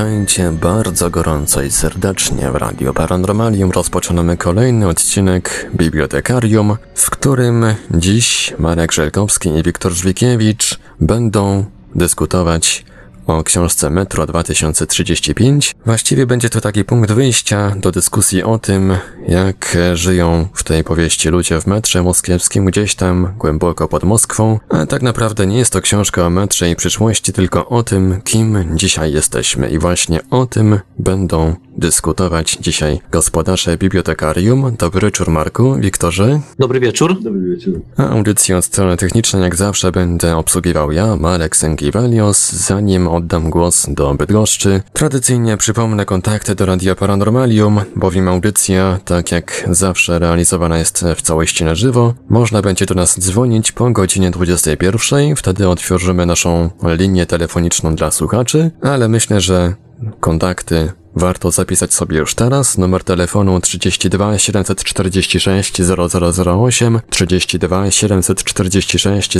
Witajcie bardzo gorąco i serdecznie w Radio Paranormalium. Rozpoczynamy kolejny odcinek Bibliotekarium, w którym dziś Marek Żelkowski i Wiktor Żwikiewicz będą dyskutować o książce Metro 2035. Właściwie będzie to taki punkt wyjścia do dyskusji o tym, jak żyją w tej powieści ludzie w metrze moskiewskim gdzieś tam głęboko pod Moskwą, ale tak naprawdę nie jest to książka o metrze i przyszłości, tylko o tym, kim dzisiaj jesteśmy i właśnie o tym będą dyskutować dzisiaj gospodarze bibliotekarium. Dobry wieczór Marku, Wiktorze. Dobry wieczór. Dobry wieczór. A audycję od strony technicznej jak zawsze będę obsługiwał ja, Marek Sękiewelios. Zanim oddam głos do Bydgoszczy, tradycyjnie przypomnę kontakty do Radia Paranormalium, bowiem audycja, tak jak zawsze, realizowana jest w całości na żywo. Można będzie do nas dzwonić po godzinie 21, wtedy otworzymy naszą linię telefoniczną dla słuchaczy, ale myślę, że kontakty Warto zapisać sobie już teraz numer telefonu 32 746 0008, 32 746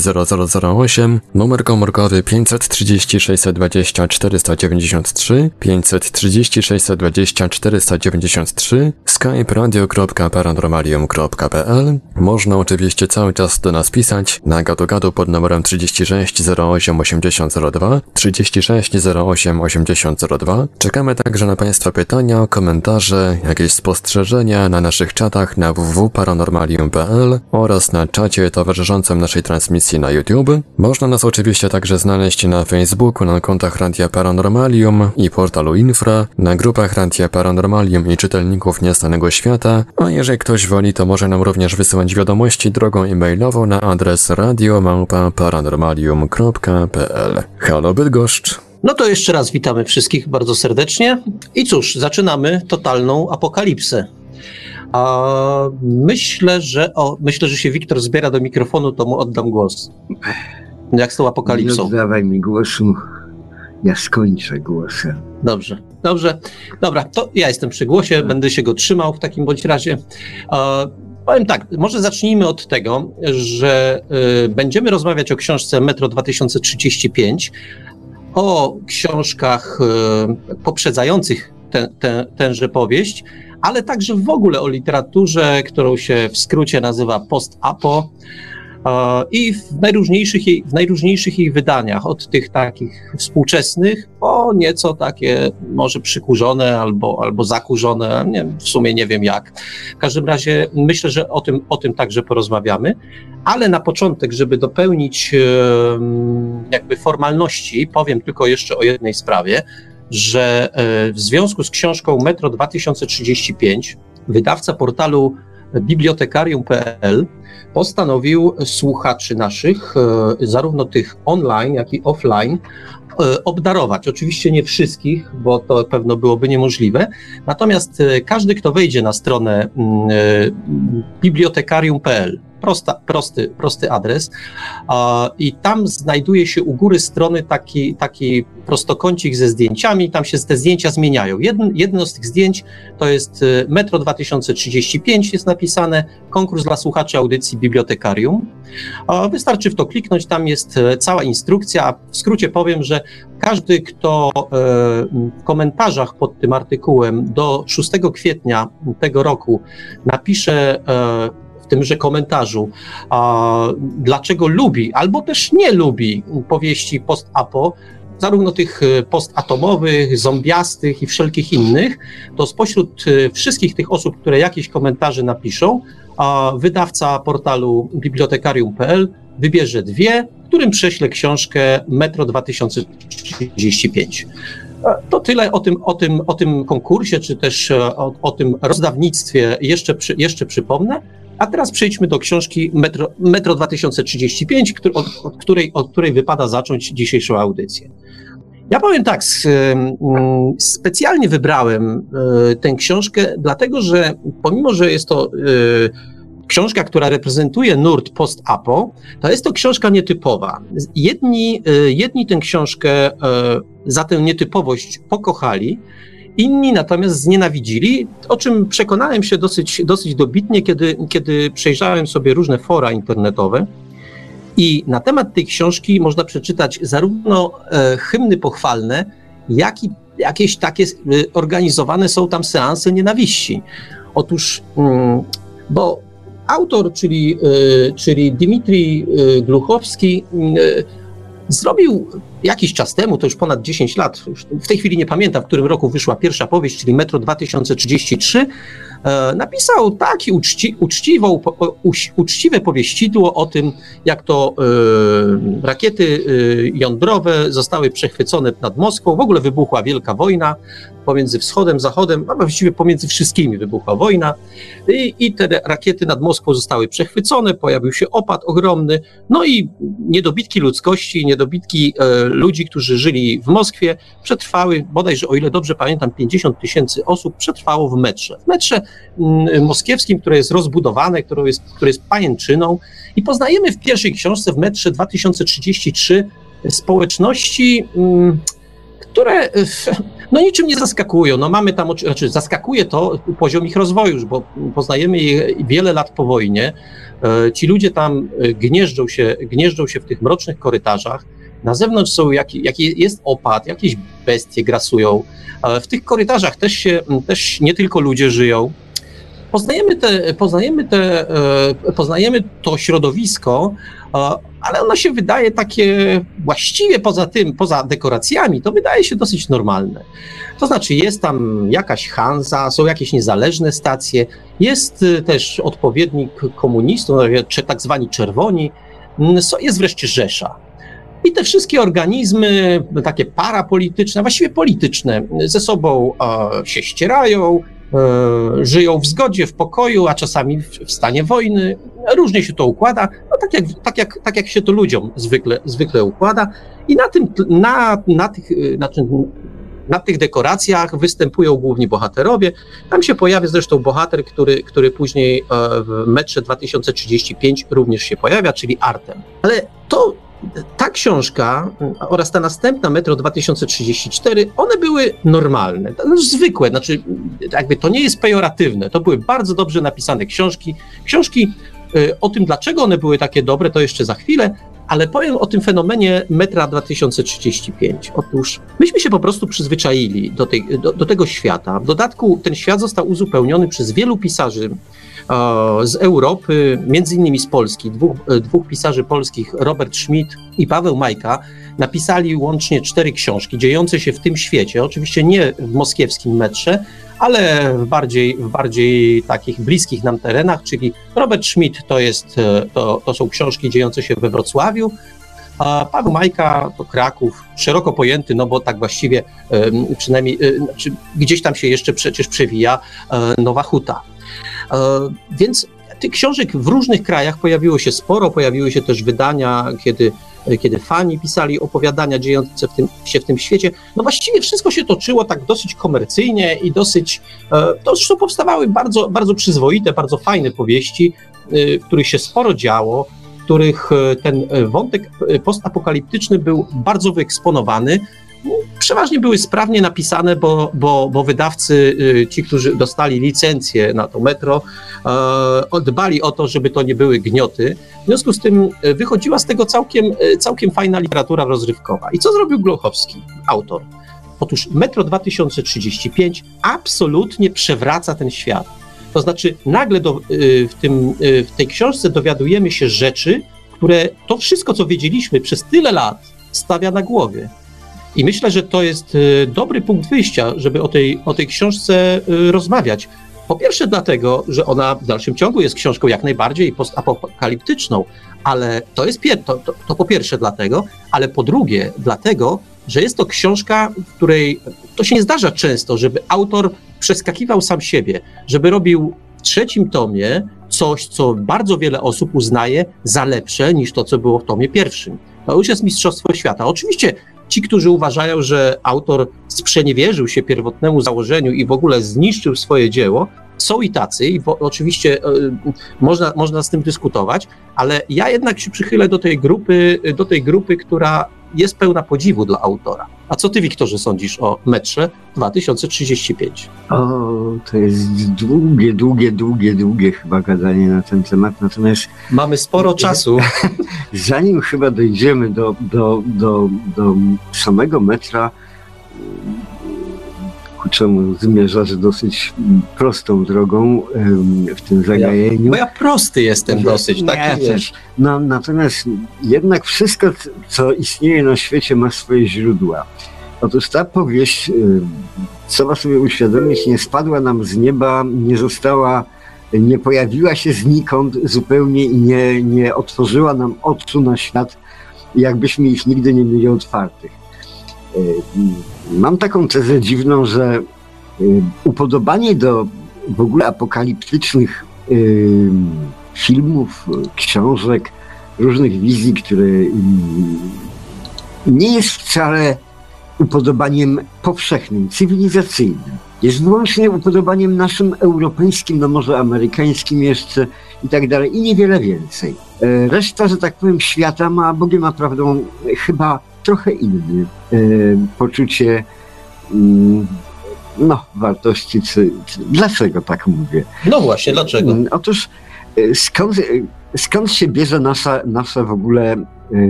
0008, numer komórkowy 530 620 493, 530 620 493, skype radio.paranormalium.pl. Można oczywiście cały czas do nas pisać na gadu pod numerem 36 08 8002, 36 08 8002. Czekamy także na Państwa pytania, komentarze, jakieś spostrzeżenia na naszych czatach na www.paranormalium.pl oraz na czacie towarzyszącym naszej transmisji na YouTube. Można nas oczywiście także znaleźć na Facebooku, na kontach Radia Paranormalium i portalu Infra, na grupach Radia Paranormalium i czytelników Nieznanego Świata, a jeżeli ktoś woli, to może nam również wysyłać wiadomości drogą e-mailową na adres radiomałpa.paranormalium.pl. Halo Bydgoszcz! No to jeszcze raz witamy wszystkich bardzo serdecznie. I cóż, zaczynamy totalną apokalipsę. A myślę, że o, myślę, że się Wiktor zbiera do mikrofonu, to mu oddam głos. Jak z tą apokalipsą? Nie oddawaj mi głosu, ja skończę głosem. Dobrze, dobrze. Dobra, to ja jestem przy głosie, będę się go trzymał w takim bądź razie. E, powiem tak, może zacznijmy od tego, że y, będziemy rozmawiać o książce Metro 2035, o książkach e, poprzedzających ten, ten, tenże powieść, ale także w ogóle o literaturze, którą się w skrócie nazywa post-apo i w najróżniejszych, jej, w najróżniejszych jej wydaniach, od tych takich współczesnych, po nieco takie może przykurzone albo, albo zakurzone, nie, w sumie nie wiem jak. W każdym razie myślę, że o tym, o tym także porozmawiamy, ale na początek, żeby dopełnić jakby formalności, powiem tylko jeszcze o jednej sprawie, że e, w związku z książką Metro 2035 wydawca portalu bibliotekarium.pl postanowił słuchaczy naszych, e, zarówno tych online, jak i offline, obdarować. Oczywiście nie wszystkich, bo to pewno byłoby niemożliwe. Natomiast każdy, kto wejdzie na stronę mm, bibliotekarium.pl prosta, prosty, prosty adres. I tam znajduje się u góry strony taki, taki prostokącik ze zdjęciami, tam się te zdjęcia zmieniają. Jedno, jedno z tych zdjęć to jest Metro 2035, jest napisane, konkurs dla słuchaczy audycji Bibliotekarium. Wystarczy w to kliknąć, tam jest cała instrukcja. W skrócie powiem, że każdy, kto y, w komentarzach pod tym artykułem do 6 kwietnia tego roku napisze tymże komentarzu, dlaczego lubi albo też nie lubi powieści post-apo, zarówno tych e, postatomowych, zombiastych i wszelkich innych, to spośród e, wszystkich tych osób, które jakieś komentarze napiszą, wydawca portalu bibliotekarium.pl wybierze dwie, którym prześle książkę Metro 2035. E, to tyle o tym, o tym, o tym konkursie, czy też o, o tym rozdawnictwie jeszcze, przy, jeszcze przypomnę. A teraz przejdźmy do książki Metro, Metro 2035, który, od, od, której, od której wypada zacząć dzisiejszą audycję. Ja powiem tak, specjalnie wybrałem e, tę książkę, dlatego że pomimo, że jest to e, książka, która reprezentuje nurt post-apo, to jest to książka nietypowa. Jedni, e, jedni tę książkę za tę nietypowość pokochali, Inni natomiast znienawidzili, o czym przekonałem się dosyć, dosyć dobitnie, kiedy, kiedy przejrzałem sobie różne fora internetowe. I na temat tej książki można przeczytać zarówno e, hymny pochwalne, jak i, jakieś takie y, organizowane są tam seanse nienawiści. Otóż, mm, bo autor, czyli, y, czyli Dmitrij y, Gluchowski, zrobił jakiś czas temu, to już ponad 10 lat, w tej chwili nie pamiętam, w którym roku wyszła pierwsza powieść, czyli Metro 2033, E, napisał taki uczci, uczciwą, uczciwe powieścidło o tym, jak to rakiety jądrowe zostały przechwycone nad Moskwą. W ogóle wybuchła wielka wojna pomiędzy wschodem, zachodem, a właściwie pomiędzy wszystkimi wybuchła wojna. I, I te rakiety nad Moskwą zostały przechwycone, pojawił się opad ogromny, no i niedobitki ludzkości, niedobitki ludzi, którzy żyli w Moskwie, przetrwały, bodajże, o ile dobrze pamiętam, 50 tysięcy osób przetrwało w metrze. W metrze Mm, moskiewskim, które jest rozbudowane, które jest, które jest pajęczyną. I poznajemy w pierwszej książce, w metrze 2033, społeczności, mm, które no niczym nie zaskakują. No mamy tam, znaczy zaskakuje to poziom ich rozwoju, bo poznajemy je wiele lat po wojnie. E, ci ludzie tam e, gnieżdżą się, gnieżdżą się w tych mrocznych korytarzach. Na zewnątrz są jaki, jaki jest opad, jakieś bestie grasują. W tych korytarzach też się, też nie tylko ludzie żyją, poznajemy, te, poznajemy, te, e, poznajemy to środowisko, e, ale ono się wydaje takie właściwie poza tym, poza dekoracjami, to wydaje się dosyć normalne. To znaczy jest tam jakaś Hansa, są jakieś niezależne stacje, jest e, też odpowiednik komunistów, czy tak zwani czerwoni, jest wreszcie Rzesza. I te wszystkie organizmy, takie parapolityczne, właściwie polityczne, ze sobą się ścierają, żyją w zgodzie, w pokoju, a czasami w stanie wojny. Różnie się to układa, no tak, jak, tak, jak, tak jak się to ludziom zwykle, zwykle układa. I na, tym, na, na, tych, na, na tych dekoracjach występują główni bohaterowie. Tam się pojawia zresztą bohater, który, który później e, w metrze 2035 również się pojawia, czyli Artem. Ale to ta książka oraz ta następna Metro 2034, one były normalne, zwykłe, znaczy jakby to nie jest pejoratywne, to były bardzo dobrze napisane książki. Książki y, o tym, dlaczego one były takie dobre, to jeszcze za chwilę, ale powiem o tym fenomenie Metra 2035. Otóż myśmy się po prostu przyzwyczaili do, tej, do, do tego świata. W dodatku ten świat został uzupełniony przez wielu pisarzy, z Europy, między innymi z Polski, dwóch, e, dwóch pisarzy polskich, Robert Schmidt i Paweł Majka, napisali łącznie cztery książki dziejące się w tym świecie, oczywiście nie w moskiewskim metrze, ale w bardziej, w bardziej takich bliskich nam terenach, czyli Robert Schmidt to, jest, e, to, to są książki dziejące się we Wrocławiu, a Paweł Majka to Kraków, szeroko pojęty, no bo tak właściwie przynajmniej e, znaczy, gdzieś tam się jeszcze przecież przewija Nowa Huta. E, więc tych książek w różnych krajach pojawiło się sporo, pojawiły się też wydania, kiedy, kiedy fani pisali opowiadania dziejące w tym, się w tym świecie. No właściwie wszystko się toczyło tak dosyć komercyjnie i dosyć, e, to zresztą powstawały bardzo, bardzo przyzwoite, bardzo fajne powieści, e, w których się sporo działo, w których ten wątek postapokaliptyczny był bardzo wyeksponowany, przeważnie były sprawnie napisane, bo, bo, bo wydawcy, y, ci, którzy dostali licencję na to metro, e, dbali o to, żeby to nie były gnioty. W związku z tym e, wychodziła z tego całkiem, e, całkiem fajna literatura rozrywkowa. I co zrobił Glochowski, autor? Otóż Metro 2035 absolutnie przewraca ten świat. To znaczy, nagle do, w, tym, w tej książce dowiadujemy się rzeczy, które to wszystko, co wiedzieliśmy przez tyle lat, stawia na głowie. I myślę, że to jest y, dobry punkt wyjścia, żeby o tej, o tej książce y, rozmawiać. Po pierwsze, dlatego, że ona w dalszym ciągu jest książką jak najbardziej postapokaliptyczną, ale to jest pier- to, to, to po pierwsze dlatego, ale po drugie, dlatego, że jest to książka, w której to się nie zdarza często, żeby autor przeskakiwał sam siebie, żeby robił w trzecim tomie coś, co bardzo wiele osób uznaje za lepsze niż to, co było w tomie pierwszym. To już jest Mistrzostwo Świata. Oczywiście Ci, którzy uważają, że autor sprzeniewierzył się pierwotnemu założeniu i w ogóle zniszczył swoje dzieło, są i tacy, i oczywiście y, można, można z tym dyskutować, ale ja jednak się przychylę do tej grupy, do tej grupy, która jest pełna podziwu dla autora. A co ty, Wiktorze, sądzisz o metrze 2035? O, to jest długie, długie, długie, długie chyba gadanie na ten temat, natomiast... Mamy sporo czasu. Zanim chyba dojdziemy do, do, do, do samego metra, czemu zmierzasz dosyć mm, prostą drogą w tym zagajeniu. Bo ja prosty jestem dosyć, też. wiesz. No, natomiast jednak wszystko, co istnieje na świecie, ma swoje źródła. Otóż ta powieść, trzeba sobie uświadomić, nie spadła nam z nieba, nie została, nie pojawiła się znikąd zupełnie i nie, nie otworzyła nam oczu na świat, jakbyśmy ich nigdy nie mieli otwartych. Mam taką tezę dziwną, że y, upodobanie do w ogóle apokaliptycznych y, filmów, książek, różnych wizji, które y, nie jest wcale upodobaniem powszechnym, cywilizacyjnym. Jest wyłącznie upodobaniem naszym europejskim, no może amerykańskim jeszcze i tak dalej, i niewiele więcej. E, Reszta, że tak powiem, świata ma, Bogiem a prawdą, chyba trochę inny e, poczucie mm, no, wartości, czy, czy dlaczego tak mówię? No właśnie, dlaczego? Mm, Otóż y, skąd, y, skąd się bierze nasza, nasze w ogóle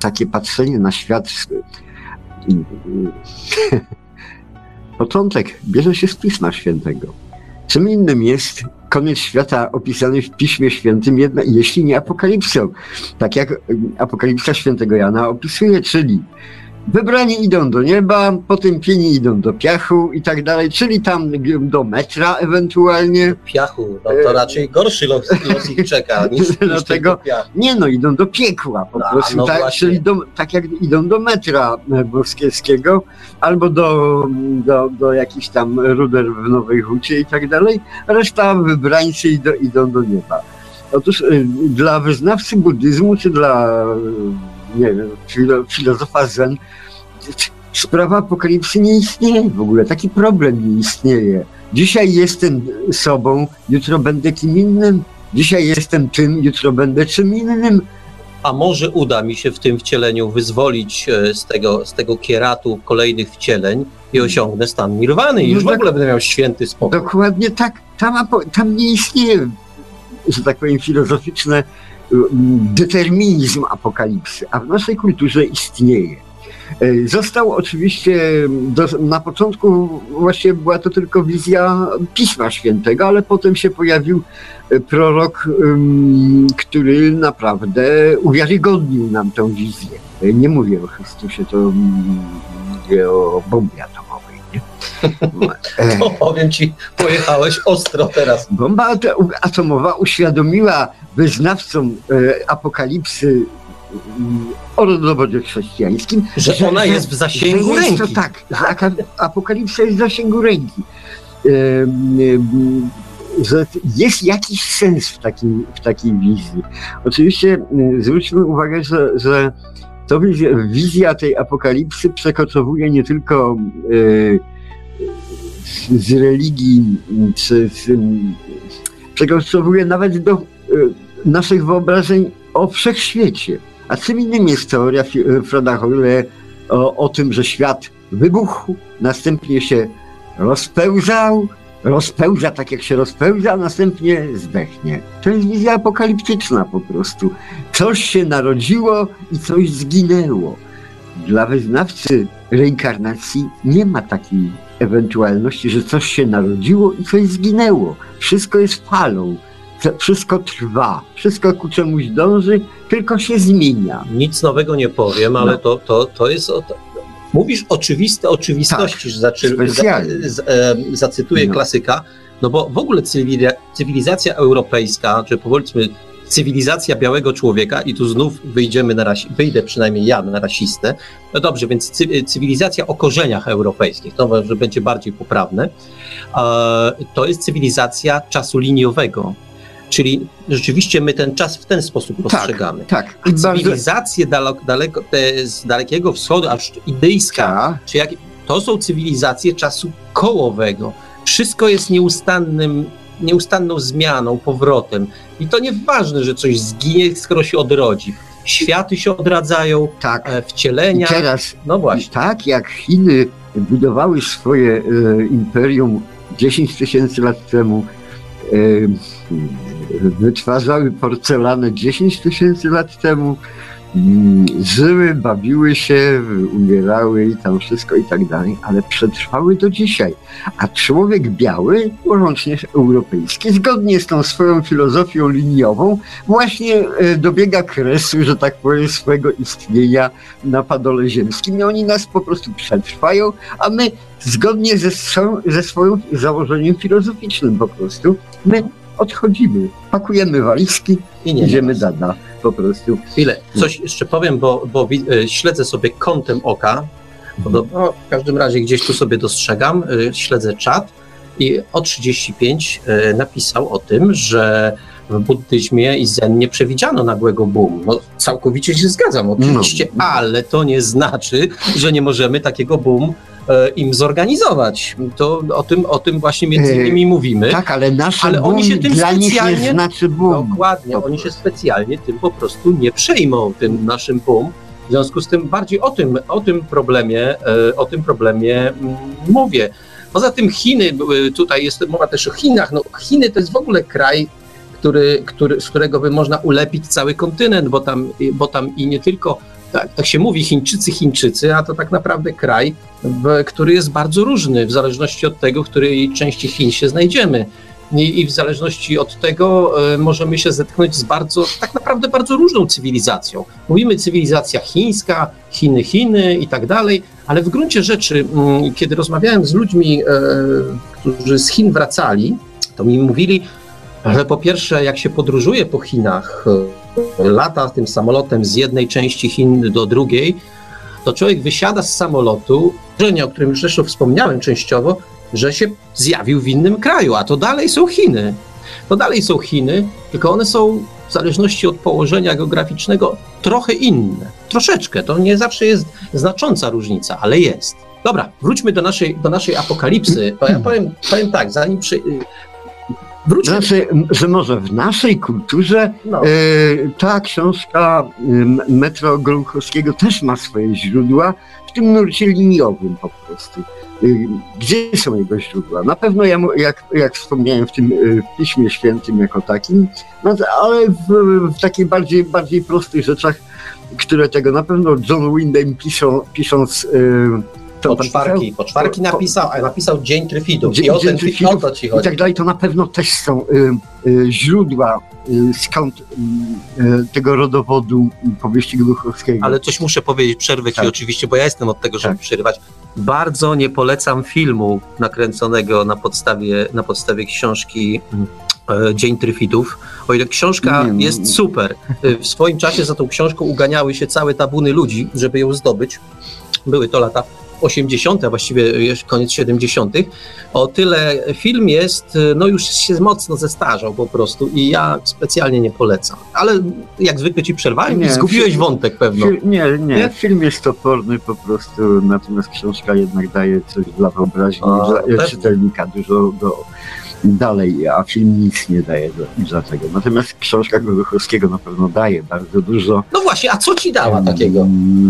takie patrzenie na świat? y, Początek bierze się z Pisma Świętego. Czym innym jest koniec świata opisany w Piśmie Świętym, jedna, jeśli nie apokalipsą. Tak jak apokalipsa Świętego Jana opisuje, czyli Wybrani idą do nieba, potępieni idą do piachu i tak dalej, czyli tam do metra ewentualnie. Piachu, no to raczej gorszy los, los ich czeka niż, Dlatego- tylko piach. Nie no, idą do piekła po A, prostu, no tak, właśnie. czyli do, tak jak idą do metra e, boskiego, albo do, do, do jakichś tam ruder w Nowej Hucie i tak dalej, reszta wybrańcy idą, idą do nieba. Otóż y, dla wyznawcy buddyzmu, czy dla, nie wiem, filo, filozofa zen, sprawa apokalipsy nie istnieje w ogóle, taki problem nie istnieje. Dzisiaj jestem sobą, jutro będę kim innym, dzisiaj jestem tym, jutro będę czym innym. A może uda mi się w tym wcieleniu wyzwolić e, z tego, z tego kieratu kolejnych wcieleń i osiągnę stan nirwany i No już w tak- ogóle będę miał święty spokój. Dokładnie tak. Tam, tam nie istnieje, że tak powiem, filozoficzny mm, determinizm apokalipsy, a w naszej kulturze istnieje. E, Został oczywiście, do, na początku właśnie była to tylko wizja Pisma Świętego, ale potem się pojawił e, prorok, który naprawdę uwiarygodnił nam tę wizję. E, Nie mówię o Chrystusie, to mówię o bombie atomowej. E, To powiem ci, pojechałeś ostro teraz. Bomba at- atomowa uświadomiła wyznawcom e, apokalipsy mm, o dowodzie chrześcijańskim, Że ona jest w zasięgu że jest ręki. To, tak, że apokalipsa jest w zasięgu ręki. E, że jest jakiś sens w takiej, w takiej wizji. Oczywiście m, zwróćmy uwagę, że, że to wizja, wizja tej apokalipsy przekoczowuje nie tylko z, z religii, m, czy z, m, przekoczowuje nawet do e, naszych wyobrażeń o wszechświecie. A czym innym jest teoria Fi- Freda Hoyle o, o tym, że świat wybuchł, następnie się rozpełzał, rozpełza tak jak się rozpełza, a następnie zdechnie. To jest wizja apokaliptyczna po prostu. Coś się narodziło i coś zginęło. Dla wyznawcy reinkarnacji nie ma takiej ewentualności, że coś się narodziło i coś zginęło. Wszystko jest falą. Wszystko trwa, wszystko ku czemuś dąży, tylko się zmienia. Nic nowego nie powiem, ale No. to, to, to jest. O, mówisz oczywiste oczywistości, że e, zacytuję No. klasyka, no bo w ogóle cywili, cywilizacja europejska, czy powiedzmy cywilizacja białego człowieka, i tu znów wyjdziemy na rasi, wyjdę przynajmniej ja na rasistę, no dobrze, więc cy, cywilizacja o korzeniach europejskich, to może będzie bardziej poprawne, e, to jest cywilizacja czasu liniowego. Czyli rzeczywiście my ten czas w ten sposób postrzegamy. Tak, i bardzo... cywilizacje daleko, z Dalekiego Wschodu, aż indyjska, Tak, czy jak, to są cywilizacje czasu kołowego. Wszystko jest nieustannym, nieustanną zmianą, powrotem. I to nieważne, że coś zginie, skoro się odrodzi. Światy się odradzają, tak. e, I wcielenia. teraz No właśnie. Tak jak Chiny budowały swoje e, imperium 10 tysięcy lat temu, e, wytwarzały porcelanę 10 tysięcy lat temu, żyły, bawiły się, umierały i tam wszystko i tak dalej, ale przetrwały do dzisiaj. A człowiek biały, łącznie europejski, zgodnie z tą swoją filozofią liniową, właśnie e, dobiega kresu, że tak powiem, swojego istnienia na padole ziemskim i oni nas po prostu przetrwają, a my zgodnie ze, ze swoim założeniem filozoficznym po prostu, my odchodzimy, pakujemy walizki i nie idziemy dada po prostu. Chwilę, coś jeszcze powiem, bo, bo e, śledzę sobie kątem oka, bo no, w każdym razie gdzieś tu sobie dostrzegam, e, śledzę czat i o 35 e, napisał o tym, że w buddyzmie i zen nie przewidziano nagłego boom. No, całkowicie się zgadzam, oczywiście, no. ale to nie znaczy, że nie możemy takiego boom im zorganizować. To o tym, o tym właśnie między e, innymi mówimy. Tak, ale nasze ale oni się tym dla specjalnie, nich nie znaczy boom. Dokładnie, oni się specjalnie tym po prostu nie przejmą, tym naszym boom. W związku z tym bardziej o tym, o tym problemie, e, o tym problemie mm, mówię. Poza tym Chiny, tutaj jest mowa też o Chinach. No, Chiny to jest w ogóle kraj, który, który, z którego by można ulepić cały kontynent, bo tam, bo tam i nie tylko tak, tak się mówi Chińczycy, Chińczycy, a to tak naprawdę kraj, w, który jest bardzo różny w zależności od tego, w której części Chin się znajdziemy. I, I, w zależności od tego y, możemy się zetknąć z bardzo, tak naprawdę bardzo różną cywilizacją. Mówimy cywilizacja chińska, Chiny, Chiny i tak dalej, ale w gruncie rzeczy, y, kiedy rozmawiałem z ludźmi, y, którzy z Chin wracali, to mi mówili, że po pierwsze, jak się podróżuje po Chinach, lata tym samolotem z jednej części Chin do drugiej, to człowiek wysiada z samolotu, o którym już zresztą wspomniałem częściowo, że się zjawił w innym kraju, a to dalej są Chiny. To dalej są Chiny, tylko one są w zależności od położenia geograficznego trochę inne. Troszeczkę. To nie zawsze jest znacząca różnica, ale jest. Dobra, wróćmy do naszej, do naszej apokalipsy. Ja powiem, powiem tak, zanim przy, Wróćmy. Znaczy, że może w naszej kulturze no. e, ta książka e, Metro Gruchowskiego też ma swoje źródła w tym nurcie liniowym po prostu. E, gdzie są jego źródła? Na pewno ja, jak, jak wspomniałem w tym e, Piśmie Świętym jako takim, no, ale w, w takich bardziej, bardziej prostych rzeczach, które tego na pewno John Wyndham piszą, pisząc to poczwarki, poczwarki napisał, a napisał Dzień Tryfidów. Dzień, I o ten Tryfidów to ci chodzi. I tak dalej, to na pewno też są y, y, źródła, y, skąd y, y, tego rodowodu powieści Gluchowskiego. Ale coś muszę powiedzieć, przerwę tak. ci oczywiście, bo ja jestem od tego, żeby tak. przerywać. Bardzo nie polecam filmu nakręconego na podstawie, na podstawie książki y, Dzień Tryfidów. O ile książka nie, nie, jest super, w swoim czasie za tą książką uganiały się całe tabuny ludzi, żeby ją zdobyć. Były to lata 80., a właściwie koniec 70., o tyle film jest, no już się mocno zestarzał po prostu i ja specjalnie nie polecam. Ale jak zwykle ci przerwałem nie, i zgubiłeś film, wątek pewno. Nie, nie, nie, film jest toporny po prostu, natomiast książka jednak daje coś dla wyobraźni, o, dla czytelnika dużo do dalej, a film nic nie daje dlatego. Natomiast książka Goruchowskiego na pewno daje bardzo dużo. No właśnie, a co ci dała takiego?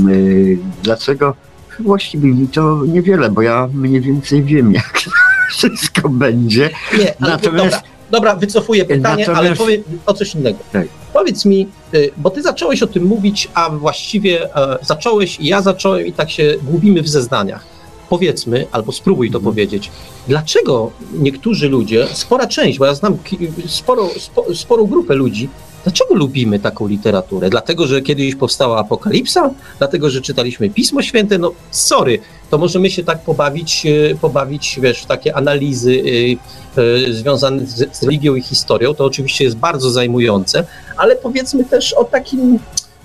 Yy, dlaczego? Właściwie mi to niewiele, bo ja mniej więcej wiem, jak wszystko będzie. Nie, ale Natomiast... dobra, dobra, wycofuję pytanie, Natomiast... ale powiem o coś innego. Tak. Powiedz mi, y, bo ty zacząłeś o tym mówić, a właściwie e, zacząłeś i ja zacząłem i tak się głubimy w zeznaniach. Powiedzmy, albo spróbuj to mhm. powiedzieć, dlaczego niektórzy ludzie, spora część, bo ja znam sporo, spo, sporą grupę ludzi, Dlaczego lubimy taką literaturę? Dlatego, że kiedyś powstała Apokalipsa? Dlatego, że czytaliśmy Pismo Święte? No sorry, to możemy się tak pobawić, e, pobawić wiesz, w takie analizy e, e, związane z, z religią i historią. To oczywiście jest bardzo zajmujące, ale powiedzmy też o takim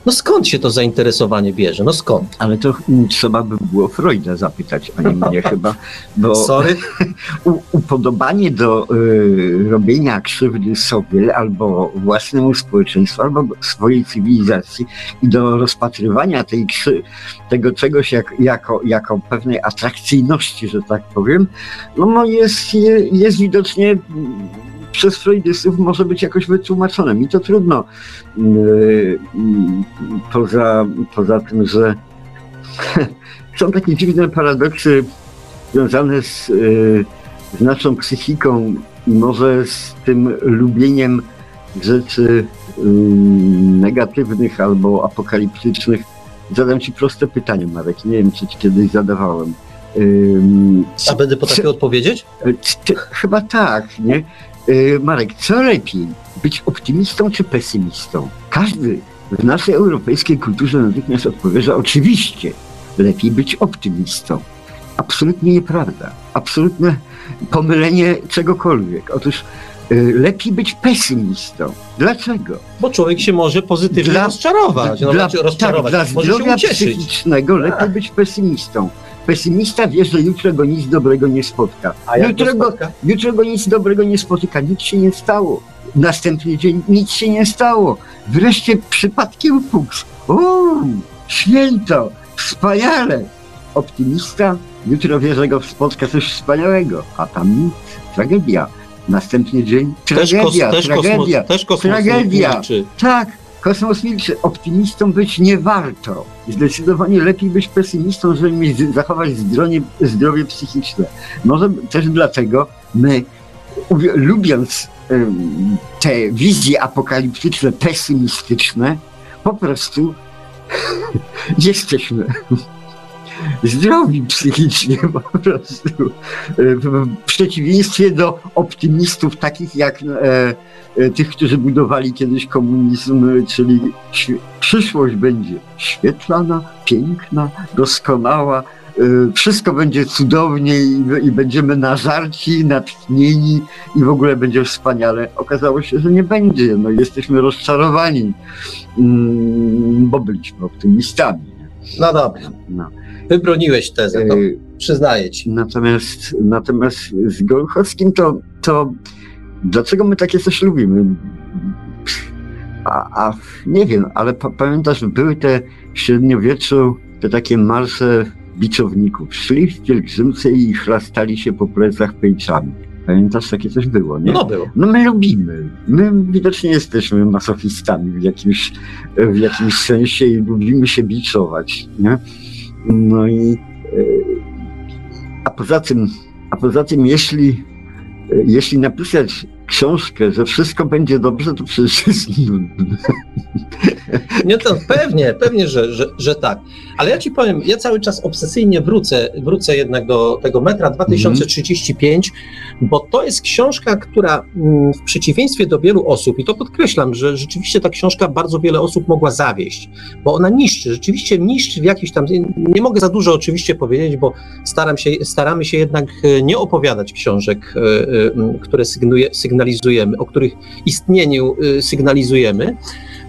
no skąd się to zainteresowanie bierze? No skąd? Ale to trzeba by było Freuda zapytać, a nie mnie chyba. Bo Sorry? upodobanie do y, robienia krzywdy sobie albo własnemu społeczeństwu, albo swojej cywilizacji i do rozpatrywania tej tego czegoś jak, jako, jako pewnej atrakcyjności, że tak powiem, no, no jest, jest widocznie przez freudystów może być jakoś wytłumaczone. Mi to trudno. Yy, poza, poza tym, że są takie dziwne paradoksy związane z, yy, z naszą psychiką i może z tym lubieniem rzeczy negatywnych albo apokaliptycznych, zadam Ci proste pytanie, Marek. Nie wiem, czy Ci kiedyś zadawałem. Ym, A będę potrafił odpowiedzieć? chyba tak, nie? Y, Marek, co lepiej, być optymistą czy pesymistą? Każdy w naszej europejskiej kulturze natychmiast odpowie, że oczywiście lepiej być optymistą. Absolutnie nieprawda. Absolutne pomylenie czegokolwiek. Otóż y, lepiej być pesymistą. Dlaczego? Bo człowiek się może pozytywnie Dla- rozczarować. No, dla, znaczy tak, rozczarować. dla może się zdrowia psychicznego lepiej być pesymistą. Pesymista wie, że jutro go nic dobrego nie spotka. A jutro go, spotka? Jutro go nic dobrego nie spotyka, nic się nie stało. Następny dzień nic się nie stało. Wreszcie przypadkiem fuks. O, święto, wspaniale. Optymista jutro wie, że go spotka coś wspaniałego, a tam nic, tragedia. Następny dzień Też, kos, tragedia, też, tragedia. kosmos, też kosmos Tragedia. Tak, kosmos milczy. Optymistą być nie warto. Zdecydowanie lepiej być pesymistą, żeby mieć, zachować zdrowie, zdrowie psychiczne. Może też dlatego my, lubiąc em, te wizje apokaliptyczne, pesymistyczne, po prostu jesteśmy zdrowi psychicznie po prostu. W przeciwieństwie do optymistów takich jak e, e, tych, którzy budowali kiedyś komunizm, czyli przyszłość będzie świetlana, piękna, doskonała, e, wszystko będzie cudownie i, i będziemy nażarci, natchnieni i w ogóle będzie wspaniale. Okazało się, że nie będzie. No, jesteśmy rozczarowani, mm, bo byliśmy optymistami. No dobra, No. Wybroniłeś tezę, to E, przyznaję ci. Natomiast, natomiast z Golchowskim to, to dlaczego my takie coś lubimy? A, a nie wiem, ale pa, pamiętasz, były te w średniowieczu te takie marsze biczowników. Szli w pielgrzymce i chlastali się po plecach pejczami. Pamiętasz, takie coś było, nie? No było. No my lubimy. My widocznie jesteśmy masochistami w jakimś, w jakimś sensie i lubimy się biczować, nie? No i e, a poza tym, a poza tym jeśli, e, jeśli napisać książkę, że wszystko będzie dobrze, to przecież jest nudne. Nie, to pewnie, pewnie, że, że, że tak. Ale ja ci powiem, ja cały czas obsesyjnie wrócę, wrócę jednak do tego metra 2035, bo to jest książka, która mm, w przeciwieństwie do wielu osób, i to podkreślam, że rzeczywiście ta książka bardzo wiele osób mogła zawieść, bo ona niszczy, rzeczywiście niszczy w jakiś tam, nie mogę za dużo oczywiście powiedzieć, bo staram się, staramy się jednak e, nie opowiadać książek, e, e, które sygnuje, sygnalizujemy, o których istnieniu e, sygnalizujemy,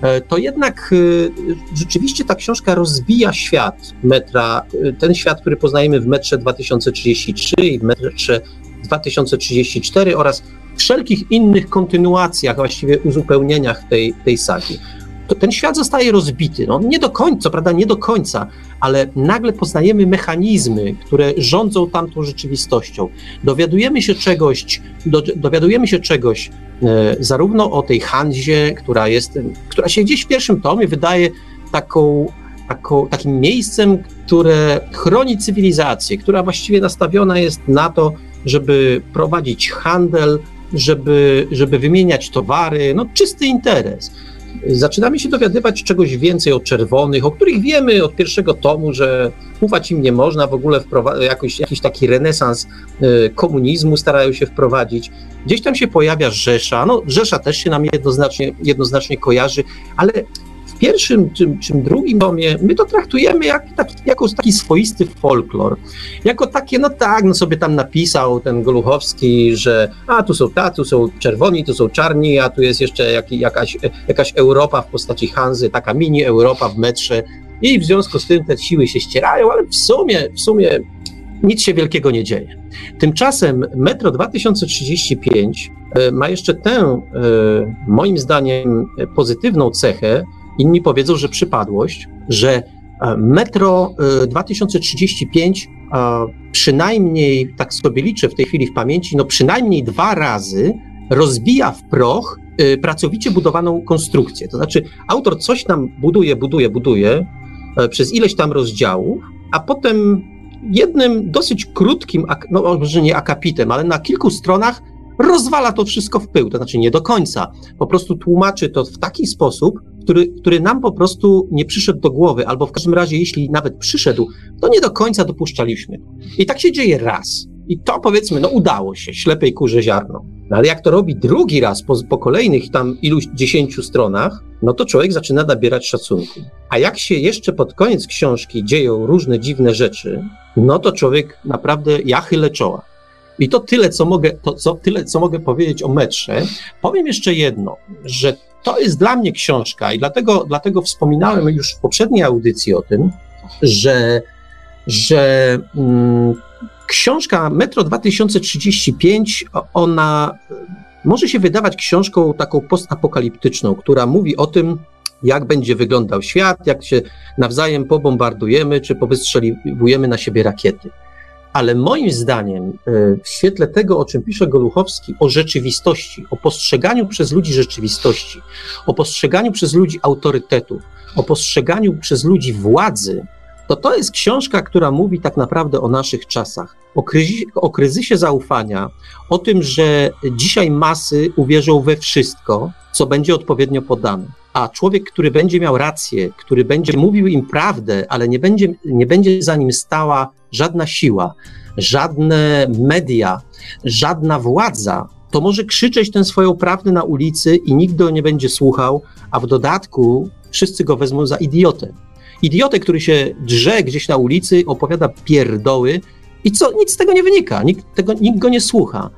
e, to jednak e, rzeczywiście ta książka rozbija świat metra, e, ten świat, który poznajemy w metrze 2033 i w metrze 2034 oraz wszelkich innych kontynuacjach, właściwie uzupełnieniach tej, tej sagi. Ten świat zostaje rozbity. No, nie do końca, prawda nie do końca, ale nagle poznajemy mechanizmy, które rządzą tamtą rzeczywistością. Dowiadujemy się czegoś, do, dowiadujemy się czegoś e, zarówno o tej Hanzie, która jest, która się gdzieś w pierwszym tomie wydaje taką, taką, takim miejscem, które chroni cywilizację, która właściwie nastawiona jest na to, żeby prowadzić handel, żeby, żeby wymieniać towary, no czysty interes. Zaczynamy się dowiadywać czegoś więcej o czerwonych, o których wiemy od pierwszego tomu, że ufać im nie można, w ogóle jakoś, jakiś taki renesans y, komunizmu starają się wprowadzić. Gdzieś tam się pojawia Rzesza, no Rzesza też się nam jednoznacznie, jednoznacznie kojarzy, ale pierwszym czy, czy drugim tomie my to traktujemy jak, jako taki swoisty folklor. Jako takie, no tak, no sobie tam napisał ten Goluchowski, że a tu są ta, tu są czerwoni, tu są czarni, a tu jest jeszcze jak, jakaś, jakaś Europa w postaci Hanzy, taka mini Europa w metrze i w związku z tym te siły się ścierają, ale w sumie, w sumie nic się wielkiego nie dzieje. Tymczasem Metro 2035 e, ma jeszcze tę, e, moim zdaniem, e, pozytywną cechę, inni powiedzą, że przypadłość, że e, Metro e, 2035 e, przynajmniej, tak sobie liczę w tej chwili w pamięci, no przynajmniej dwa razy rozbija w proch e, pracowicie budowaną konstrukcję. To znaczy, autor coś tam buduje, buduje, buduje e, przez ileś tam rozdziałów, a potem jednym dosyć krótkim, no może nie akapitem, ale na kilku stronach rozwala to wszystko w pył, to znaczy nie do końca. Po prostu tłumaczy to w taki sposób, który, który nam po prostu nie przyszedł do głowy, albo w każdym razie, jeśli nawet przyszedł, to nie do końca dopuszczaliśmy. I tak się dzieje raz. I to powiedzmy, no udało się, ślepej kurze ziarno. No ale jak to robi drugi raz po, po kolejnych tam iluś dziesięciu stronach, no to człowiek zaczyna nabierać szacunku. A jak się jeszcze pod koniec książki dzieją różne dziwne rzeczy, no to człowiek naprawdę, ja chylę czoła. I to tyle, co mogę, to, co, tyle, co mogę powiedzieć o metrze. Powiem jeszcze jedno, że to jest dla mnie książka i dlatego, dlatego wspominałem już w poprzedniej audycji o tym, że, że mm, książka Metro 2035, ona może się wydawać książką taką postapokaliptyczną, która mówi o tym, jak będzie wyglądał świat, jak się nawzajem pobombardujemy, czy powystrzeliwujemy na siebie rakiety. Ale moim zdaniem, e, w świetle tego, o czym pisze Goluchowski, o rzeczywistości, o postrzeganiu przez ludzi rzeczywistości, o postrzeganiu przez ludzi autorytetów, o postrzeganiu przez ludzi władzy, to to jest książka, która mówi tak naprawdę o naszych czasach, o, kryzysie, o kryzysie zaufania, o tym, że dzisiaj masy uwierzą we wszystko, co będzie odpowiednio podane. A człowiek, który będzie miał rację, który będzie mówił im prawdę, ale nie będzie, nie będzie za nim stała żadna siła, żadne media, żadna władza, to może krzyczeć tę swoją prawdę na ulicy i nikt go nie będzie słuchał, a w dodatku wszyscy go wezmą za idiotę. Idiotę, który się drze gdzieś na ulicy, opowiada pierdoły i co, nic z tego nie wynika, nikt, tego, nikt go nie słucha.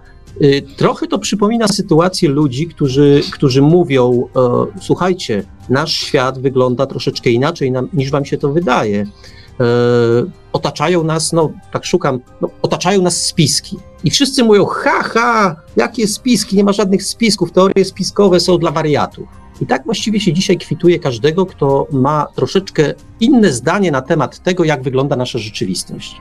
Y, trochę to przypomina sytuację ludzi, którzy, którzy mówią: e, Słuchajcie, nasz świat wygląda troszeczkę inaczej niż wam się to wydaje. E, otaczają nas, no tak szukam, no, otaczają nas spiski. I wszyscy mówią: Ha, ha, jakie spiski? Nie ma żadnych spisków, teorie spiskowe są dla wariatów. I tak właściwie się dzisiaj kwituje każdego, kto ma troszeczkę inne zdanie na temat tego, jak wygląda nasza rzeczywistość.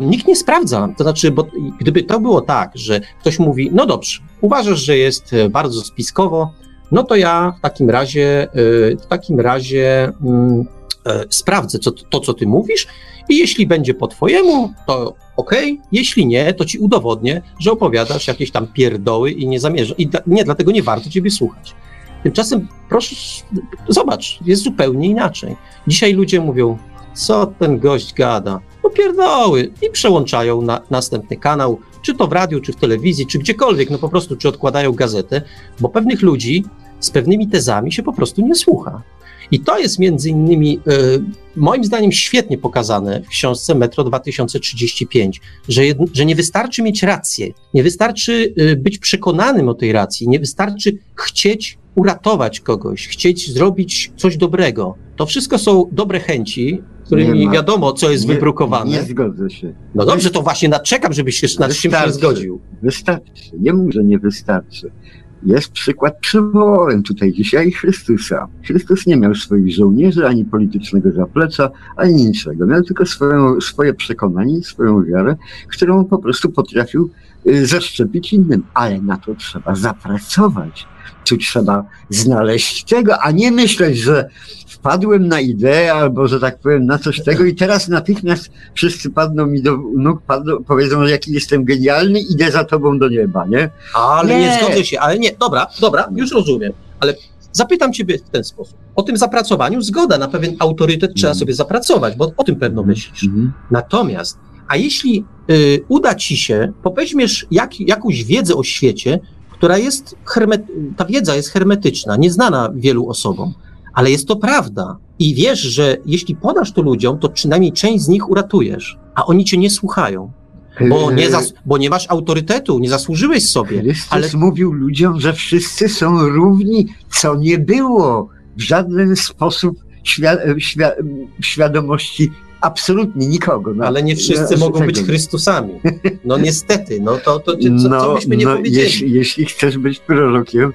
Nikt nie sprawdza, to znaczy, bo gdyby to było tak, że ktoś mówi, no dobrze, uważasz, że jest e, bardzo spiskowo, no to ja w takim razie, e, w takim razie mm, e, sprawdzę co, to, co ty mówisz i jeśli będzie po twojemu, to ok, jeśli nie, to ci udowodnię, że opowiadasz jakieś tam pierdoły i nie zamierzam, i nie, dlatego nie warto ciebie słuchać. Tymczasem, proszę, zobacz, jest zupełnie inaczej. Dzisiaj ludzie mówią, co ten gość gada? No pierdoły i przełączają na następny kanał, czy to w radiu, czy w telewizji, czy gdziekolwiek, no po prostu, czy odkładają gazetę, bo pewnych ludzi z pewnymi tezami się po prostu nie słucha. I to jest między innymi, y, moim zdaniem, świetnie pokazane w książce Metro 2035, że, jed, że nie wystarczy mieć rację, nie wystarczy y, być przekonanym o tej racji, nie wystarczy chcieć uratować kogoś, chcieć zrobić coś dobrego. To wszystko są dobre chęci, którymi ma, wiadomo, co jest nie, wybrukowane. Nie zgodzę się. No dobrze, to właśnie naczekam, żebyś się nad czymś nie zgodził. Wystarczy. Nie mówię, że nie wystarczy. Jest przykład przywołałem tutaj dzisiaj Chrystusa. Chrystus nie miał swoich żołnierzy, ani politycznego zaplecza, ani niczego. Miał tylko swoją, swoje przekonanie, swoją wiarę, którą po prostu potrafił y, zaszczepić innym. Ale na to trzeba zapracować tu trzeba znaleźć tego, a nie myśleć, że wpadłem na ideę albo, że tak powiem, na coś tego i teraz natychmiast wszyscy padną mi do nóg, padną, powiedzą, że jaki jestem genialny, idę za tobą do nieba, nie? Ale nie, nie zgodzę się, ale nie, dobra, dobra, już rozumiem, ale Zapytam Ciebie w ten sposób. O tym zapracowaniu zgoda, na pewien autorytet trzeba mhm. sobie zapracować, bo o tym pewno mhm. myślisz. Mm. Natomiast, a jeśli y, uda Ci się, poweźmiesz jak, jakąś wiedzę o świecie, która jest, hermet, ta wiedza jest hermetyczna, nieznana wielu osobom, ale jest to prawda. I wiesz, że jeśli podasz to ludziom, to przynajmniej część z nich uratujesz, a oni cię nie słuchają. Bo nie, zas- bo nie masz autorytetu, nie zasłużyłeś sobie. Chrystus ale mówił ludziom, że wszyscy są równi, co nie było w żaden sposób świ- świ- świadomości absolutnie nikogo. No, ale nie wszyscy no, mogą być Chrystusami. No niestety, no to, to co, no, co byśmy nie no, powiedzieli? Jeśli, jeśli chcesz być prorokiem,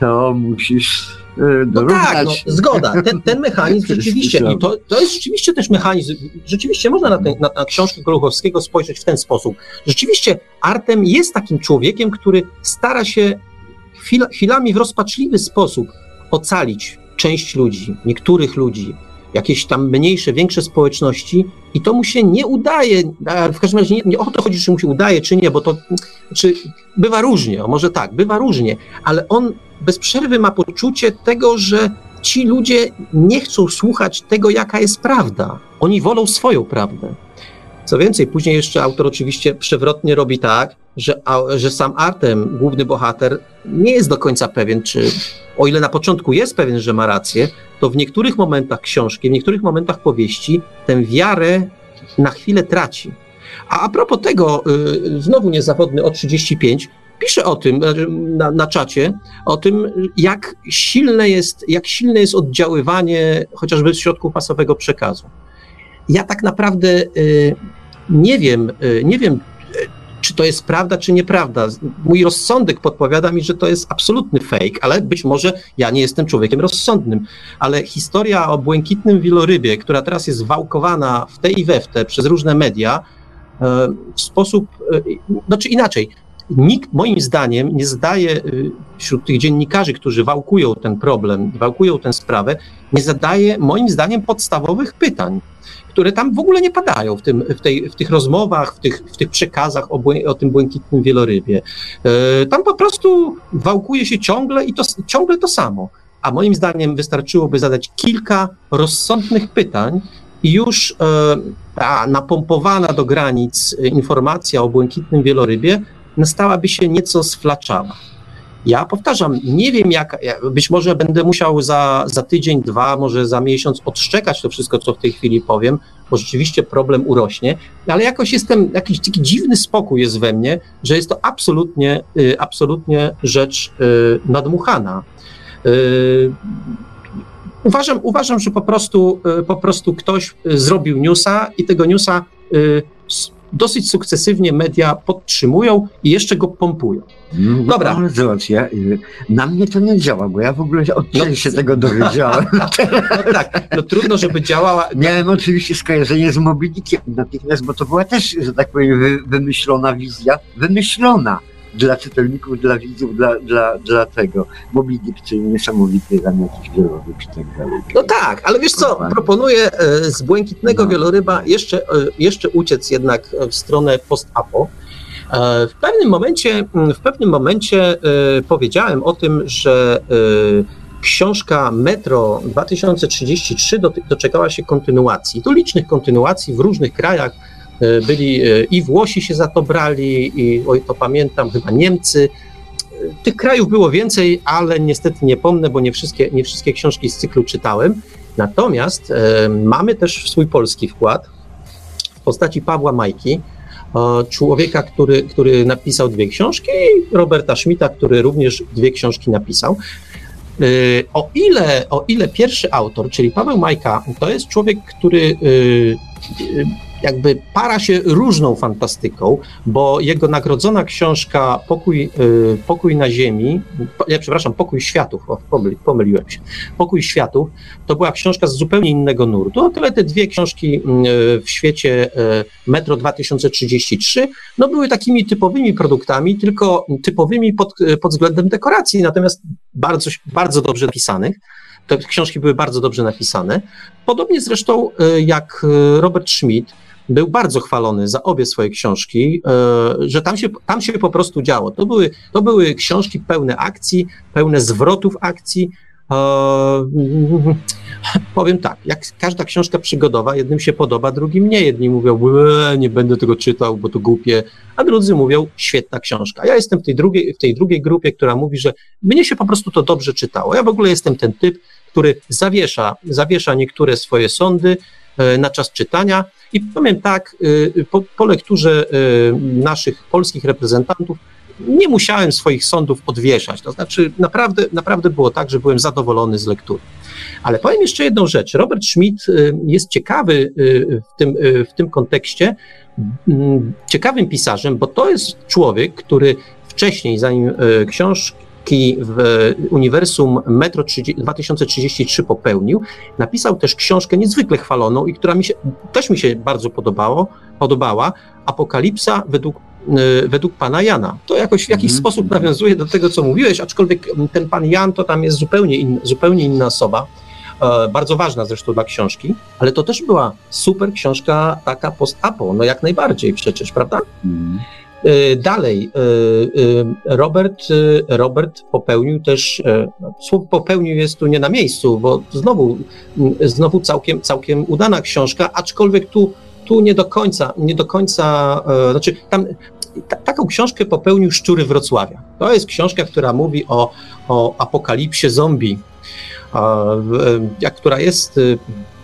to musisz e, no tak, no, zgoda. Ten, ten mechanizm rzeczywiście, i to, to jest rzeczywiście też mechanizm, rzeczywiście można na, ten, na, na książkę Goluchowskiego spojrzeć w ten sposób. Rzeczywiście Artem jest takim człowiekiem, który stara się chwil, chwilami w rozpaczliwy sposób ocalić część ludzi, niektórych ludzi, jakieś tam mniejsze, większe społeczności i to mu się nie udaje, w każdym razie nie, nie o to chodzi, czy mu się udaje, czy nie, bo to czy bywa różnie, o może tak, bywa różnie, ale on bez przerwy ma poczucie tego, że ci ludzie nie chcą słuchać tego, jaka jest prawda. Oni wolą swoją prawdę. Co więcej, później jeszcze autor oczywiście przewrotnie robi tak, że, że sam Artem, główny bohater, nie jest do końca pewien, czy o ile na początku jest pewien, że ma rację, to w niektórych momentach książki, w niektórych momentach powieści tę wiarę na chwilę traci. A a propos tego, yy, znowu niezawodny o 35, pisze o tym znaczy, na, na czacie, o tym, jak silne jest, jak silne jest oddziaływanie chociażby środków masowego przekazu. Ja tak naprawdę y, nie wiem, y, nie wiem, czy to jest prawda, czy nieprawda. Mój rozsądek podpowiada mi, że to jest absolutny fake, ale być może ja nie jestem człowiekiem rozsądnym. Ale historia o błękitnym wielorybie, która teraz jest wałkowana w te i we w te przez różne media, e, w sposób, e, znaczy inaczej, nikt moim zdaniem nie zadaje e, wśród tych dziennikarzy, którzy wałkują ten problem, wałkują tę sprawę, nie zadaje moim zdaniem podstawowych pytań które tam w ogóle nie padają w, tym, w, tej, w tych rozmowach, w tych, w tych przekazach o, o tym błękitnym wielorybie. E, tam po prostu wałkuje się ciągle i to, ciągle to samo. A moim zdaniem wystarczyłoby zadać kilka rozsądnych pytań i już e, ta napompowana do granic informacja o błękitnym wielorybie stałaby się nieco sflaczała. Ja powtarzam, nie wiem jak, być może będę musiał za, za tydzień, dwa, może za miesiąc odszczekać to wszystko, co w tej chwili powiem, bo rzeczywiście problem urośnie, ale jakoś jestem, jakiś taki dziwny spokój jest we mnie, że jest to absolutnie, y, absolutnie rzecz y, nadmuchana. Y, uważam, uważam, że po prostu, po prostu ktoś zrobił newsa i tego newsa dosyć sukcesywnie media podtrzymują i jeszcze go pompują. No, Dobra. Ale zobacz, ja, y, na mnie to nie działa, bo ja w ogóle od no, się tego dowiedziałem. No tak, no trudno, żeby działała. Miałem oczywiście skojarzenie z Mobilikiem natychmiast, bo to była też, że tak powiem, wymyślona wizja, wymyślona dla czytelników, dla widzów, dla, dla, dla tego. Moby Dick, czyli niesamowity tam jakiś wieloryb i tak dalej. No tak, ale wiesz co, proponuję e, z błękitnego no. wieloryba jeszcze, e, jeszcze uciec jednak w stronę post-apo. E, w pewnym momencie, w pewnym momencie powiedziałem o tym, że książka Metro 2033 doczekała się kontynuacji. Tu licznych kontynuacji w różnych krajach, E, byli e, i Włosi się za to brali, i oj, to pamiętam, chyba Niemcy. E, tych krajów było więcej, ale niestety nie pomnę, bo nie wszystkie, nie wszystkie książki z cyklu czytałem. Natomiast e, mamy też swój polski wkład w postaci Pawła Majki, e, człowieka, który, który napisał dwie książki, i Roberta Schmidta, który również dwie książki napisał. E, o ile, o ile pierwszy autor, czyli Paweł Majka, to jest człowiek, który jakby para się różną fantastyką, bo jego nagrodzona książka Pokój, y, Pokój na Ziemi, ja przepraszam, Pokój Światów, o, pomyli, pomyliłem się, Pokój Światów, to była książka z zupełnie innego nurtu. O tyle te dwie książki y, w świecie y, Metro 2033, no były takimi typowymi produktami, tylko typowymi pod, pod względem dekoracji, natomiast bardzo, bardzo dobrze napisanych. Te książki były bardzo dobrze napisane. Podobnie zresztą jak Robert Schmidt, był bardzo chwalony za obie swoje książki, e, że tam się, tam się po prostu działo. To były, to były książki pełne akcji, pełne zwrotów akcji. E, powiem tak, jak każda książka przygodowa, jednym się podoba, drugim nie. Jedni mówią, nie będę tego czytał, bo to głupie, a drudzy mówią, świetna książka. Ja jestem w tej drugiej, w tej drugiej grupie, która mówi, że mnie się po prostu to dobrze czytało. Ja w ogóle jestem ten typ, który zawiesza, zawiesza niektóre swoje sądy na czas czytania, i powiem tak, y, po, po lekturze y, naszych polskich reprezentantów nie musiałem swoich sądów odwieszać. To znaczy, naprawdę, naprawdę było tak, że byłem zadowolony z lektury. Ale powiem jeszcze jedną rzecz. Robert Schmidt jest ciekawy w tym, w tym kontekście, ciekawym pisarzem, bo to jest człowiek, który wcześniej, zanim książ, w uniwersum Metro 2033 popełnił, napisał też książkę niezwykle chwaloną i która mi się, też mi się bardzo podobało, podobała, Apokalipsa według, e, według pana Jana. To jakoś w jakiś mm. sposób nawiązuje do tego, co mówiłeś, aczkolwiek ten pan Jan to tam jest zupełnie, in, zupełnie inna osoba. e, bardzo ważna zresztą dla książki, ale to też była super książka taka post-apo, no jak najbardziej przecież, prawda? Mhm. E, Dalej, e, e, Robert, Robert popełnił też, no, słowo popełnił jest tu nie na miejscu, bo znowu, znowu całkiem, całkiem udana książka, aczkolwiek tu, tu nie do końca, nie do końca, znaczy tam ta, taką książkę popełnił Szczury Wrocławia. To jest książka, która mówi o, o apokalipsie zombie, która jest,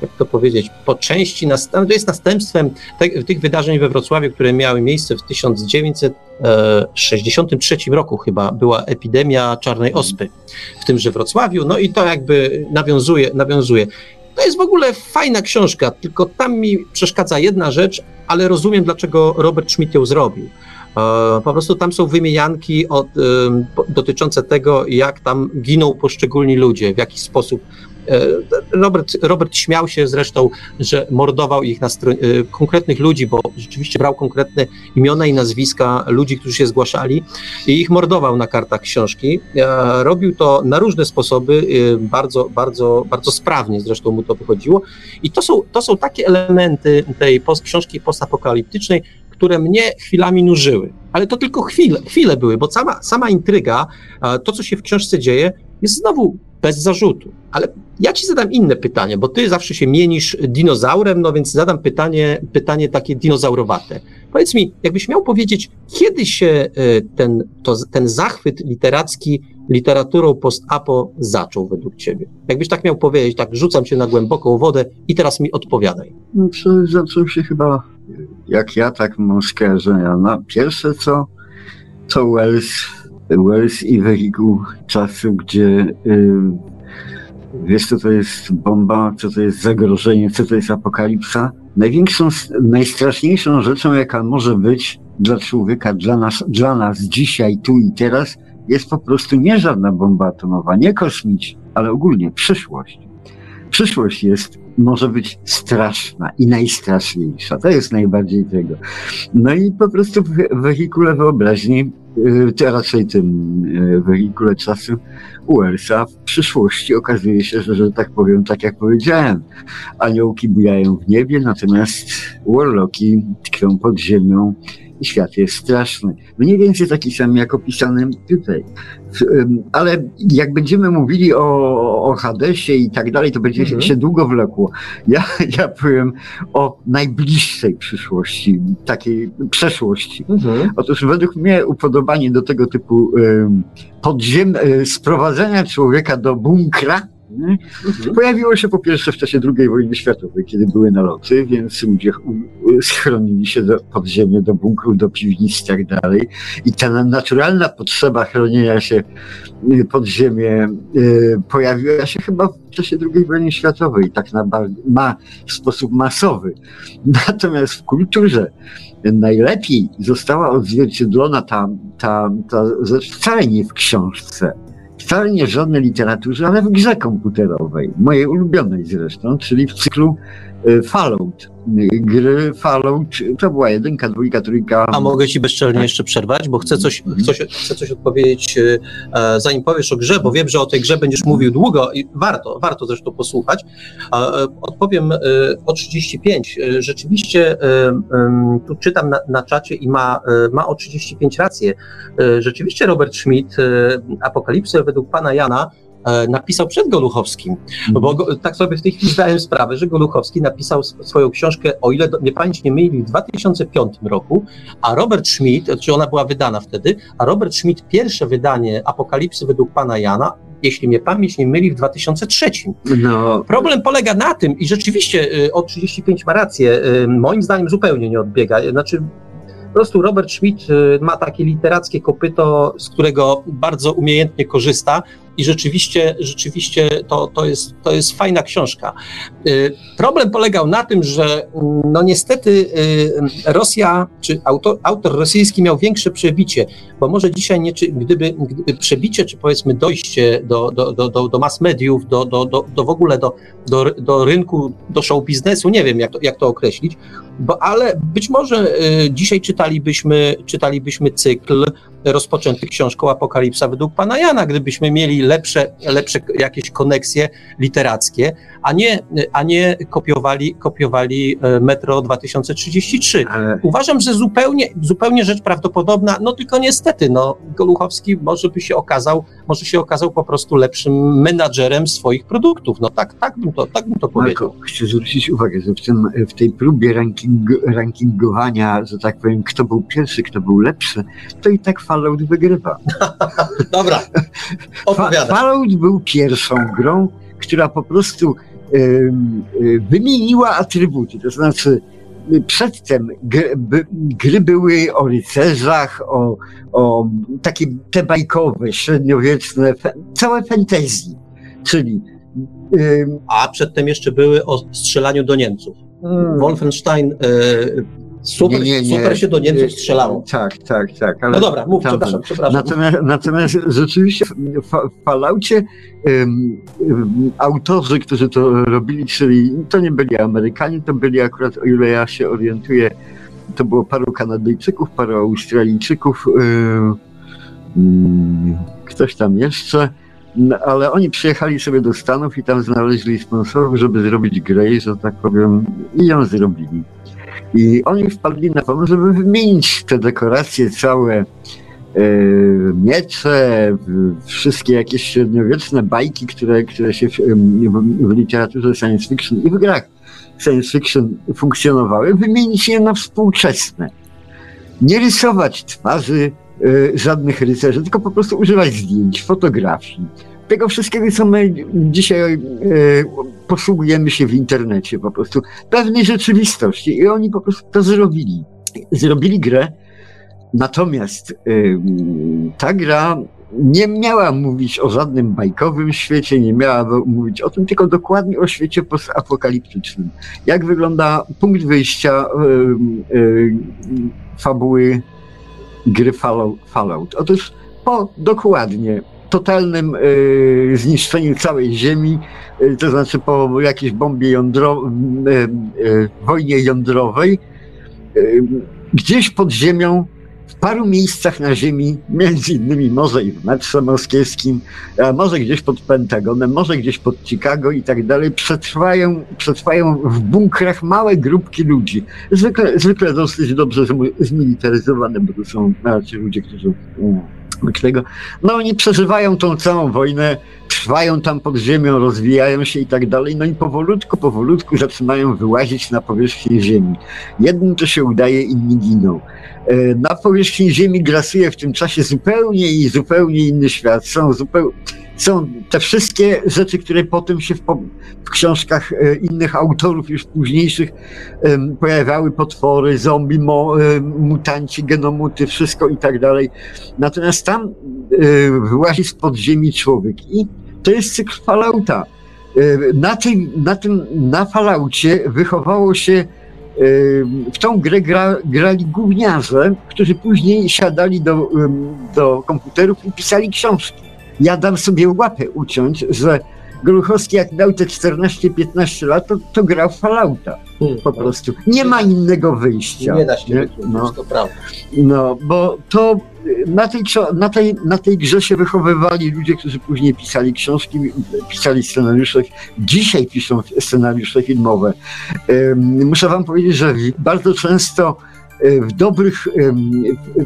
jak to powiedzieć, po części, nast- to jest następstwem te, tych wydarzeń we Wrocławiu, które miały miejsce w 1963 roku chyba, była epidemia czarnej ospy w tymże Wrocławiu, no i to jakby nawiązuje, nawiązuje. To jest w ogóle fajna książka, tylko tam mi przeszkadza jedna rzecz, ale rozumiem, dlaczego Robert Schmidt ją zrobił. E, Po prostu tam są wymienianki od, dotyczące tego, jak tam giną poszczególni ludzie, w jaki sposób. E, Robert, Robert śmiał się zresztą, że mordował ich na stro- e, konkretnych ludzi, bo rzeczywiście brał konkretne imiona i nazwiska ludzi, którzy się zgłaszali i ich mordował na kartach książki. E, Robił to na różne sposoby, bardzo, bardzo, bardzo sprawnie zresztą mu to wychodziło. I to są, to są takie elementy tej post, książki postapokaliptycznej, które mnie chwilami nużyły. Ale to tylko chwile, chwile były, bo sama, sama intryga, to co się w książce dzieje, jest znowu bez zarzutu. Ale ja ci zadam inne pytanie, bo ty zawsze się mienisz dinozaurem, no więc zadam pytanie, pytanie takie dinozaurowate. Powiedz mi, jakbyś miał powiedzieć, kiedy się e, ten, to, ten zachwyt literacki literaturą post-apo zaczął według ciebie? Jakbyś tak miał powiedzieć, tak rzucam cię na głęboką wodę i teraz mi odpowiadaj. No, zaczął się chyba, jak ja tak mam skojarzenia. No, pierwsze co, to Wells, Wells i wehikuł czasu, gdzie y, wiesz co to jest bomba, co to jest zagrożenie, co to jest apokalipsa. Największą, najstraszniejszą rzeczą, jaka może być dla człowieka, dla nas, dla nas dzisiaj, tu i teraz, jest po prostu nie żadna bomba atomowa, nie kosmiczna, ale ogólnie przyszłość. Przyszłość jest, może być straszna i najstraszniejsza. To jest najbardziej tego. No i po prostu w wehikule wyobraźni, yy, to raczej tym yy, wehikule czasu Uelsa w przyszłości okazuje się, że, że tak powiem, tak jak powiedziałem, aniołki bujają w niebie, natomiast warlocki tkwią pod ziemią świat jest straszny. Mniej więcej taki sam jak opisany tutaj. Ale jak będziemy mówili o, o Hadesie i tak dalej, to będzie Mhm. się długo wlekło. Ja, ja powiem o najbliższej przyszłości, takiej przeszłości. Otóż według mnie upodobanie do tego typu podziem, y, sprowadzenia człowieka do bunkra pojawiło się po pierwsze w czasie II wojny światowej, kiedy były naloty, więc ludzie schronili się do, pod ziemię, do bunkru, do piwnic i tak dalej. I ta na- naturalna potrzeba chronienia się y, pod ziemię y, pojawiła się chyba w czasie II wojny światowej, tak na, ma, w sposób masowy. Natomiast w kulturze najlepiej została odzwierciedlona ta, ta, ta rzecz wcale nie w książce, wcale nie żadnej literaturze, ale w grze komputerowej, mojej ulubionej zresztą, czyli w cyklu Fallout. Y, Gry Fallout, to była jedynka, dwójka, trójka. A mogę ci bezczelnie jeszcze przerwać, bo chcę coś, coś, chcę coś odpowiedzieć, e, zanim powiesz o grze, bo wiem, że o tej grze będziesz mówił długo i warto, warto zresztą posłuchać. E, odpowiem e, o 35. E, Rzeczywiście tu czytam na, na czacie i ma, ma o 35 rację. Rzeczywiście Robert Schmidt Apokalipsę według pana Jana napisał przed Goluchowskim. Bo tak sobie w tej chwili zdałem sprawę, że Goluchowski napisał sw- swoją książkę, o ile mnie pamięć nie myli, w 2005 roku, a Robert Schmidt, czy ona była wydana wtedy, a Robert Schmidt pierwsze wydanie Apokalipsy według pana Jana, jeśli mnie pamięć nie myli, w 2003. No, Problem polega na tym, i rzeczywiście y, o 35 ma rację, y, moim zdaniem zupełnie nie odbiega, znaczy po prostu Robert Schmidt ma takie literackie kopyto, z którego bardzo umiejętnie korzysta i rzeczywiście, rzeczywiście to, to, jest, to jest fajna książka. Y, Problem polegał na tym, że mm, no niestety y, Rosja, czy autor, autor rosyjski miał większe przebicie, bo może dzisiaj nie, czy, gdyby, gdyby przebicie, czy powiedzmy dojście do, do, do, do, do mass mediów, do, do, do, do w ogóle do, do, do rynku, do show biznesu, nie wiem jak to, jak to określić, bo, ale być może y, dzisiaj czytalibyśmy, czytalibyśmy cykl rozpoczęty książką Apokalipsa według pana Jana, gdybyśmy mieli lepsze, lepsze jakieś koneksje literackie, a nie, a nie kopiowali, kopiowali e, Metro 2033. Ale... Uważam, że zupełnie, zupełnie rzecz prawdopodobna, no tylko niestety, no, Goluchowski może by się okazał, może się okazał po prostu lepszym menadżerem swoich produktów. No tak, tak bym to, tak bym to powiedział. Marko, chcę zwrócić uwagę, że w, tym, w tej próbie ranking, rankingowania, że tak powiem, kto był pierwszy, kto był lepszy, to i tak Fallout wygrywa. Dobra, opowiadaj. Fallout był pierwszą grą, która po prostu wymieniła atrybuty, to znaczy y, przedtem gry, gry, były o rycerzach, o, o takie te bajkowe, średniowieczne, całe fantasy, czyli... A przedtem jeszcze były o strzelaniu do Niemców. Hmm. Wolfenstein Super, nie, nie, nie. super się do Niemców strzelało. Tak, tak, tak. Ale no dobra, mów, tam, przepraszam, przepraszam. Natomiast, natomiast rzeczywiście w, um, autorzy, którzy to robili, czyli to nie byli Amerykanie, to byli akurat, o ile ja się orientuję, to było paru Kanadyjczyków, paru Australijczyków, um, ktoś tam jeszcze, no, ale oni przyjechali sobie do Stanów i tam znaleźli sponsorów, żeby zrobić grę, że tak powiem, i ją zrobili. I oni wpadli na pomysł, żeby wymienić te dekoracje całe, e, miecze, wszystkie jakieś średniowieczne bajki, które, które się w, w, literaturze science fiction i w grach science fiction funkcjonowały, wymienić je na współczesne. Nie rysować twarzy e, żadnych rycerzy, tylko po prostu używać zdjęć, fotografii, tego wszystkiego, co my dzisiaj e, posługujemy się w internecie, po prostu pewnej rzeczywistości. I oni po prostu to zrobili. Zrobili grę, natomiast e, ta gra nie miała mówić o żadnym bajkowym świecie, nie miała mówić o tym, tylko dokładnie o świecie postapokaliptycznym. Jak wygląda punkt wyjścia e, fabuły gry Fallout? Otóż po dokładnie totalnym y, zniszczeniu całej Ziemi, y, to znaczy po jakiejś bombie jądro, y, y wojnie jądrowej, y, gdzieś pod ziemią, w paru miejscach na Ziemi, między innymi może i w metrze moskiewskim, a może gdzieś pod Pentagonem, może gdzieś pod Chicago i tak dalej, przetrwają, przetrwają w bunkrach małe grupki ludzi. Zwykle, zwykle dosyć dobrze zmilitaryzowane, bo to są raczej ludzie, którzy tego. No oni przeżywają tą całą wojnę, trwają tam pod ziemią, rozwijają się i tak dalej, no i powolutku, powolutku zaczynają wyłazić na powierzchnię ziemi. Jednym to się udaje, inni giną. E, na powierzchni ziemi grasuje w tym czasie zupełnie i zupełnie inny świat. Są zupełnie są te wszystkie rzeczy, które potem się w, w książkach e, innych autorów, już późniejszych, pojawiały potwory, zombie, mo, mutanci, genomuty, wszystko i tak dalej. Natomiast tam e, wyłazi z podziemi człowiek i to jest cykl Fallouta. E, na, na tym, na Falloutie wychowało się w tą grę gra, grali gówniarze, którzy później siadali do, do komputerów i pisali książki ja dam sobie łapę uciąć, że Gruchowski jak miał te 14-15 lat, to, to grał w Fallouta. Hmm, po prostu. Nie ma innego wyjścia. Nie da się nie? No. to prawda. No, bo to na tej, na, tej, na tej grze się wychowywali ludzie, którzy później pisali książki, pisali scenariusze, dzisiaj piszą scenariusze filmowe. Muszę wam powiedzieć, że bardzo często e, w dobrych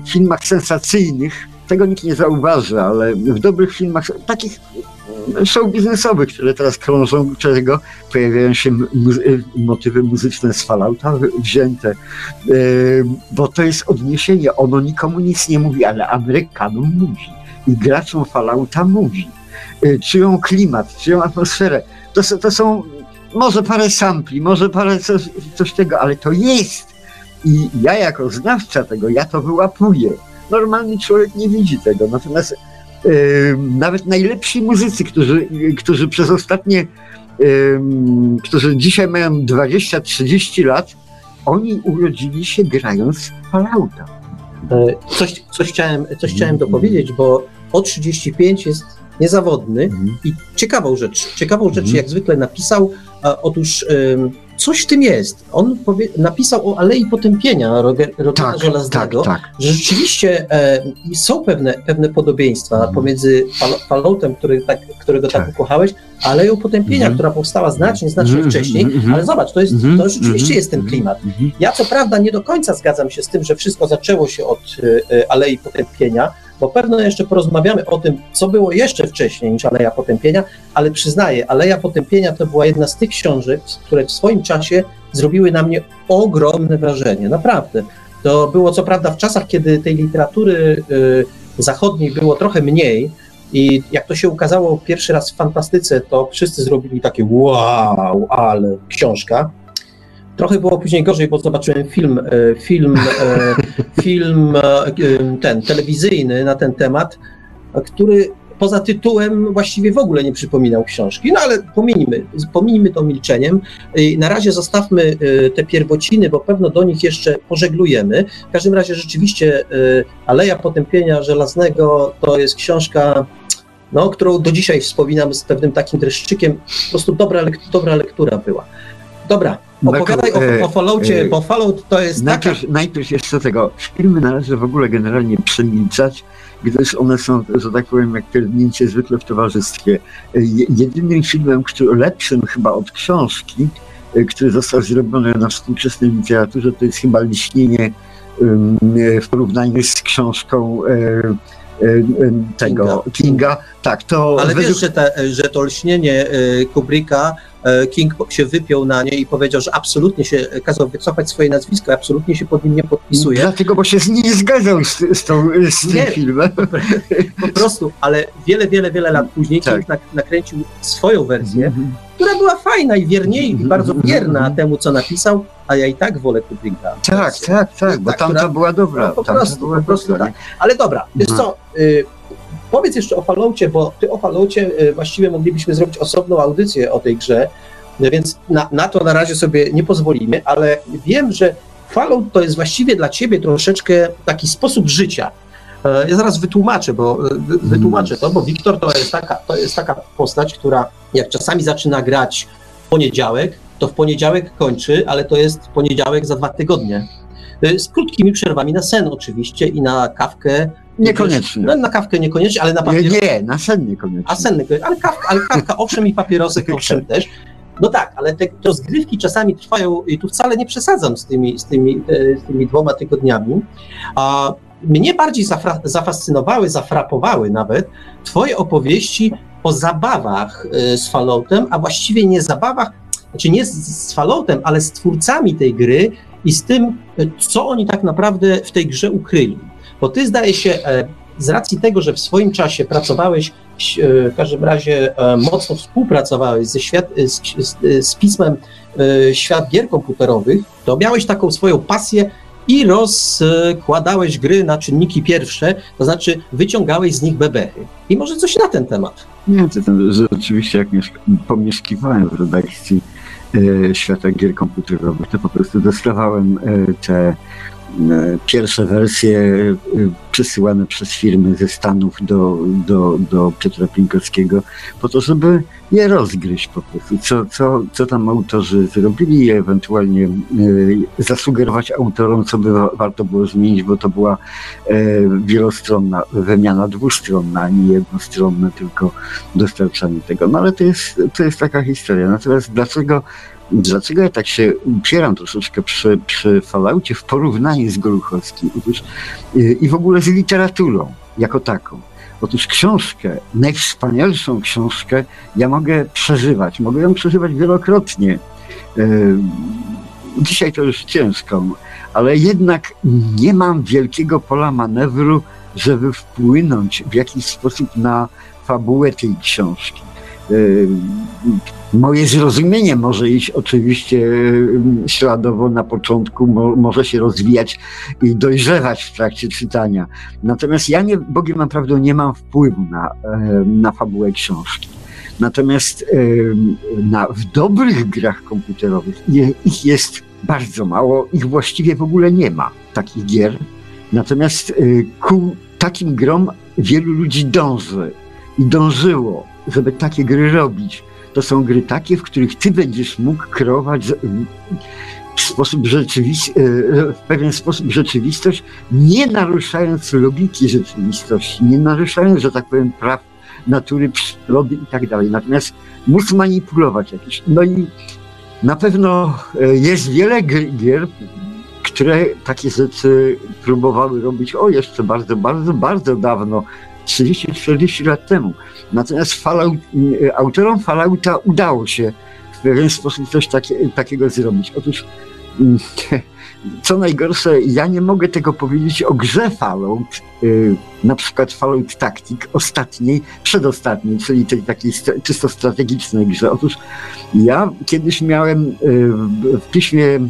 filmach sensacyjnych tego nikt nie zauważy, ale w dobrych filmach, takich show biznesowych, które teraz krążą, czego pojawiają się muzy motywy muzyczne z Fallouta wzięte, yy, bo to jest odniesienie, ono nikomu nic nie mówi, ale Amerykanom mówi i graczom Fallouta mówi. Czują klimat, czują atmosferę. To, to są może parę sampli, może parę coś, coś tego, ale to jest. I ja jako znawca tego, ja to wyłapuję normalny człowiek nie widzi tego. Natomiast yy, nawet najlepsi muzycy, którzy, którzy przez ostatnie, yy, którzy dzisiaj mają 20-30 lat, oni urodzili się grając Fallouta. E, coś, coś, chciałem, coś chciałem dopowiedzieć, bo o 35 jest niezawodny mm. i ciekawą rzecz, ciekawą rzecz mm. jak zwykle napisał, otóż coś w tym jest. On powie, napisał o Alei Potępienia Rogera Tak, Żelaznego, tak, tak. że rzeczywiście e, są pewne, pewne podobieństwa Mhm. pomiędzy Fal- Falloutem, który tak, którego tak, Tak. ukochałeś, a Aleją Potępienia, Mhm. która powstała znacznie, znacznie Mhm, wcześniej, mhm, ale zobacz, to, jest, Mhm, to rzeczywiście mhm, jest ten klimat. Ja co prawda nie do końca zgadzam się z tym, że wszystko zaczęło się od e, Alei Potępienia, bo pewno jeszcze porozmawiamy o tym, co było jeszcze wcześniej niż Aleja Potępienia, ale przyznaję, Aleja Potępienia to była jedna z tych książek, które w swoim czasie zrobiły na mnie ogromne wrażenie, naprawdę. To było co prawda w czasach, kiedy tej literatury y, zachodniej było trochę mniej i jak to się ukazało pierwszy raz w fantastyce, to wszyscy zrobili takie wow, ale książka. Trochę było później gorzej, bo zobaczyłem film, e, film, e, film e, ten telewizyjny na ten temat, który poza tytułem właściwie w ogóle nie przypominał książki. No ale pominijmy, pominijmy to milczeniem. Na razie zostawmy te pierwociny, bo pewno do nich jeszcze pożeglujemy. W każdym razie rzeczywiście Aleja Potępienia Żelaznego to jest książka, no, którą do dzisiaj wspominam z pewnym takim dreszczykiem. Po prostu dobra, dobra lektura była. Dobra, opowiadaj Marku, e, o, o Falloutie, e, bo Fallout to jest taka... Najpierw, najpierw jeszcze tego. Filmy należy w ogóle generalnie przemilczać, gdyż one są, że tak powiem, jak pierdnięcie zwykle w towarzystwie. Je- Jedynym filmem, który lepszym chyba od książki, który został zrobiony na współczesnej literaturze, to jest chyba Liśnienie w porównaniu z książką tego Kinga. Kinga. Tak, to Ale według wiesz, że, te, że to lśnienie e, Kubricka, e, King się wypiął na nie i powiedział, że absolutnie się kazał wycofać swoje nazwisko, absolutnie się pod nim nie podpisuje. Dlatego, bo się z nie zgadzał z, z, tą, z tym Nie. filmem. Po prostu, ale wiele, wiele, wiele lat później Tak. King nak- nakręcił swoją wersję, Mhm. która była fajna i wierniej, i Mhm, bardzo mhm, wierna mhm. temu, co napisał, a ja i tak wolę Kubricka. Tak, tak, tak, bo Tak, tamta była dobra. No, po prostu, była po prostu dobra. tak. Ale dobra, wiesz Mhm. co, y, powiedz jeszcze o Falloutie, bo ty o Falloutie y, właściwie moglibyśmy zrobić osobną audycję o tej grze, no więc na, na to na razie sobie nie pozwolimy, ale wiem, że Fallout to jest właściwie dla ciebie troszeczkę taki sposób życia. E, Ja zaraz wytłumaczę, bo wy- wytłumaczę to, bo Wiktor to jest taka, to jest taka postać, która jak czasami zaczyna grać w poniedziałek, to w poniedziałek kończy, ale to jest poniedziałek za dwa tygodnie. Z krótkimi przerwami na sen oczywiście i na kawkę. Niekoniecznie. No, na kawkę niekoniecznie, ale na Nie, papierosy. nie, na sen niekoniecznie. A senny, ale kawka, ale kawka owszem i papierosek owszem też. No tak, ale te rozgrywki czasami trwają, i tu wcale nie przesadzam z tymi, z tymi, e, z tymi dwoma tygodniami. A mnie bardziej zafra- zafascynowały, zafrapowały nawet twoje opowieści o zabawach e, z Falloutem, a właściwie nie zabawach, znaczy nie z, z Falloutem, ale z twórcami tej gry i z tym, e, co oni tak naprawdę w tej grze ukryli. Bo ty zdaje się, e, z racji tego, że w swoim czasie pracowałeś, e, w każdym razie e, mocno współpracowałeś ze świat, z, z, z pismem Świat Gier Komputerowych, to miałeś taką swoją pasję i rozkładałeś gry na czynniki pierwsze, to znaczy wyciągałeś z nich bebechy. I może coś na ten temat. Nie, to tam rzeczywiście jak mieszka- pomieszkiwałem w redakcji e, Świata Gier Komputerowych, to po prostu dostawałem e, te pierwsze wersje e, przesyłane przez firmy ze Stanów do, do, do Piotra Pinkowskiego po to, żeby je rozgryźć po prostu, co, co, co tam autorzy zrobili i ewentualnie e, zasugerować autorom, co by wa- warto było zmienić, bo to była e, wielostronna wymiana dwustronna, a nie jednostronna, tylko dostarczanie tego. No ale to jest, to jest taka historia. Natomiast dlaczego, dlaczego ja tak się upieram troszeczkę przy, przy Falloutie w porównaniu z Goluchowskim Otóż, yy, i w ogóle z literaturą jako taką? Otóż książkę, najwspanialszą książkę, ja mogę przeżywać. Mogę ją przeżywać wielokrotnie. Yy, Dzisiaj to już ciężko, ale jednak nie mam wielkiego pola manewru, żeby wpłynąć w jakiś sposób na fabułę tej książki. Moje zrozumienie może iść oczywiście śladowo na początku, mo, może się rozwijać i dojrzewać w trakcie czytania. Natomiast ja nie, Bogiem naprawdę nie mam wpływu na, na fabułę książki. Natomiast na, w dobrych grach komputerowych ich jest bardzo mało, ich właściwie w ogóle nie ma, takich gier. Natomiast yy, ku takim grom wielu ludzi dąży i dążyło, żeby takie gry robić. To są gry takie, w których ty będziesz mógł kreować w sposób rzeczywisty, w pewien sposób rzeczywistość, nie naruszając logiki rzeczywistości, nie naruszając, że tak powiem, praw natury, przyrody i tak dalej. Natomiast móc manipulować jakieś. No i na pewno e, jest wiele gier, które takie rzeczy próbowały robić, o jeszcze bardzo, bardzo, bardzo dawno, 30-40 lat temu. Natomiast Fallout, e, autorom Fallouta udało się w pewien sposób coś takie, takiego zrobić. Otóż mm, co najgorsze, ja nie mogę tego powiedzieć o grze Fallout, yy, na przykład Fallout Tactic, ostatniej, przedostatniej, czyli tej takiej czysto strategicznej grze. Otóż ja kiedyś miałem yy, w piśmie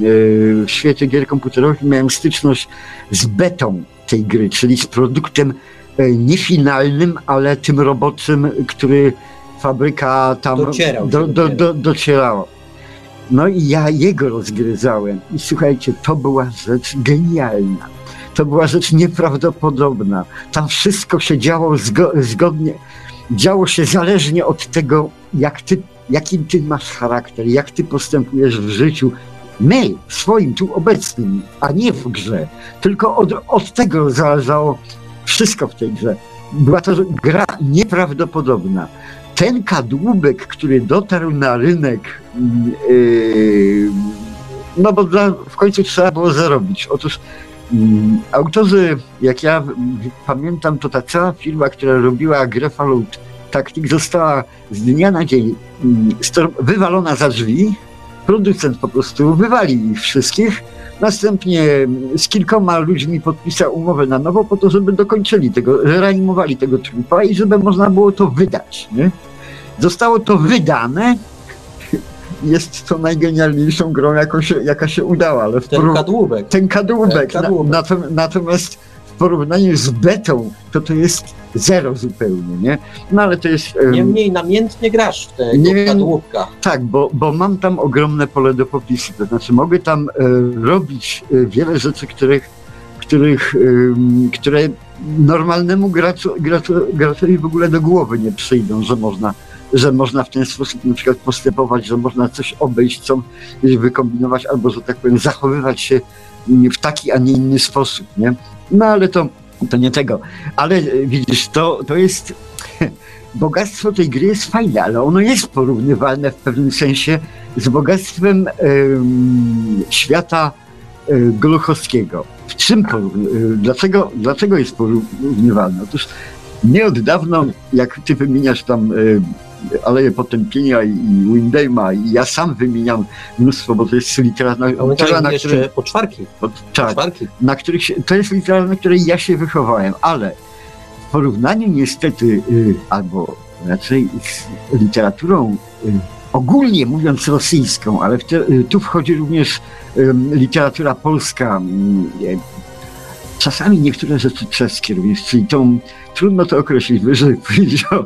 w świecie gier komputerowych miałem styczność z betą tej gry, czyli z produktem yy, niefinalnym, ale tym roboczym, który fabryka tam docierał, do, do, do, docierała. No i ja jego rozgryzałem. I słuchajcie, to była rzecz genialna. To była rzecz nieprawdopodobna. Tam wszystko się działo zgo zgodnie, działo się zależnie od tego, jak ty, jaki ty masz charakter, jak ty postępujesz w życiu. My, swoim, tu obecnym, a nie w grze. Tylko od, od tego zależało wszystko w tej grze. Była to gra nieprawdopodobna ten kadłubek, który dotarł na rynek, yy, no bo dla, w końcu trzeba było zarobić. Otóż yy, autorzy, jak ja pamiętam, to ta cała firma, która robiła grę Fallout Tactic została z dnia na dzień yy, wywalona za drzwi. Producent po prostu wywalił ich wszystkich. Następnie z kilkoma ludźmi podpisał umowę na nowo po to, żeby dokończyli tego, reanimowali tego trupa i żeby można było to wydać. Nie? Zostało to wydane. Jest to najgenialniejszą grą, jaką się, jaka się udała. Ale ten kadłubek. Ten kadłubek. Ten kadłubek. Na, natomiast porównaniu z betą, to to jest zero zupełnie, nie? No ale to jest... Niemniej namiętnie grasz w te kadłubka. Tak, bo, bo mam tam ogromne pole do popisu. To znaczy mogę tam e, robić e, wiele rzeczy, których, których, e, które normalnemu graczu, graczu, graczowi w ogóle do głowy nie przyjdą, że można że można w ten sposób na przykład postępować, że można coś obejść, co wykombinować, albo, że tak powiem, zachowywać się w taki, a nie inny sposób, nie? No ale to, to nie tego. Ale e, widzisz, to, to jest... Bogactwo tej gry jest fajne, ale ono jest porównywalne w pewnym sensie z bogactwem świata y, Gluchowskiego. W czym porówny, dlaczego, dlaczego jest porównywalne? Otóż nie od dawna, jak ty wymieniasz tam Aleje Potępienia i Windejma i ja sam wymieniam mnóstwo, bo to jest literatura, na której... poczwarki. Po, tak, poczwarki. na których się, to jest literatura, na której ja się wychowałem, ale w porównaniu niestety, y, albo raczej z literaturą y, ogólnie mówiąc rosyjską, ale te, y, tu wchodzi również literatura polska, czasami niektóre rzeczy czeskie również, czyli tą, trudno to określić, wyżej powiedział,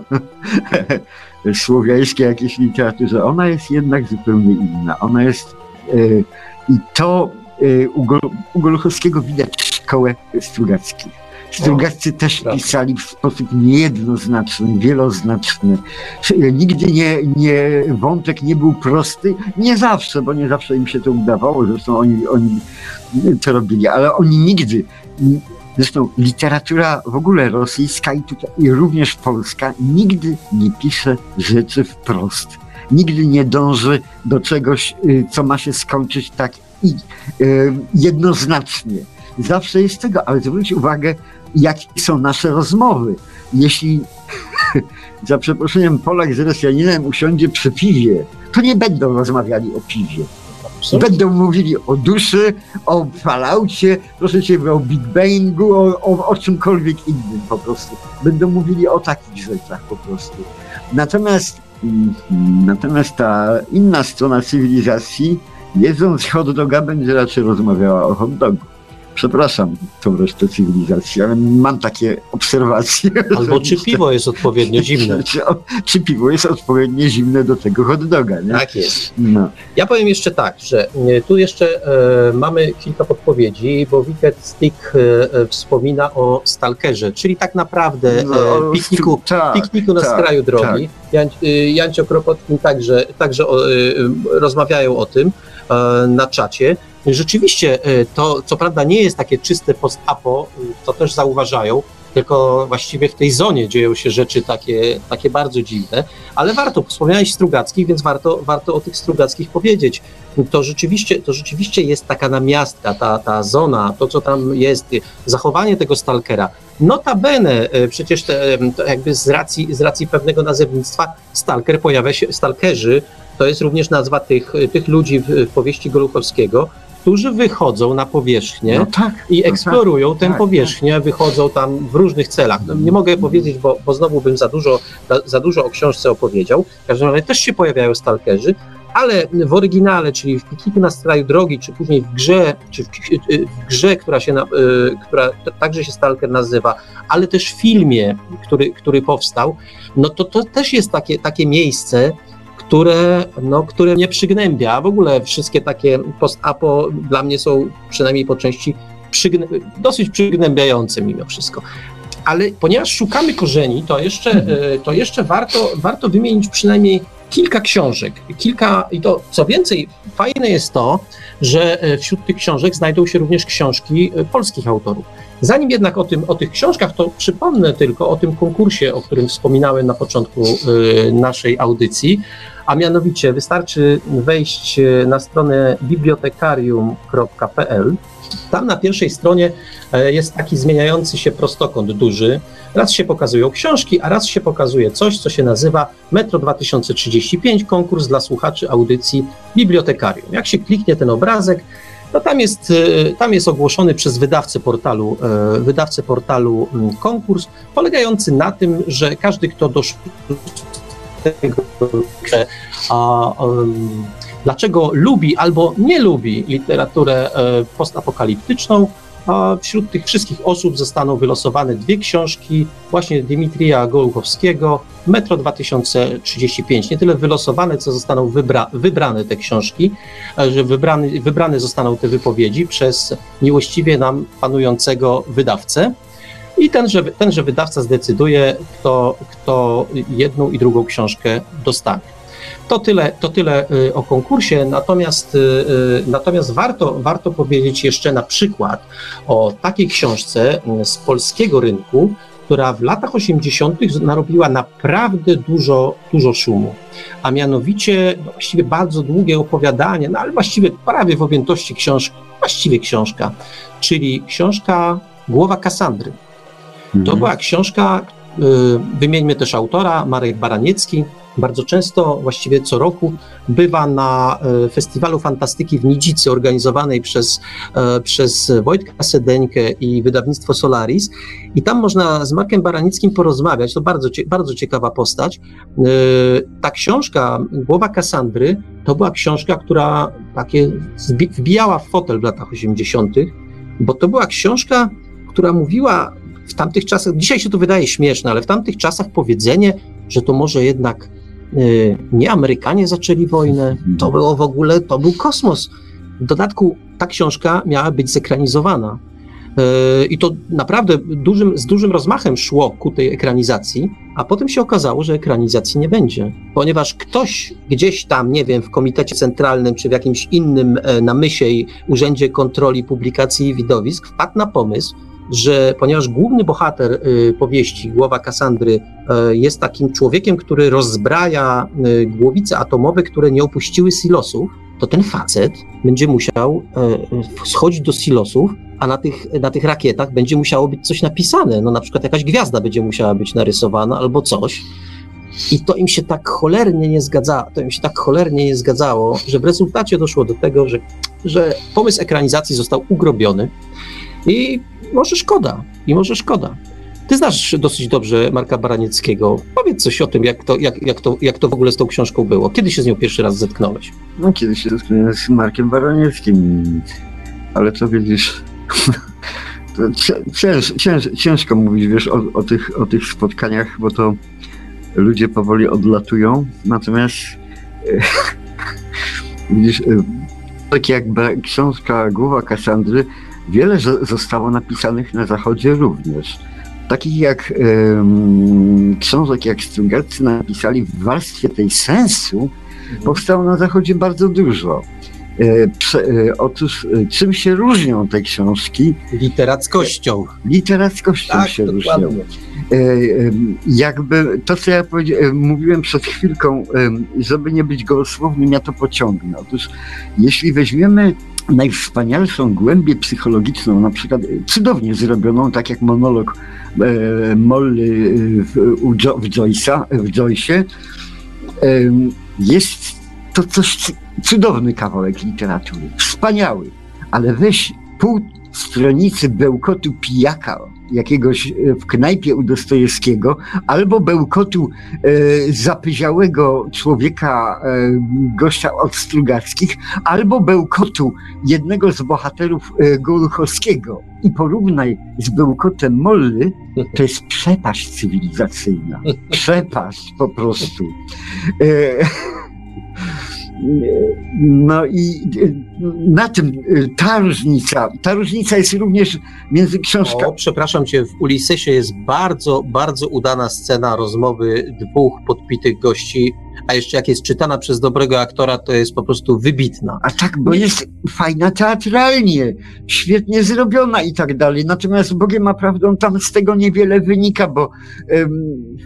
słowiańskiej jakiejś literaturze, ona jest jednak zupełnie inna. Ona jest yy, i to yy, u, Goluchowskiego widać szkołę Strugackich. Strugaccy też pisali w sposób niejednoznaczny, wieloznaczny. Nigdy nie, nie, wątek nie był prosty. Nie zawsze, bo nie zawsze im się to udawało. Zresztą oni, oni to robili, ale oni nigdy Zresztą literatura w ogóle rosyjska i, tutaj, i również polska nigdy nie pisze rzeczy wprost. Nigdy nie dąży do czegoś, y, co ma się skończyć tak i, y, jednoznacznie. Zawsze jest tego, ale zwróć uwagę, jakie są nasze rozmowy. Jeśli za przeproszeniem Polak z Rosjaninem usiądzie przy piwie, to nie będą rozmawiali o piwie Będą mówili o duszy, o falaucie, proszę cię, o Big Bangu, o, o, o czymkolwiek innym po prostu. Będą mówili o takich rzeczach po prostu. Natomiast, mm, natomiast ta inna strona cywilizacji, jedząc hot doga, będzie raczej rozmawiała o hot dogu. Przepraszam tą resztę cywilizacji, ale mam takie obserwacje. Albo czy piwo jest odpowiednio zimne. Czy, czy piwo jest odpowiednio zimne do tego hot doga, nie? Tak jest. No. Ja powiem jeszcze tak, że e, tu jeszcze e, mamy kilka podpowiedzi, bo Wicked Stick e, e, wspomina o stalkerze, czyli tak naprawdę No, e, pikniku, tak, pikniku na tak, skraju drogi. Jan, y, Jancio Kropotkin także, także o, rozmawiają o tym e, na czacie. Rzeczywiście e, to, co prawda, nie jest takie czyste post-apo, y, to też zauważają, tylko właściwie w tej zonie dzieją się rzeczy takie, takie bardzo dziwne, ale warto, wspomniałeś Strugackich, więc warto, warto o tych Strugackich powiedzieć. To rzeczywiście, to rzeczywiście jest taka namiastka, ta, ta zona, to co tam jest, zachowanie tego stalkera. Notabene, e, przecież te, jakby z racji, z racji pewnego nazewnictwa, stalker pojawia się, stalkerzy, to jest również nazwa tych, tych ludzi w, w powieści Goluchowskiego, którzy wychodzą na powierzchnię No tak. i no eksplorują tę tak, powierzchnię, wychodzą tam w różnych celach. No, nie mogę powiedzieć, bo, bo znowu bym za dużo, za, dużo o książce opowiedział. W każdym razie też się pojawiają stalkerzy, ale w oryginale, czyli w Pikniku na skraju drogi, czy później w grze, czy w, w grze, która się, na, y, która także się Stalker nazywa, ale też w filmie, który, który powstał, no to to też jest takie, takie miejsce, które, no, które mnie przygnębia. W ogóle wszystkie takie post-apo dla mnie są przynajmniej po części przygnę dosyć przygnębiające mimo wszystko. Ale ponieważ szukamy korzeni, to jeszcze, e, to jeszcze warto, warto wymienić przynajmniej kilka książek. Kilka, i to co więcej, fajne jest to, że e, wśród tych książek znajdą się również książki e, polskich autorów. Zanim jednak o, tym, o tych książkach, to przypomnę tylko o tym konkursie, o którym wspominałem na początku e, naszej audycji, a mianowicie wystarczy wejść e, na stronę bibliotekarium.pl. Tam na pierwszej stronie e, jest taki zmieniający się prostokąt duży. Raz się pokazują książki, a raz się pokazuje coś, co się nazywa Metro 2035, konkurs dla słuchaczy audycji Bibliotekarium. Jak się kliknie ten obrazek, no tam jest, e, tam jest ogłoszony przez wydawcę portalu, e, wydawcę portalu m, konkurs, polegający na tym, że każdy, kto do tego, że a, em, dlaczego lubi albo nie lubi literaturę e, postapokaliptyczną, a wśród tych wszystkich osób zostaną wylosowane dwie książki właśnie Dimitrija Gołuchowskiego, Metro 2035. Nie tyle wylosowane, co zostaną wybra wybrane te książki, e, że wybrane, wybrane zostaną te wypowiedzi przez miłościwie nam panującego wydawcę. I tenże, tenże wydawca zdecyduje, kto, kto jedną i drugą książkę dostanie. To tyle, to tyle y, o konkursie, natomiast, y, y, natomiast warto, warto powiedzieć jeszcze na przykład o takiej książce z polskiego rynku, która w latach 80. narobiła naprawdę dużo, dużo szumu. A mianowicie no właściwie bardzo długie opowiadanie, no ale właściwie prawie w objętości książki, właściwie książka, czyli książka Głowa Kasandry. To Mhm. była książka, y, wymieńmy też autora, Marek Baraniecki. Bardzo często, właściwie co roku, bywa na y, Festiwalu Fantastyki w Nidzicy, organizowanej przez, e, przez Wojtka Sedeńkę i wydawnictwo Solaris. I tam można z Markiem Baranickim porozmawiać. To bardzo, bardzo ciekawa postać. Y, Ta książka, Głowa Kasandry, to była książka, która takie wbijała w fotel w latach 80., bo to była książka, która mówiła w tamtych czasach, dzisiaj się to wydaje śmieszne, ale w tamtych czasach powiedzenie, że to może jednak nie Amerykanie zaczęli wojnę, to było w ogóle, to był kosmos. W dodatku ta książka miała być zekranizowana. Y, I to naprawdę dużym, z dużym rozmachem szło ku tej ekranizacji, a potem się okazało, że ekranizacji nie będzie, ponieważ ktoś gdzieś tam, nie wiem, w Komitecie Centralnym czy w jakimś innym e, namysie i Urzędzie Kontroli Publikacji i Widowisk wpadł na pomysł, że ponieważ główny bohater y, powieści, głowa Kasandry, y, jest takim człowiekiem, który rozbraja y, głowice atomowe, które nie opuściły silosów, to ten facet będzie musiał schodzić do silosów, a na tych, na tych rakietach będzie musiało być coś napisane. No na przykład jakaś gwiazda będzie musiała być narysowana albo coś. I to im się tak cholernie nie zgadzało, to im się tak cholernie nie zgadzało, że w rezultacie doszło do tego, że, że pomysł ekranizacji został ugrobiony i może szkoda, i może szkoda. Ty znasz dosyć dobrze Marka Baranieckiego. Powiedz coś o tym, jak to, jak, jak, to, jak to w ogóle z tą książką było. Kiedy się z nią pierwszy raz zetknąłeś? No kiedyś się zetknąłem z Markiem Baranieckim, ale to widzisz, cięż, cięż, ciężko mówić, wiesz, o, o, tych, o tych spotkaniach, bo to ludzie powoli odlatują, natomiast widzisz, tak jak książka Głowa Kasandry, wiele zostało napisanych na Zachodzie również. Takich jak um, książek, jak Strugarcy napisali w warstwie tej sensu, mhm. powstało na Zachodzie bardzo dużo. E, prze, e, otóż e, czym się różnią te książki? Literackością. Literackością tak, się dokładnie. różnią. Jakby to, co ja mówiłem przed chwilką, żeby nie być gołosłownym, ja to pociągnę. Otóż jeśli weźmiemy najwspanialszą głębię psychologiczną, na przykład cudownie zrobioną, tak jak monolog Molly w, w, Joyce'a, w Joyce'ie, jest to coś cudowny kawałek literatury, wspaniały, ale weź pół stronicy bełkotu pijaka jakiegoś e, w knajpie u Dostojewskiego, albo bełkotu e, zapyziałego człowieka, e, gościa od Strugackich, albo bełkotu jednego z bohaterów e, Goruchowskiego i porównaj z bełkotem Molly, to jest przepaść cywilizacyjna. Przepaść po prostu. E, no i na tym ta różnica, ta różnica jest również między książkami. O, przepraszam cię, w Ulisesie jest bardzo, bardzo udana scena rozmowy dwóch podpitych gości, a jeszcze jak jest czytana przez dobrego aktora, to jest po prostu wybitna. A tak, bo jest fajna teatralnie, świetnie zrobiona i tak dalej. Natomiast Bogiem a prawdą tam z tego niewiele wynika, bo um,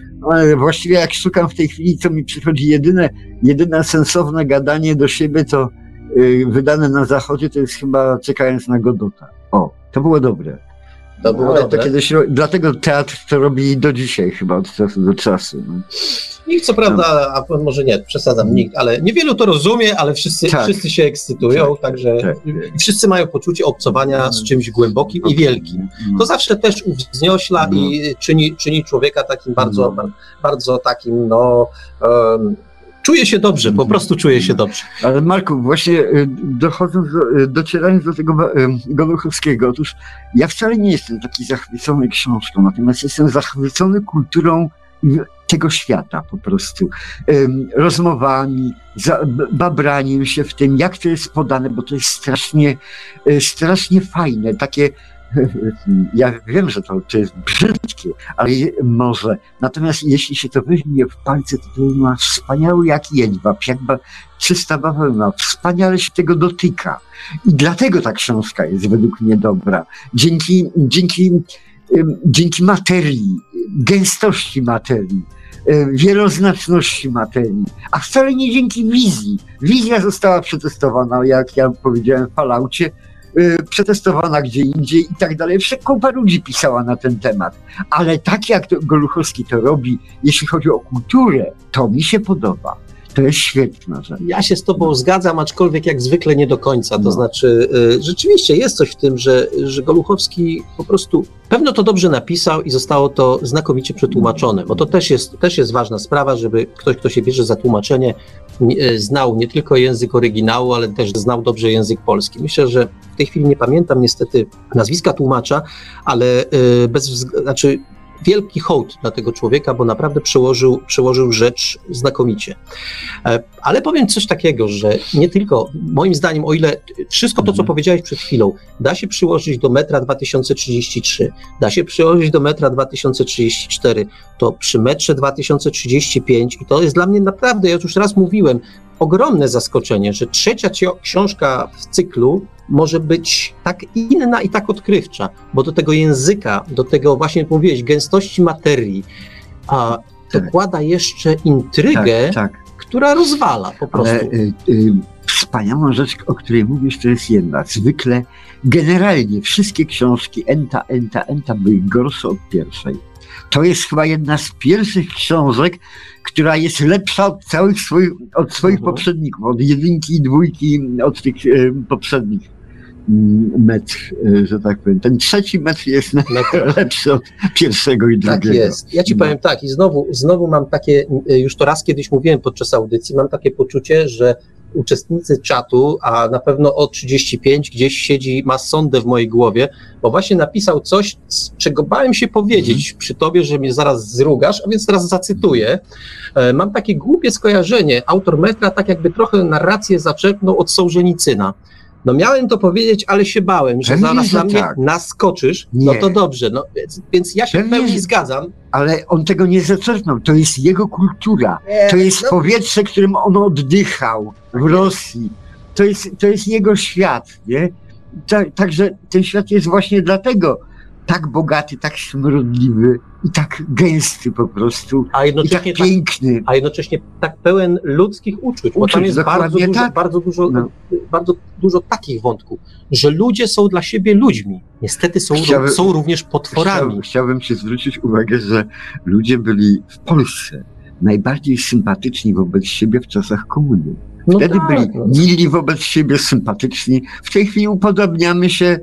właściwie jak szukam w tej chwili, co mi przychodzi, jedyne, jedyne sensowne gadanie do siebie, to yy, wydane na zachodzie, to jest chyba czekając na Godota. O, to było dobre. To było dobre. To kiedyś, dlatego teatr to robi do dzisiaj chyba, od czasu do czasu. No. Nikt co prawda, a może nie, przesadzam, nikt, ale niewielu to rozumie, ale wszyscy, tak. wszyscy się ekscytują, tak. także tak. wszyscy mają poczucie obcowania z czymś głębokim i wielkim. To zawsze też wzniośla no. i czyni, czyni człowieka takim bardzo, no. bardzo takim, no, um, Czuję się dobrze, po prostu czuję się dobrze. Ale Marku, właśnie y, dochodząc, do, y, docierając do tego y, Gołuchowskiego, otóż ja wcale nie jestem taki zachwycony książką, natomiast jestem zachwycony kulturą tego świata po prostu. Rozmowami, babraniem się w tym, jak to jest podane, bo to jest strasznie, strasznie fajne, takie ja wiem, że to, to jest brzydkie, ale może. Natomiast jeśli się to weźmie w palce, to to ma wspaniały jak jedwab, jakby czysta bawełna. Wspaniale się tego dotyka. I dlatego ta książka jest według mnie dobra. Dzięki, dzięki, dzięki materii, gęstości materii, wieloznaczności materii, a wcale nie dzięki wizji. Wizja została przetestowana, jak ja powiedziałem w Falaucie, przetestowana gdzie indziej i tak dalej. Kupa ludzi pisała na ten temat. Ale tak jak to Goluchowski to robi, jeśli chodzi o kulturę, to mi się podoba. To jest świetna rzecz. Ja się z Tobą zgadzam, aczkolwiek jak zwykle nie do końca. To no. znaczy, y, rzeczywiście jest coś w tym, że, że Goluchowski po prostu pewno to dobrze napisał i zostało to znakomicie przetłumaczone, bo to też jest, też jest ważna sprawa, żeby ktoś, kto się bierze za tłumaczenie, y, znał nie tylko język oryginału, ale też znał dobrze język polski. Myślę, że w tej chwili nie pamiętam niestety nazwiska tłumacza, ale y, bez, znaczy wielki hołd dla tego człowieka, bo naprawdę przełożył, przełożył rzecz znakomicie. E, ale powiem coś takiego, że nie tylko, moim zdaniem, o ile wszystko to, co mhm. powiedziałeś przed chwilą, da się przyłożyć do metra 2033, da się przyłożyć do metra 2034, to przy metrze 2035, i to jest dla mnie naprawdę, ja już raz mówiłem, ogromne zaskoczenie, że trzecia książka w cyklu może być tak inna i tak odkrywcza, bo do tego języka, do tego właśnie, jak mówiłeś, gęstości materii, a tak. dokłada jeszcze intrygę, tak, tak. która rozwala po prostu. Ale, y, y, wspaniałą rzecz, o której mówisz, to jest jedna. Zwykle, generalnie wszystkie książki Enta, Enta, Enta były gorsze od pierwszej. To jest chyba jedna z pierwszych książek, która jest lepsza od całych swoich, od swoich mhm. poprzedników, od jedynki i dwójki, od tych y, poprzednich metr, e, że tak powiem. Ten trzeci metr jest metr. lepszy od pierwszego i tak drugiego. Tak jest. Ja ci no. powiem tak i znowu, znowu mam takie, e, już to raz kiedyś mówiłem podczas audycji, mam takie poczucie, że uczestnicy czatu, a na pewno o 35 gdzieś siedzi, ma sondę w mojej głowie, bo właśnie napisał coś, czego bałem się powiedzieć przy tobie, że mnie zaraz zrugasz, a więc teraz zacytuję. E, mam takie głupie skojarzenie. Autor metra tak jakby trochę narrację zaczerpnął od Sołżenicyna. No miałem to powiedzieć, ale się bałem, że Pewnie, zaraz że na mnie tak. naskoczysz. No Nie. to dobrze, no, więc, więc ja się w Pewnie, pełni że- zgadzam. Ale on tego nie zaczerpnął. To jest jego kultura. To jest no, powietrze, którym on oddychał w Rosji. To jest, to jest jego świat, nie? Ta, także ten świat jest właśnie dlatego tak bogaty, tak smrodliwy i tak gęsty po prostu. a tak jednocześnie tak, piękny. a jednocześnie tak pełen ludzkich uczuć, bo Uczuć, tam jest bardzo dużo, tak. bardzo, dużo, No. bardzo dużo takich wątków, że ludzie są dla siebie ludźmi. Niestety są, Chciałbym- są również potworami. Chciałbym, chciałbym się zwrócić uwagę, że ludzie byli w Polsce najbardziej sympatyczni wobec siebie w czasach komuny. No Wtedy tak, byli no. mili wobec siebie, sympatyczni. W tej chwili upodobniamy się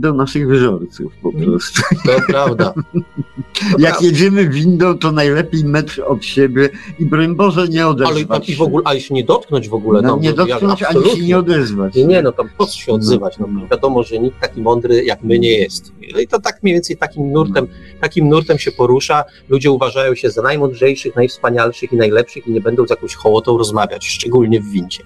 do naszych wyżorców po Mm. prostu. To prawda. To Jak prawda. jedziemy windą, to najlepiej metr od siebie i broń Boże nie Ale odezwać i się. w ogóle, ale się nie dotknąć w ogóle. no, tam, nie to ja- dotknąć, ani się nie odezwać. Nie, nie, no tam po co się odzywać? No, No. wiadomo, że nikt taki mądry jak my nie jest. No i to tak mniej więcej takim nurtem, takim nurtem się porusza. Ludzie uważają się za najmądrzejszych, najwspanialszych i najlepszych i nie będą z jakąś hołotą rozmawiać, szczególnie w wincie.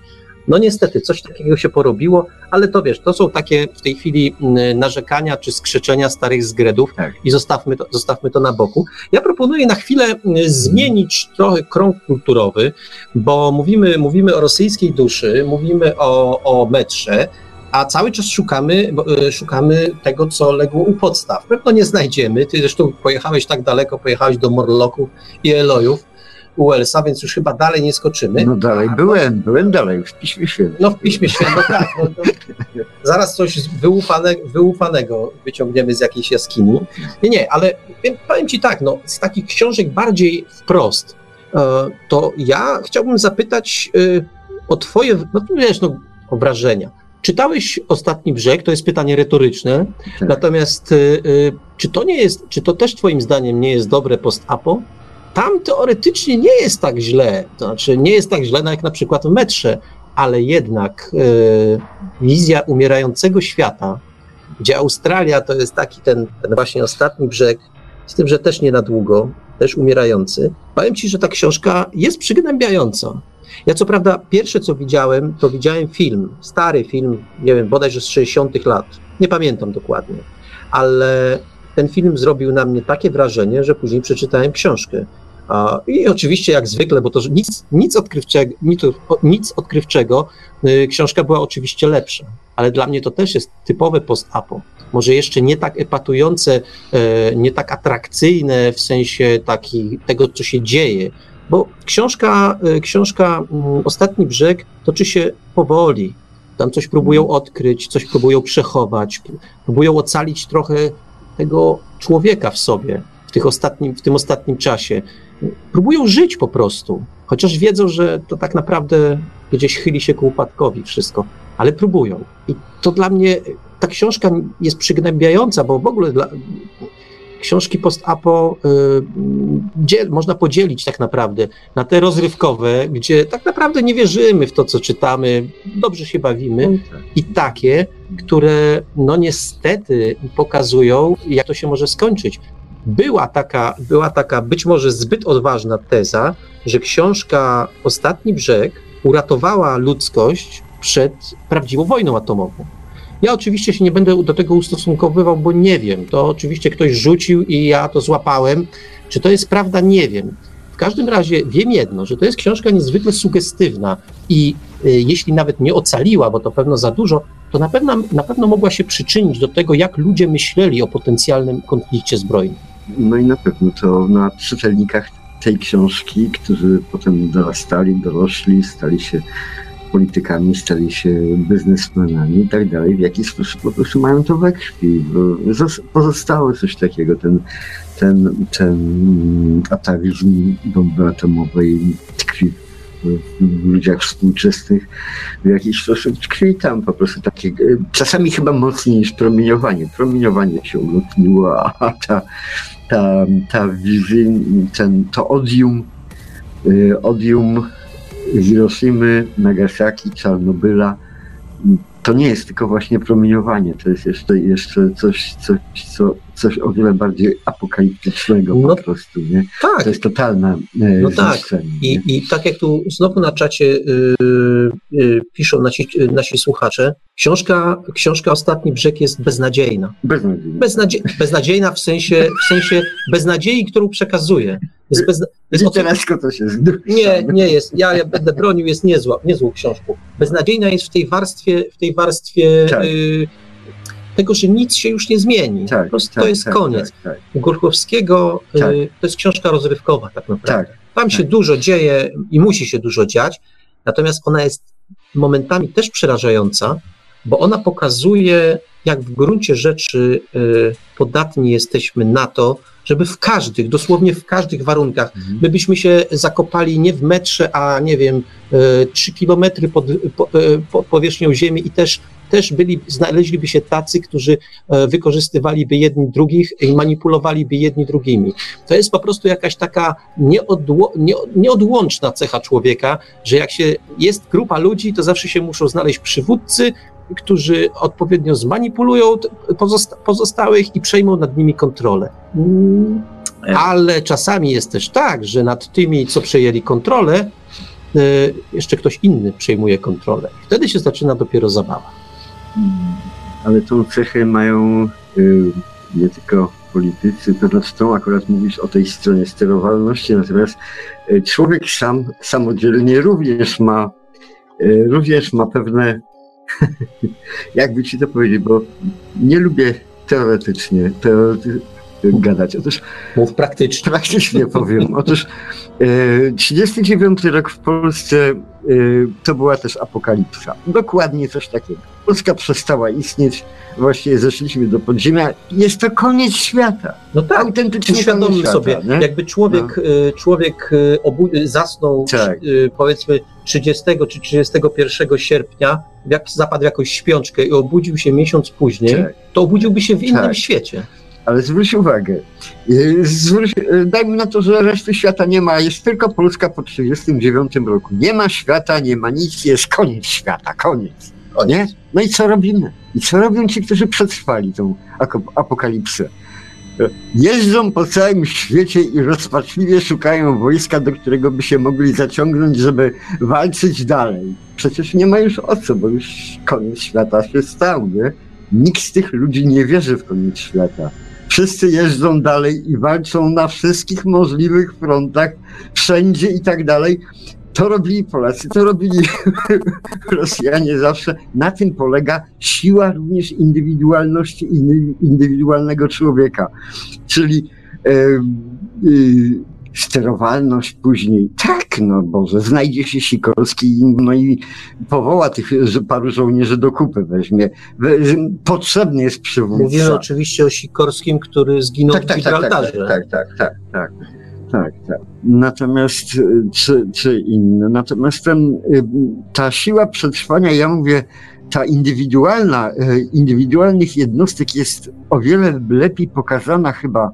No niestety, coś takiego się porobiło, ale to wiesz, to są takie w tej chwili mm, narzekania czy skrzeczenia starych zgredów Tak. i zostawmy to, zostawmy to na boku. Ja proponuję na chwilę mm, zmienić trochę krąg kulturowy, bo mówimy, mówimy o rosyjskiej duszy, mówimy o, o metrze, a cały czas szukamy, e, szukamy tego, co legło u podstaw. Pewno nie znajdziemy. Ty zresztą pojechałeś tak daleko, pojechałeś do Morloków i Elojów u Elsa, więc już chyba dalej nie skoczymy. No dalej, A, byłem, byłem dalej, w Piśmie Świętym. No w Piśmie Świętym, tak. No, to zaraz coś wyłupane, wyłupanego wyciągniemy z jakiejś jaskini. Nie, nie, ale powiem- Ci tak, no, z takich książek bardziej wprost, e, to ja chciałbym zapytać e, o Twoje, no wiesz, no, o wrażenia. Czytałeś Ostatni Brzeg, to jest pytanie retoryczne, Tak. natomiast e, czy to nie jest, czy to też Twoim zdaniem nie jest dobre post-apo? Tam teoretycznie nie jest tak źle, to znaczy nie jest tak źle no jak na przykład w metrze, ale jednak e, wizja umierającego świata, gdzie Australia to jest taki ten, ten właśnie ostatni brzeg, z tym, że też nie na długo, też umierający. Powiem ci, że ta książka jest przygnębiająca. Ja co prawda pierwsze co widziałem, to widziałem film, stary film, nie wiem, bodajże z 60 lat, nie pamiętam dokładnie, ale ten film zrobił na mnie takie wrażenie, że później przeczytałem książkę. I oczywiście jak zwykle, bo to nic, nic, odkrywczego, nic, odkrywczego, y, książka była oczywiście lepsza, ale dla mnie to też jest typowe post-apo. Może jeszcze nie tak epatujące, e, nie tak atrakcyjne w sensie taki, tego, co się dzieje, bo książka, e, książka mm, Ostatni Brzeg toczy się powoli. Tam coś próbują odkryć, coś próbują przechować, próbują ocalić trochę tego człowieka w sobie w, tych ostatnim, w tym ostatnim czasie. Próbują żyć po prostu, chociaż wiedzą, że to tak naprawdę gdzieś chyli się ku upadkowi wszystko, ale próbują. I to dla mnie ta książka jest przygnębiająca, bo w ogóle dla, książki post-apo y, można podzielić tak naprawdę na te rozrywkowe, gdzie tak naprawdę nie wierzymy w to, co czytamy, dobrze się bawimy, i takie, które no niestety pokazują, jak to się może skończyć. Była taka, była taka być może zbyt odważna teza, że książka Ostatni Brzeg uratowała ludzkość przed prawdziwą wojną atomową. Ja oczywiście się nie będę do tego ustosunkowywał, bo nie wiem. To oczywiście ktoś rzucił i ja to złapałem. Czy to jest prawda? Nie wiem. W każdym razie wiem jedno, że to jest książka niezwykle sugestywna i y, jeśli nawet nie ocaliła, bo to pewno za dużo, to na pewno, na pewno mogła się przyczynić do tego, jak ludzie myśleli o potencjalnym konflikcie zbrojnym. No i na pewno to na czytelnikach tej książki, którzy potem dorastali, dorośli, stali się politykami, stali się biznesmenami i tak dalej, w jaki sposób po prostu mają to we krwi. Pozostało coś takiego, ten, ten, ten atawizm bomby atomowej tkwi w, ludziach współczesnych, w jakiś sposób tkwi tam po prostu takie, czasami chyba mocniej niż promieniowanie. Promieniowanie się ulotniło, a ta, ta, ta wizja, ten, to odium, y, odium Hiroshimy, Nagasaki, Czarnobyla, to nie jest tylko właśnie promieniowanie, to jest jeszcze, jeszcze coś, coś, co, coś o wiele bardziej apokaliptycznego No, po prostu, nie? Tak, To jest totalne e, No tak. I? I tak jak tu znowu na czacie y, y, piszą nasi, nasi słuchacze, książka, książka Ostatni Brzeg jest beznadziejna. Beznadziejnie. Beznadzie, beznadziejna w sensie, w sensie beznadziei, którą przekazuje. Jest bezna, jest o tym, Literasko to się zdumie. nie, nie jest. Ja, ja będę bronił, jest niezła, niezłą książką. Beznadziejna jest w tej warstwie, w tej warstwie Tak. y, tego, że nic się już nie zmieni. Tak, tak, to jest tak, koniec. Tak, tak, Górkowskiego y, Tak. to jest książka rozrywkowa tak naprawdę. Tam się dużo dzieje i musi się dużo dziać, natomiast ona jest momentami też przerażająca, bo ona pokazuje, jak w gruncie rzeczy y, podatni jesteśmy na to, żeby w każdych, dosłownie w każdych warunkach, Mhm. my byśmy się zakopali nie w metrze, a nie wiem, y, trzy kilometry pod, po, pod powierzchnią ziemi i też, też byli, znaleźliby się tacy, którzy e, wykorzystywaliby jedni drugich i manipulowaliby jedni drugimi. To jest po prostu jakaś taka nieodło, nie, nieodłączna cecha człowieka, że jak się jest grupa ludzi, to zawsze się muszą znaleźć przywódcy, którzy odpowiednio zmanipulują pozosta- pozostałych i przejmą nad nimi kontrolę. Mm, Ale czasami jest też tak, że nad tymi, co przejęli kontrolę, y, jeszcze ktoś inny przejmuje kontrolę. Wtedy się zaczyna dopiero zabawa. Ale tą cechę mają y, nie tylko politycy, to znaczy tą akurat mówisz o tej stronie sterowalności, natomiast y, człowiek sam samodzielnie również ma również ma pewne jakby ci to powiedzieć, bo nie lubię teoretycznie teorety, gadać. Otóż Mów praktycznie. Praktycznie powiem. Otóż e, 39 rok w Polsce e, to była też apokalipsa. Dokładnie coś takiego. Polska przestała istnieć, właściwie zeszliśmy do podziemia. Jest to koniec świata. No tak, Autentycznie uświadommy świata. sobie, nie? jakby człowiek, y, człowiek y, obu- zasnął Tak. powiedzmy 30 czy 31 sierpnia, jak zapadł jakąś śpiączkę i obudził się miesiąc później, Tak. to obudziłby się w innym Tak. świecie. Ale zwróć uwagę, e, zwróć, e, dajmy na to, że reszty świata nie ma, jest tylko Polska po 39 roku. Nie ma świata, nie ma nic, jest koniec świata, koniec. Nie? No i co robimy? I co robią ci, którzy przetrwali tą apokalipsę? Jeżdżą po całym świecie i rozpaczliwie szukają wojska, do którego by się mogli zaciągnąć, żeby walczyć dalej. Przecież nie ma już o co, bo już koniec świata się stał, nie? Nikt z tych ludzi nie wierzy w koniec świata. Wszyscy jeżdżą dalej i walczą na wszystkich możliwych frontach, wszędzie i tak dalej. To robili Polacy, to robili Rosjanie zawsze. Na tym polega siła również indywidualności indy- indywidualnego człowieka. Czyli e, y, sterowalność później. Tak, no Boże, znajdzie się Sikorski no i powoła tych paru żołnierzy do kupy weźmie. Potrzebny jest przywódca. Mówimy oczywiście o Sikorskim, który zginął Tak, w tak, tak, tak, Gibraltarze. tak, tak, tak, tak, tak, tak. Natomiast y, czy, czy inne, natomiast ten, y, ta siła przetrwania, ja mówię, ta indywidualna, y, indywidualnych jednostek jest o wiele lepiej pokazana chyba,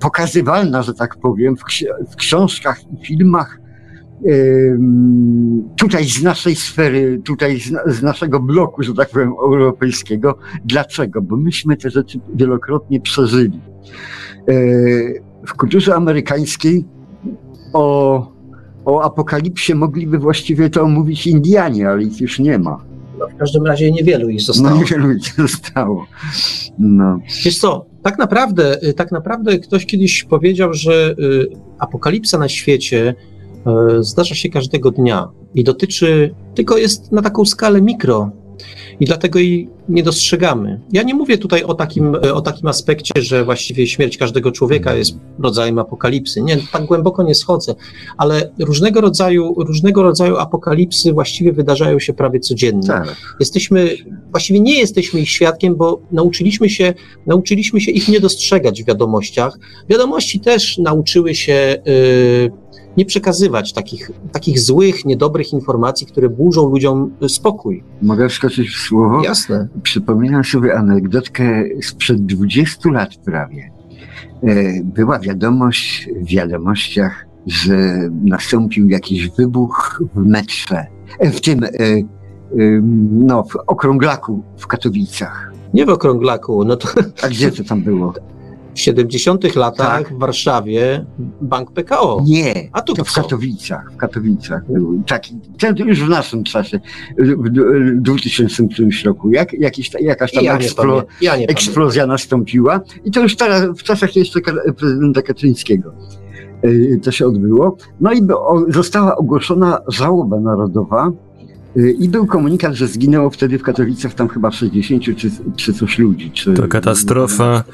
pokazywalna, że tak powiem, w, ksi- w książkach i filmach tutaj z naszej sfery, tutaj z, na- z naszego bloku, że tak powiem, europejskiego. Dlaczego? Bo myśmy te rzeczy wielokrotnie przeżyli. Yy, W kulturze amerykańskiej o, o apokalipsie mogliby właściwie to omówić Indianie, ale ich już nie ma. No, w każdym razie niewielu ich No zostało. niewielu ich zostało. No. Wiesz co, tak naprawdę, y, tak naprawdę ktoś kiedyś powiedział, że y, apokalipsa na świecie y, zdarza się każdego dnia i dotyczy, tylko jest na taką skalę mikro i dlatego jej nie dostrzegamy. Ja nie mówię tutaj o takim, y, o takim aspekcie, że właściwie śmierć każdego człowieka jest rodzajem apokalipsy. Nie, tak głęboko nie schodzę, ale różnego rodzaju, różnego rodzaju apokalipsy właściwie wydarzają się prawie codziennie Tak. jesteśmy, właściwie nie jesteśmy ich świadkiem, bo nauczyliśmy się, nauczyliśmy się ich nie dostrzegać w wiadomościach. Wiadomości też nauczyły się y, nie przekazywać takich, takich złych, niedobrych informacji, które burzą ludziom y, spokój. Mogę wskoczyć w słowo? Jasne. Przypominam sobie anegdotkę sprzed 20 lat prawie. E, Była wiadomość w wiadomościach że nastąpił jakiś wybuch w metrze, e, w tym, e, no, w okrąglaku w Katowicach. Nie w Okrąglaku, no to A gdzie to tam było? W 70 latach Tak. w Warszawie bank PKO. Nie, A tu to w co? Katowicach, w Katowicach taki, już w naszym czasie, w d- 2000 którymś roku, jak, jakiś, jakaś tam ja eksplo, ja eksplozja nastąpiła i to już teraz, w czasach jeszcze prezydenta Kaczyńskiego y, to się odbyło. No i została ogłoszona żałoba narodowa i był komunikat, że zginęło wtedy w Katowicach tam chyba 60 czy, czy coś ludzi. Czy, To katastrofa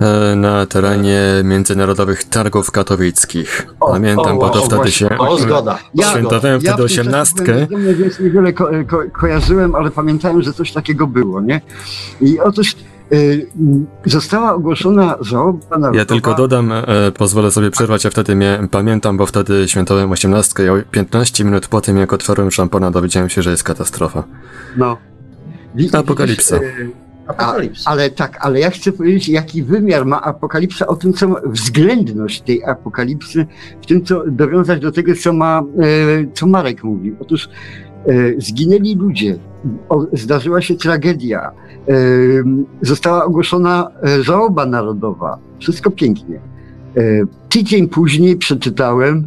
e, na terenie międzynarodowych targów katowickich. O, Pamiętam, o, bo to o, wtedy się... O, zgoda. Ja- Świętowałem Ja wtedy osiemnastkę. więc niewiele ko- ko- kojarzyłem, ale pamiętałem, że coś takiego było, nie? I otóż y, została ogłoszona żałoba narodowa. Ja tylko dodam, e, pozwolę sobie przerwać, ja wtedy mnie pamiętam, bo wtedy świętowałem osiemnastkę i o 15 minut po tym, jak otworzyłem szampona, dowiedziałem się, że jest katastrofa. No. Wi- Apokalipsa. widzisz, y, Apokalipsa. Ale tak, ale ja chcę powiedzieć, jaki wymiar ma apokalipsa, o tym, co ma względność tej apokalipsy, w tym, co dowiązać do tego, co ma, e, co Marek mówi. Otóż e, zginęli ludzie, zdarzyła się tragedia, e, została ogłoszona e, żałoba narodowa. Wszystko pięknie. E, tydzień później przeczytałem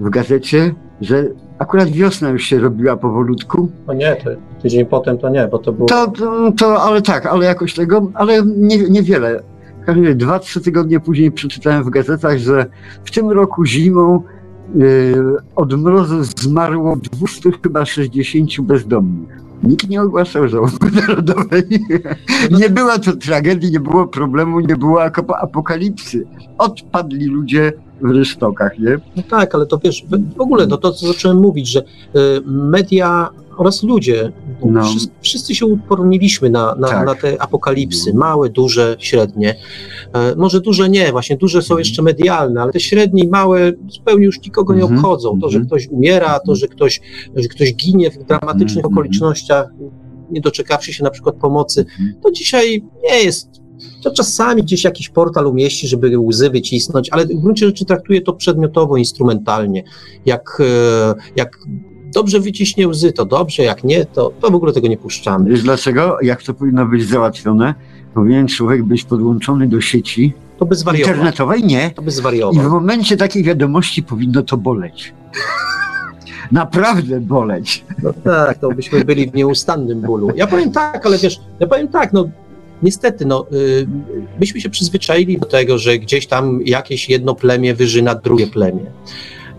w gazecie, że akurat wiosna już się robiła powolutku, No nie, to tydzień potem to nie, bo to było... to, to, to, ale tak, ale jakoś tego, ale nie, niewiele. Dwa, trzy tygodnie później przeczytałem w gazetach, że w tym roku zimą yy, od mrozu zmarło 200 chyba 60 bezdomnych. Nikt nie ogłaszał żałoby narodowej. Nie była to tragedii, nie było problemu, nie było ap- apokalipsy. Odpadli ludzie w resztokach, nie? No tak, ale to wiesz, w ogóle to, to co zacząłem mówić, że y, media oraz ludzie, No. wszyscy, wszyscy się uporniliśmy na, na, Tak. na te apokalipsy, małe, duże, średnie. E, może duże nie, właśnie duże są Mhm. jeszcze medialne, ale te średnie i małe zupełnie już nikogo nie Mhm. obchodzą. To, że Mhm. ktoś umiera, to, że ktoś, że ktoś ginie w dramatycznych Mhm. okolicznościach, nie doczekawszy się na przykład pomocy, to dzisiaj nie jest. To czasami gdzieś jakiś portal umieści, żeby łzy wycisnąć, ale w gruncie rzeczy traktuje to przedmiotowo, instrumentalnie. Jak, e, jak dobrze wyciśnie łzy, to dobrze, jak nie, to, to w ogóle tego nie puszczamy. Wiesz dlaczego? Jak to powinno być załatwione? Powinien człowiek być podłączony do sieci To by zwariował. internetowej? Nie. To by I w zwariował. momencie takiej wiadomości powinno to boleć. Naprawdę boleć. No tak, to byśmy byli w nieustannym bólu. Ja powiem tak, ale wiesz, ja powiem tak, no niestety, no, y, myśmy się przyzwyczaili do tego, że gdzieś tam jakieś jedno plemię wyżyna drugie plemię.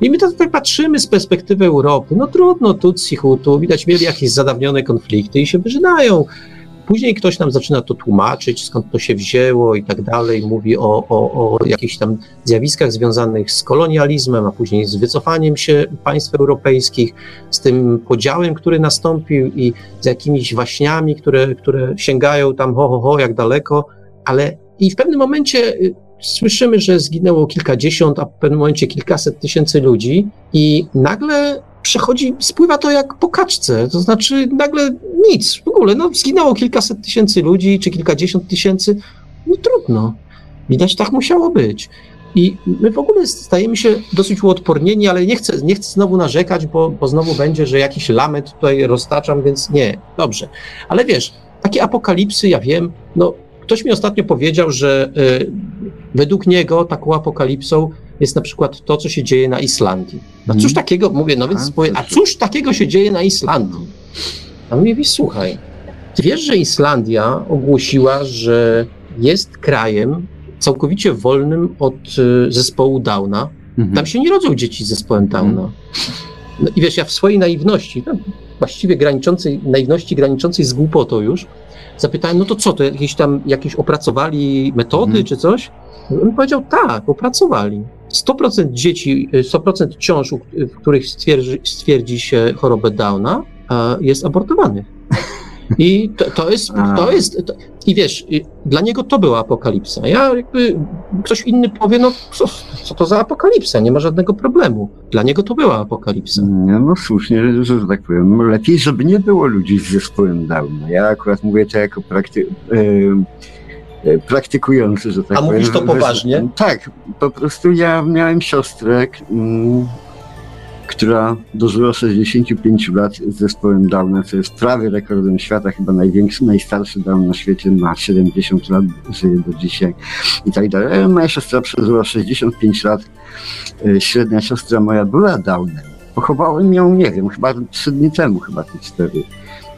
I my to tak patrzymy z perspektywy Europy, no trudno, Tutsi, Hutu, widać mieli jakieś zadawnione konflikty i się wyżynają. Później ktoś nam zaczyna to tłumaczyć, skąd to się wzięło i tak dalej, mówi o, o, o jakichś tam zjawiskach związanych z kolonializmem, a później z wycofaniem się państw europejskich, z tym podziałem, który nastąpił i z jakimiś waśniami, które, które sięgają tam ho, ho, ho, jak daleko, ale i w pewnym momencie y, słyszymy, że zginęło kilkadziesiąt, a w pewnym momencie kilkaset tysięcy ludzi i nagle przechodzi, spływa to jak po kaczce, to znaczy nagle nic, w ogóle, no zginęło kilkaset tysięcy ludzi, czy kilkadziesiąt tysięcy, no trudno, widać tak musiało być. I my w ogóle stajemy się dosyć uodpornieni, ale nie chcę, nie chcę znowu narzekać, bo, bo znowu będzie, że jakiś lament tutaj roztaczam, więc nie, dobrze. Ale wiesz, takie apokalipsy, ja wiem, no ktoś mi ostatnio powiedział, że y, według niego taką apokalipsą jest na przykład to, co się dzieje na Islandii. No cóż Mhm. takiego, mówię, no więc A, powiem, a cóż. takiego się dzieje na Islandii? A on mówi, słuchaj, ty wiesz, że Islandia ogłosiła, że jest krajem całkowicie wolnym od y, zespołu Downa. Mhm. Tam się nie rodzą dzieci z zespołem Downa. No i wiesz, ja w swojej naiwności, no, właściwie graniczącej, naiwności graniczącej z głupotą już, zapytałem, no to co, to jakieś tam, jakieś opracowali metody Mhm. czy coś? On powiedział, tak, opracowali. 100% dzieci, y, 100% ciąż, u- w których stwierdzi, stwierdzi się chorobę Downa, jest abortowanych. I to, to jest, to A. jest, to, i wiesz, dla niego to była apokalipsa. Ja jakby, ktoś inny powie, no co, co to za apokalipsa, nie ma żadnego problemu. Dla niego to była apokalipsa. Nie, no słusznie, że, że tak powiem. No Lepiej, żeby nie było ludzi z zespołem Downa. Ja akurat mówię to jako prakty... e, praktykujący, że tak A powiem. mówisz to poważnie? Tak, po prostu ja miałem siostrę, mm, która dożyła 65 lat z zespołem Downa, co jest prawie rekordem świata, chyba największy, najstarszy Down na świecie, ma 70 lat, żyje do dzisiaj i tak dalej. Ale Moja siostra przeżyła 65 lat, E, średnia siostra moja była Downem. Pochowałem ją, nie wiem, chyba trzy dni temu, chyba te cztery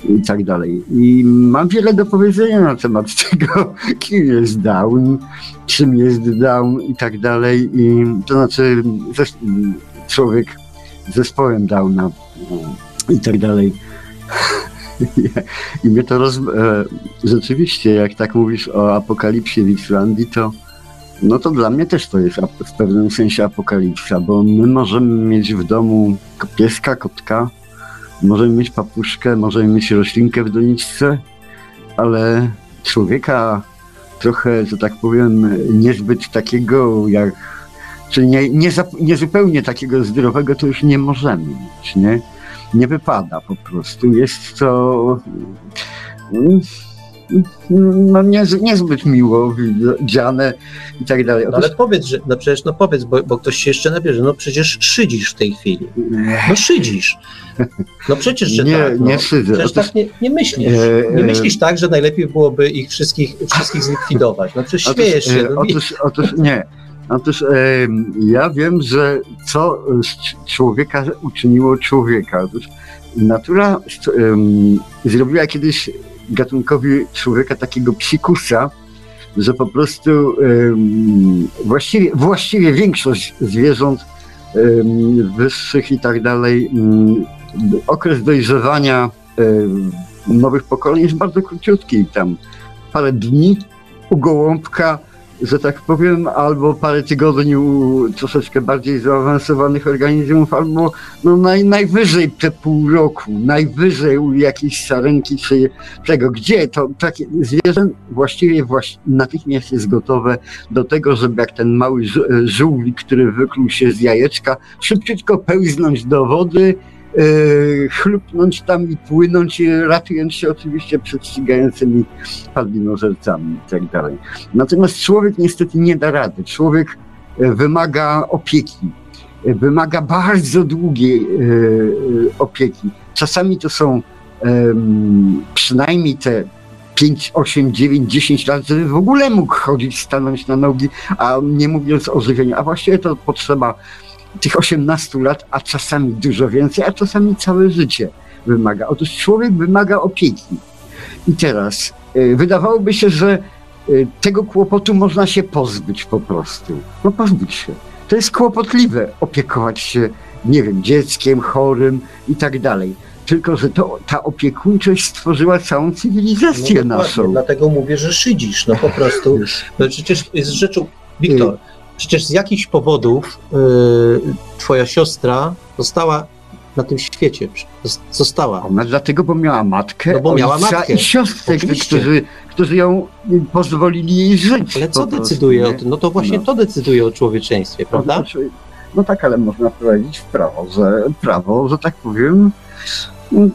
i tak dalej. I mam wiele do powiedzenia na temat tego, kim jest Down, czym jest Down i tak dalej. I to znaczy człowiek zespołem Downa i tak dalej. I mnie to roz... e, rzeczywiście, jak tak mówisz o apokalipsie w Islandii, to no to dla mnie też to jest w pewnym sensie apokalipsa, bo my możemy mieć w domu pieska, kotka, możemy mieć papuszkę, możemy mieć roślinkę w doniczce, ale człowieka trochę, że tak powiem, niezbyt takiego jak, czyli nie, nie, zap- nie zupełnie takiego zdrowego to już nie możemy mieć, nie? Nie wypada po prostu. Jest to no, nie, niezbyt miło widziane i tak dalej. No, ale powiedz, że, no przecież no powiedz, bo, bo ktoś się jeszcze nabierze, no przecież szydzisz w tej chwili. No szydzisz. No przecież, że nie, tak. No. nie szydzę. Przecież Otóż- tak nie, nie myślisz. E, Nie e, myślisz tak, że najlepiej byłoby ich wszystkich, wszystkich zlikwidować. No przecież śmiejesz się. e, No, otóż, otóż nie. Otóż em, ja wiem, że co z człowieka uczyniło człowieka. Otóż natura em, zrobiła kiedyś gatunkowi człowieka takiego psikusa, że po prostu em, właściwie, właściwie większość zwierząt wyższych i tak dalej, em, okres dojrzewania em, nowych pokoleń jest bardzo króciutki, tam parę dni u gołąbka, że tak powiem, albo parę tygodni u troszeczkę bardziej zaawansowanych organizmów, albo no naj, najwyżej te pół roku, najwyżej u jakiejś sarenki czy tego, gdzie to takie zwierzę właściwie właś, natychmiast jest gotowe do tego, żeby jak ten mały żółwik, który wykluł się z jajeczka, szybciutko pełznąć do wody, chlupnąć tam i płynąć, e, ratując się oczywiście przed ścigającymi padlinożercami i tak dalej. Natomiast człowiek niestety nie da rady. Człowiek e, wymaga opieki, e, wymaga bardzo długiej e, e, opieki. Czasami to są przynajmniej te 5, 8, 9, 10 lat, żeby w ogóle mógł chodzić, stanąć na nogi, a nie mówiąc o żywieniu. A właściwie to potrzeba tych 18 lat, a czasami dużo więcej, a czasami całe życie wymaga. Otóż człowiek wymaga opieki. I teraz y, wydawałoby się, że y, tego kłopotu można się pozbyć po prostu. No pozbyć się. To jest kłopotliwe opiekować się, nie wiem, dzieckiem chorym i tak dalej. Tylko, że to, ta opiekuńczość stworzyła całą cywilizację dokładnie, naszą. Dlatego mówię, że szydzisz. No po prostu. No przecież jest rzeczą. Wiktor, przecież z jakichś powodów y, twoja siostra została na tym świecie. Zos- Została. Ona dlatego, bo miała matkę, No bo miała matkę. i siostrę, Oczywiście. którzy, którzy ją pozwolili jej żyć. Ale co decyduje o tym? No to właśnie No. to decyduje o człowieczeństwie, prawda? Znaczy, No tak, ale można wprowadzić w prawo, że prawo, że tak powiem,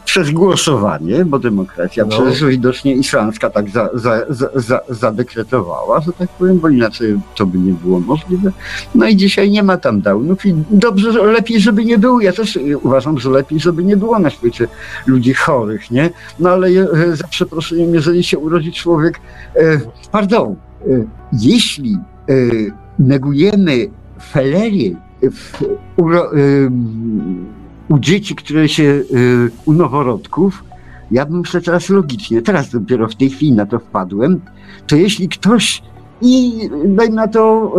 przez głosowanie, bo demokracja No. przecież widocznie islandzka tak za, za, za, za, zadekretowała, że tak powiem, bo inaczej to by nie było możliwe. No i dzisiaj nie ma tam downów i dobrze, że lepiej, żeby nie było. Ja też y, uważam, że lepiej, żeby nie było na świecie ludzi chorych, nie? No ale je- e, za przeproszeniem, jeżeli się urodzi człowiek, e, pardon, e, jeśli e, negujemy felerię w, uro, ym, u dzieci, które się y, u noworodków, ja bym myślę teraz logicznie, teraz dopiero w tej chwili na to wpadłem, to jeśli ktoś i dajmy na to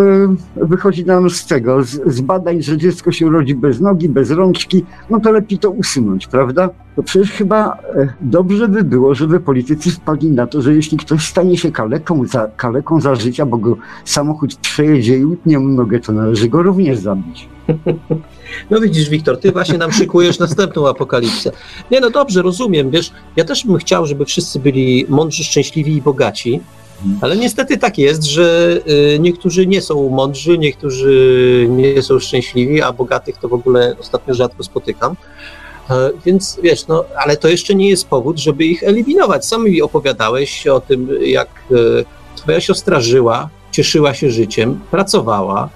y, wychodzi nam z tego, z, z badań, że dziecko się rodzi bez nogi, bez rączki, no to lepiej to usunąć, prawda? To przecież chyba e, dobrze by było, żeby politycy wpadli na to, że jeśli ktoś stanie się kaleką za, kaleką za życia, bo go samochód przejedzie i utnie mu nogę, to należy go również zabić. No widzisz, Wiktor, ty właśnie nam szykujesz następną apokalipsę. Nie, no dobrze, rozumiem, wiesz, ja też bym chciał, żeby wszyscy byli mądrzy, szczęśliwi i bogaci, ale niestety tak jest, że y, niektórzy nie są mądrzy, niektórzy nie są szczęśliwi, a bogatych to w ogóle ostatnio rzadko spotykam. E, Więc wiesz, no, ale to jeszcze nie jest powód, żeby ich eliminować. Sam mi opowiadałeś o tym, jak e, twoja siostra żyła, cieszyła się życiem, pracowała.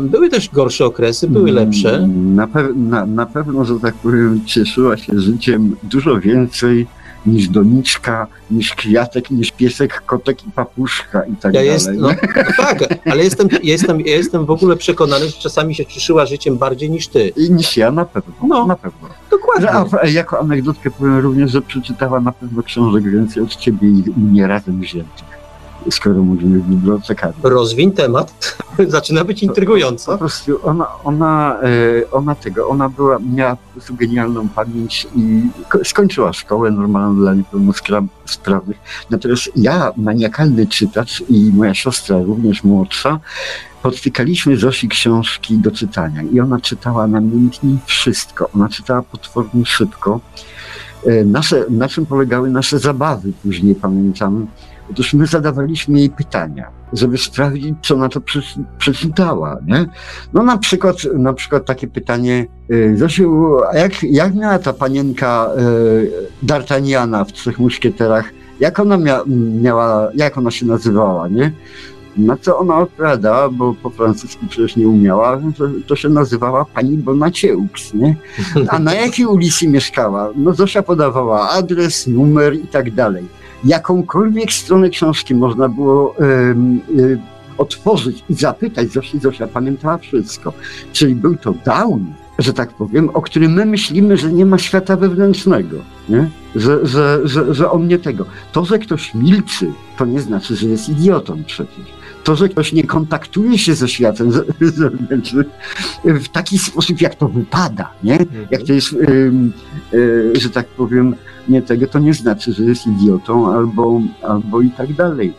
Były też gorsze okresy, były lepsze. Na, pe- na, na pewno, że tak powiem, cieszyła się życiem dużo więcej niż doniczka, niż kwiatek, niż piesek, kotek i papuszka i tak Ja dalej. jest, no, tak, ale jestem, jestem, jestem w ogóle przekonany, że czasami się cieszyła życiem bardziej niż ty. I niż ja na pewno. No. Na pewno. Dokładnie. A, jako anegdotkę powiem również, że przeczytała na pewno książek więcej od ciebie i mnie razem wziętych. Skoro mówimy bibliotekarzu. Rozwiń temat. Zaczyna być Po intrygująco. prostu ona, ona, e, ona tego, ona była, miała po prostu genialną pamięć i ko- skończyła szkołę normalną dla niepełnosprawnych. Natomiast ja, maniakalny czytacz i moja siostra, również młodsza, podtykaliśmy Zosi książki do czytania i ona czytała namiętnie wszystko. Ona czytała potwornie szybko. E, Nasze, na czym polegały nasze zabawy później, pamiętam. Otóż my zadawaliśmy jej pytania, żeby sprawdzić, co na to przeczy- przeczytała, nie? No na przykład, na przykład takie pytanie, y, Zosiu, a jak, jak miała ta panienka y, D'Artagnana w Trzech Muszkieterach, jak ona mia, miała, jak ona się nazywała, nie? Na co ona odpowiada, bo po francusku przecież nie umiała, że to się nazywała pani Bonacieux, nie? A na jakiej ulicy mieszkała? No Zosia podawała adres, numer i tak dalej. Jakąkolwiek stronę książki można było otworzyć i zapytać Zosi, Zosia pamiętała wszystko. Czyli był to down, że tak powiem, o którym my myślimy, że nie ma świata wewnętrznego, nie? Że, że, że, że on nie tego. To, że ktoś milczy, to nie znaczy, że jest idiotą przecież. To, że ktoś nie kontaktuje się ze światem ze- zewnętrznym w taki sposób, jak to wypada, nie? Jak to jest, y, że tak powiem, nie tego, to nie znaczy, że jest idiotą albo, albo i tak dalej.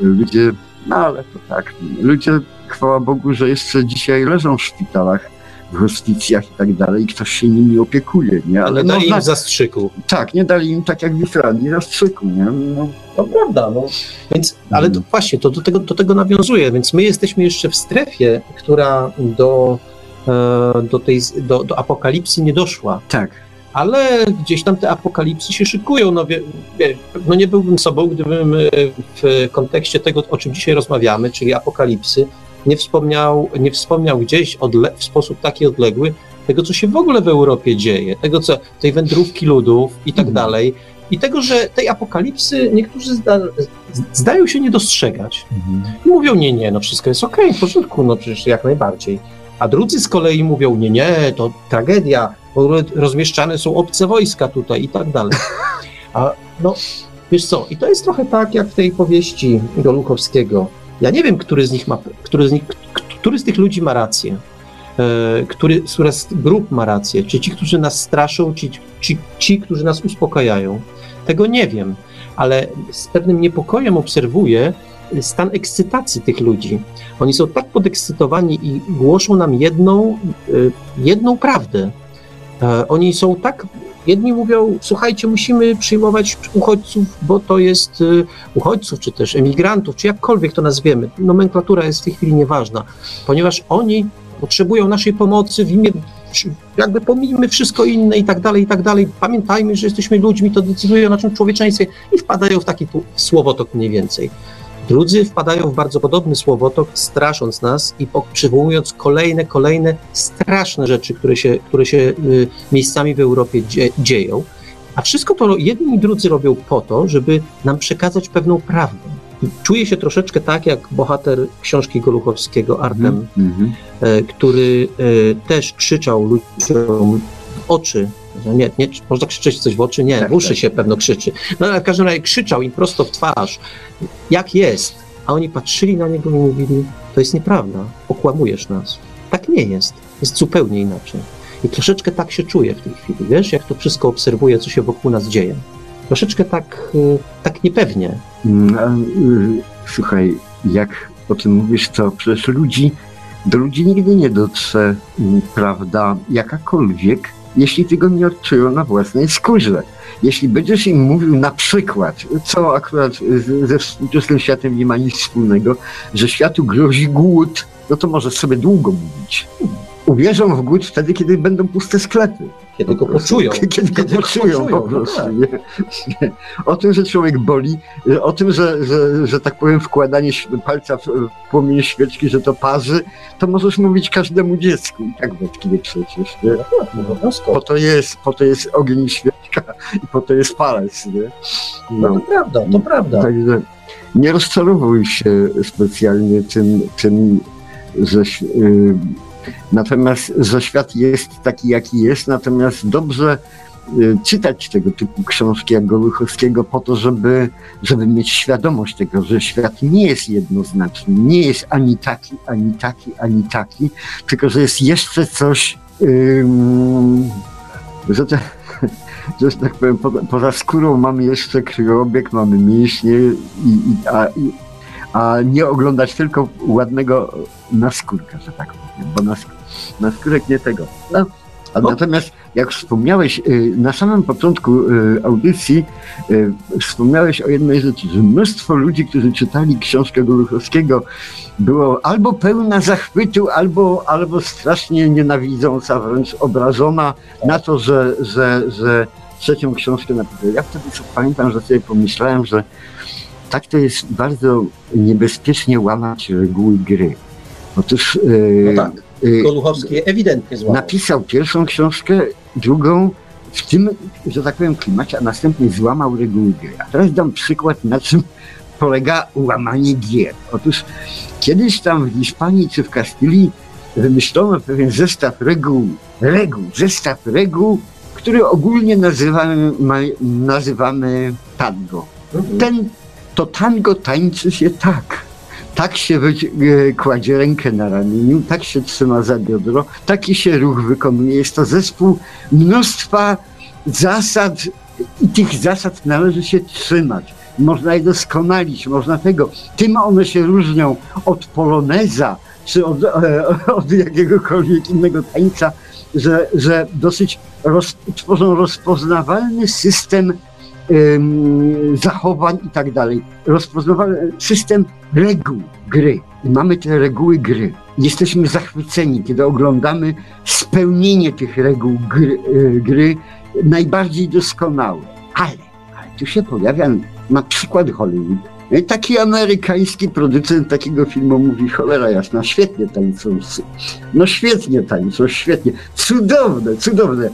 Ludzie, no ale to tak, ludzie, chwała Bogu, że jeszcze dzisiaj leżą w szpitalach, hospicjach i tak dalej i ktoś się nimi opiekuje, nie? Ale no, dali zna- im zastrzyku. tak, nie dali im tak jak w Islandii zastrzyku, nie? No, To prawda, no. Więc, ale to właśnie, to do tego, do tego nawiązuje, więc my jesteśmy jeszcze w strefie, która do, e, do, tej, do, do apokalipsy nie doszła. tak. ale gdzieś tam te apokalipsy się szykują. No, wie, wie, no nie byłbym sobą, gdybym e, w kontekście tego, o czym dzisiaj rozmawiamy, czyli apokalipsy, nie wspomniał, nie wspomniał gdzieś odle- w sposób taki odległy tego, co się w ogóle w Europie dzieje, tego, co tej wędrówki ludów i tak Mhm. dalej. I tego, że tej apokalipsy niektórzy zda, zdają się nie dostrzegać. I mówią, nie, nie, no wszystko jest okej, w porządku, no przecież jak najbardziej. A drudzy z kolei mówią, nie, nie, to tragedia, ogóle rozmieszczane są obce wojska tutaj i tak dalej. A no, wiesz co, i to jest trochę tak, jak w tej powieści Goluchowskiego. Ja nie wiem, który z nich ma, który z, nich, który z tych ludzi ma rację. E, który, która z grup ma rację. Czy ci, którzy nas straszą, czy ci, ci, którzy nas uspokajają. Tego nie wiem, ale z pewnym niepokojem obserwuję stan ekscytacji tych ludzi. Oni są tak podekscytowani i głoszą nam jedną, y, jedną prawdę. E, Oni są tak. Jedni mówią, słuchajcie, musimy przyjmować uchodźców, bo to jest y, uchodźców, czy też emigrantów, czy jakkolwiek to nazwiemy. Nomenklatura jest w tej chwili nieważna, ponieważ oni potrzebują naszej pomocy w imię, jakby pomijmy wszystko inne i tak dalej, i tak dalej. Pamiętajmy, że jesteśmy ludźmi, to decyduje o naszym człowieczeństwie i wpadają w taki tu słowotok mniej więcej. Drudzy wpadają w bardzo podobny słowotok, strasząc nas i przywołując kolejne, kolejne straszne rzeczy, które się, które się y, miejscami w Europie dzie, dzieją. A wszystko to jedni i drudzy robią po to, żeby nam przekazać pewną prawdę. I Czuję się troszeczkę tak, jak bohater książki Goluchowskiego, Artem, Mhm. e, który e, też krzyczał ludziom w oczy, nie, nie, można krzyczeć coś w oczy? Nie, Tak, w uszy tak. się pewno krzyczy. No ale w każdym razie krzyczał im prosto w twarz, jak jest, a oni patrzyli na niego i mówili, to jest nieprawda, okłamujesz nas. Tak nie jest, jest zupełnie inaczej. I troszeczkę tak się czuję w tej chwili, wiesz, jak to wszystko obserwuję, co się wokół nas dzieje. Troszeczkę tak, y, tak niepewnie. Y, Słuchaj, jak o tym mówisz, to przecież ludzi, do ludzi nigdy nie dotrze mm, prawda jakakolwiek, jeśli tego nie odczują na własnej skórze. Jeśli będziesz im mówił na przykład, co akurat ze współczesnym światem nie ma nic wspólnego, że światu grozi głód, no to możesz sobie długo mówić. Uwierzą w głód wtedy, kiedy będą puste sklepy. Kiedy go poczują. Kiedy, go poczują, po no prostu. tak. Nie? Nie. O tym, że człowiek boli, o tym, że, że, że tak powiem wkładanie palca w, płomień świeczki, że to parzy, to możesz mówić każdemu dziecku. I tak wątpliwie przecież. Nie? No, obowiązkowo. Po to jest, po to jest ogień świeczka i po to jest palec. Nie? No to prawda, to prawda. Także nie rozczarowuj się specjalnie tym, tym że, y, natomiast, że świat jest taki, jaki jest, natomiast dobrze y, czytać tego typu książki jak Gołychowskiego po to, żeby, żeby mieć świadomość tego, że świat nie jest jednoznaczny, nie jest ani taki, ani taki, ani taki, tylko że jest jeszcze coś, że, te, że tak powiem, poza, skórą mamy jeszcze krwiobieg, mamy mięśnie, i, i, a, i, a nie oglądać tylko ładnego naskórka, że tak powiem, bo nask, naskórek nie tego. No, a No. Natomiast jak wspomniałeś y, na samym początku y, audycji, y, wspomniałeś o jednej rzeczy, że mnóstwo ludzi, którzy czytali książkę Goluchowskiego, było albo pełna zachwytu, albo, albo strasznie nienawidząca, wręcz obrażona na to, że, że, że trzecią książkę napisał. Ja wtedy pamiętam, że sobie pomyślałem, że tak to jest bardzo niebezpiecznie łamać reguły gry. Otóż y, No tak. y, Goluchowski ewidentnie złamał. napisał pierwszą książkę, drugą w tym, że tak powiem, klimacie, a następnie złamał reguły gry. A teraz dam przykład, na czym polega łamanie gier. Otóż kiedyś tam w Hiszpanii czy w Kastylii wymyślono pewien zestaw reguł, reguł, zestaw reguł, który ogólnie nazywamy, nazywamy tango. Mhm. Ten, to tango tańczy się tak. Tak się e, kładzie rękę na ramieniu, tak się trzyma za biodro, taki się ruch wykonuje. Jest to zespół mnóstwa zasad i tych zasad należy się trzymać. Można je doskonalić, można tego. Tym one się różnią od poloneza czy od, e, od jakiegokolwiek innego tańca, że, że dosyć roz, tworzą rozpoznawalny system em, zachowań i tak dalej. Rozpoznawalny system reguł gry. I mamy te reguły gry. Jesteśmy zachwyceni, kiedy oglądamy spełnienie tych reguł gry, e, gry najbardziej doskonałe. Ale, ale tu się pojawia na przykład Hollywood. E, Taki amerykański producent takiego filmu mówi, cholera jasna, świetnie tańczą. No świetnie tańczą, świetnie. Cudowne, cudowne.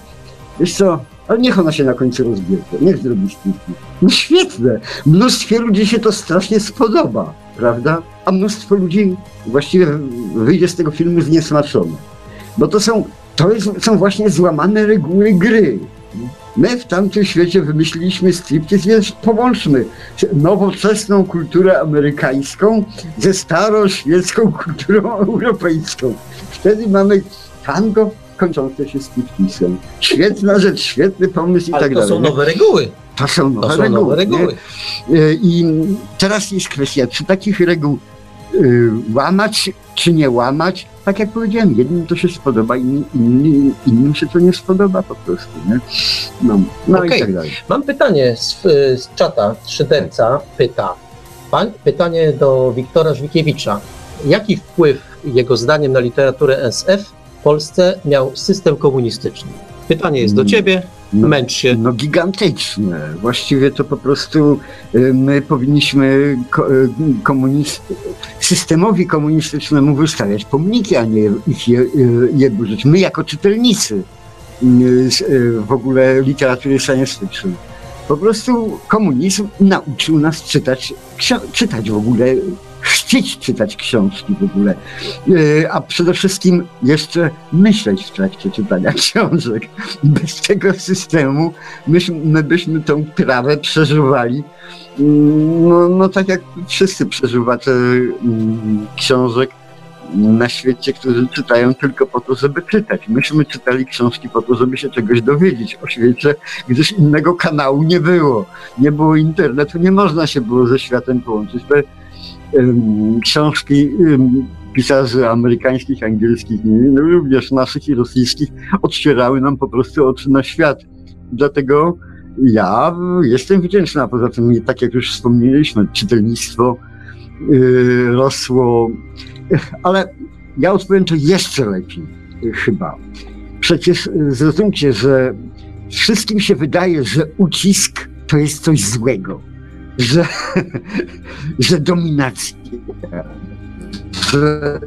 Wiesz co, ale niech ona się na końcu rozbierze, niech zrobi sztuki. No świetne. Mnóstwie ludzi się to strasznie spodoba, prawda? A mnóstwo ludzi właściwie wyjdzie z tego filmu zniesmaczone. Bo to są, to są właśnie złamane reguły gry. My w tamtym świecie wymyśliliśmy striptease, więc połączmy nowoczesną kulturę amerykańską ze staroświecką kulturą europejską. Wtedy mamy tango kończące się stripteasem. Świetna rzecz, świetny pomysł i Ale tak to dalej. są nowe reguły. To są nowe To są reguły. nowe reguły. Y, I teraz jest kwestia, czy takich reguł y, łamać, czy nie łamać. Tak jak powiedziałem, jednym to się spodoba, innym, innym, innym się to nie spodoba po prostu. Nie? No, no Okej. i tak dalej. Mam pytanie z, z czata. Szyderca pyta. Pan, pytanie do Wiktora Żwikiewicza. Jaki wpływ jego zdaniem na literaturę SF w Polsce miał system komunistyczny? Pytanie jest do Mm. ciebie. No, Męcz się. no gigantyczne. Właściwie to po prostu y, my powinniśmy y, komunist, systemowi komunistycznemu wystawiać pomniki, a nie ich je, y, je burzyć. My jako czytelnicy w ogóle literatury science fiction. Po prostu komunizm nauczył nas czytać, czytać w ogóle, chcieć czytać książki w ogóle, Y, a przede wszystkim jeszcze myśleć w trakcie czytania książek. Bez tego systemu myśmy, my byśmy tą trawę przeżuwali, mm, no, no tak jak wszyscy przeżuwacze mm, książek na świecie, którzy czytają tylko po to, żeby czytać. Myśmy czytali książki po to, żeby się czegoś dowiedzieć o świecie, gdyż innego kanału nie było. Nie było internetu, nie można się było ze światem połączyć. Książki pisarzy amerykańskich, angielskich, no, również naszych i rosyjskich, otwierały nam po prostu oczy na świat. Dlatego ja jestem wdzięczny, a poza tym, tak jak już wspomnieliśmy, czytelnictwo yy, rosło, ale ja odpowiem to jeszcze lepiej yy, chyba. przecież y, zrozumcie, że wszystkim się wydaje, że ucisk to jest coś złego, że, że dominacja, że,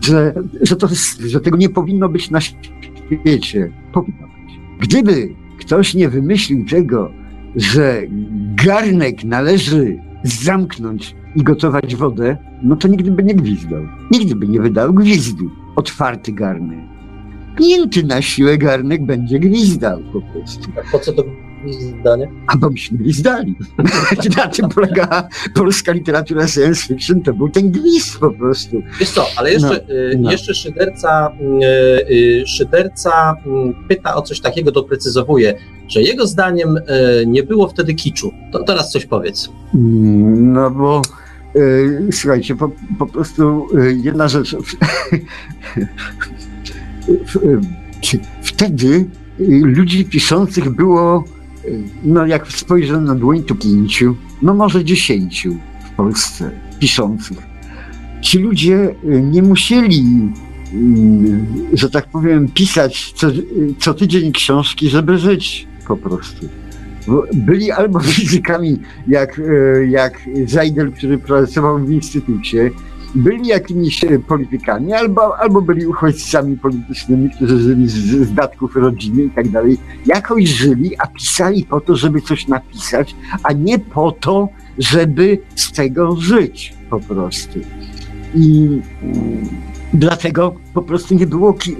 że, że, to, że tego nie powinno być na świecie. Powinno być. Gdyby ktoś nie wymyślił tego, że garnek należy zamknąć i gotować wodę, no to nigdy by nie gwizdał. Nigdy by nie wydał gwizdu. Otwarty garnek. Pięty na siłę garnek będzie gwizdał po prostu. A po co to gwizdanie? A bo myśmy gwizdali. na tym polegała polska literatura science fiction, to był ten gwizd po prostu. Wiesz co, ale jeszcze, No, y, no. jeszcze szyderca, y, y, szyderca y, pyta o coś takiego, doprecyzowuje, że jego zdaniem nie było wtedy kiczu. To teraz coś powiedz. Mm, No bo słuchajcie, po, po prostu jedna rzecz. Wtedy ludzi piszących było, no jak spojrzę na dłoń, to pięciu, no może dziesięciu w Polsce piszących. Ci ludzie e, nie musieli, mm, że tak powiem, pisać co, co tydzień książki, żeby żyć po prostu. Byli albo fizykami, jak, e, jak Zajdel, który pracował w instytucie, byli jakimiś e, politykami, albo, albo byli uchodźcami politycznymi, którzy żyli z, z datków rodziny i tak dalej. Jakoś żyli, a pisali po to, żeby coś napisać, a nie po to, żeby z tego żyć po prostu. I mm, dlatego po prostu nie było, ki-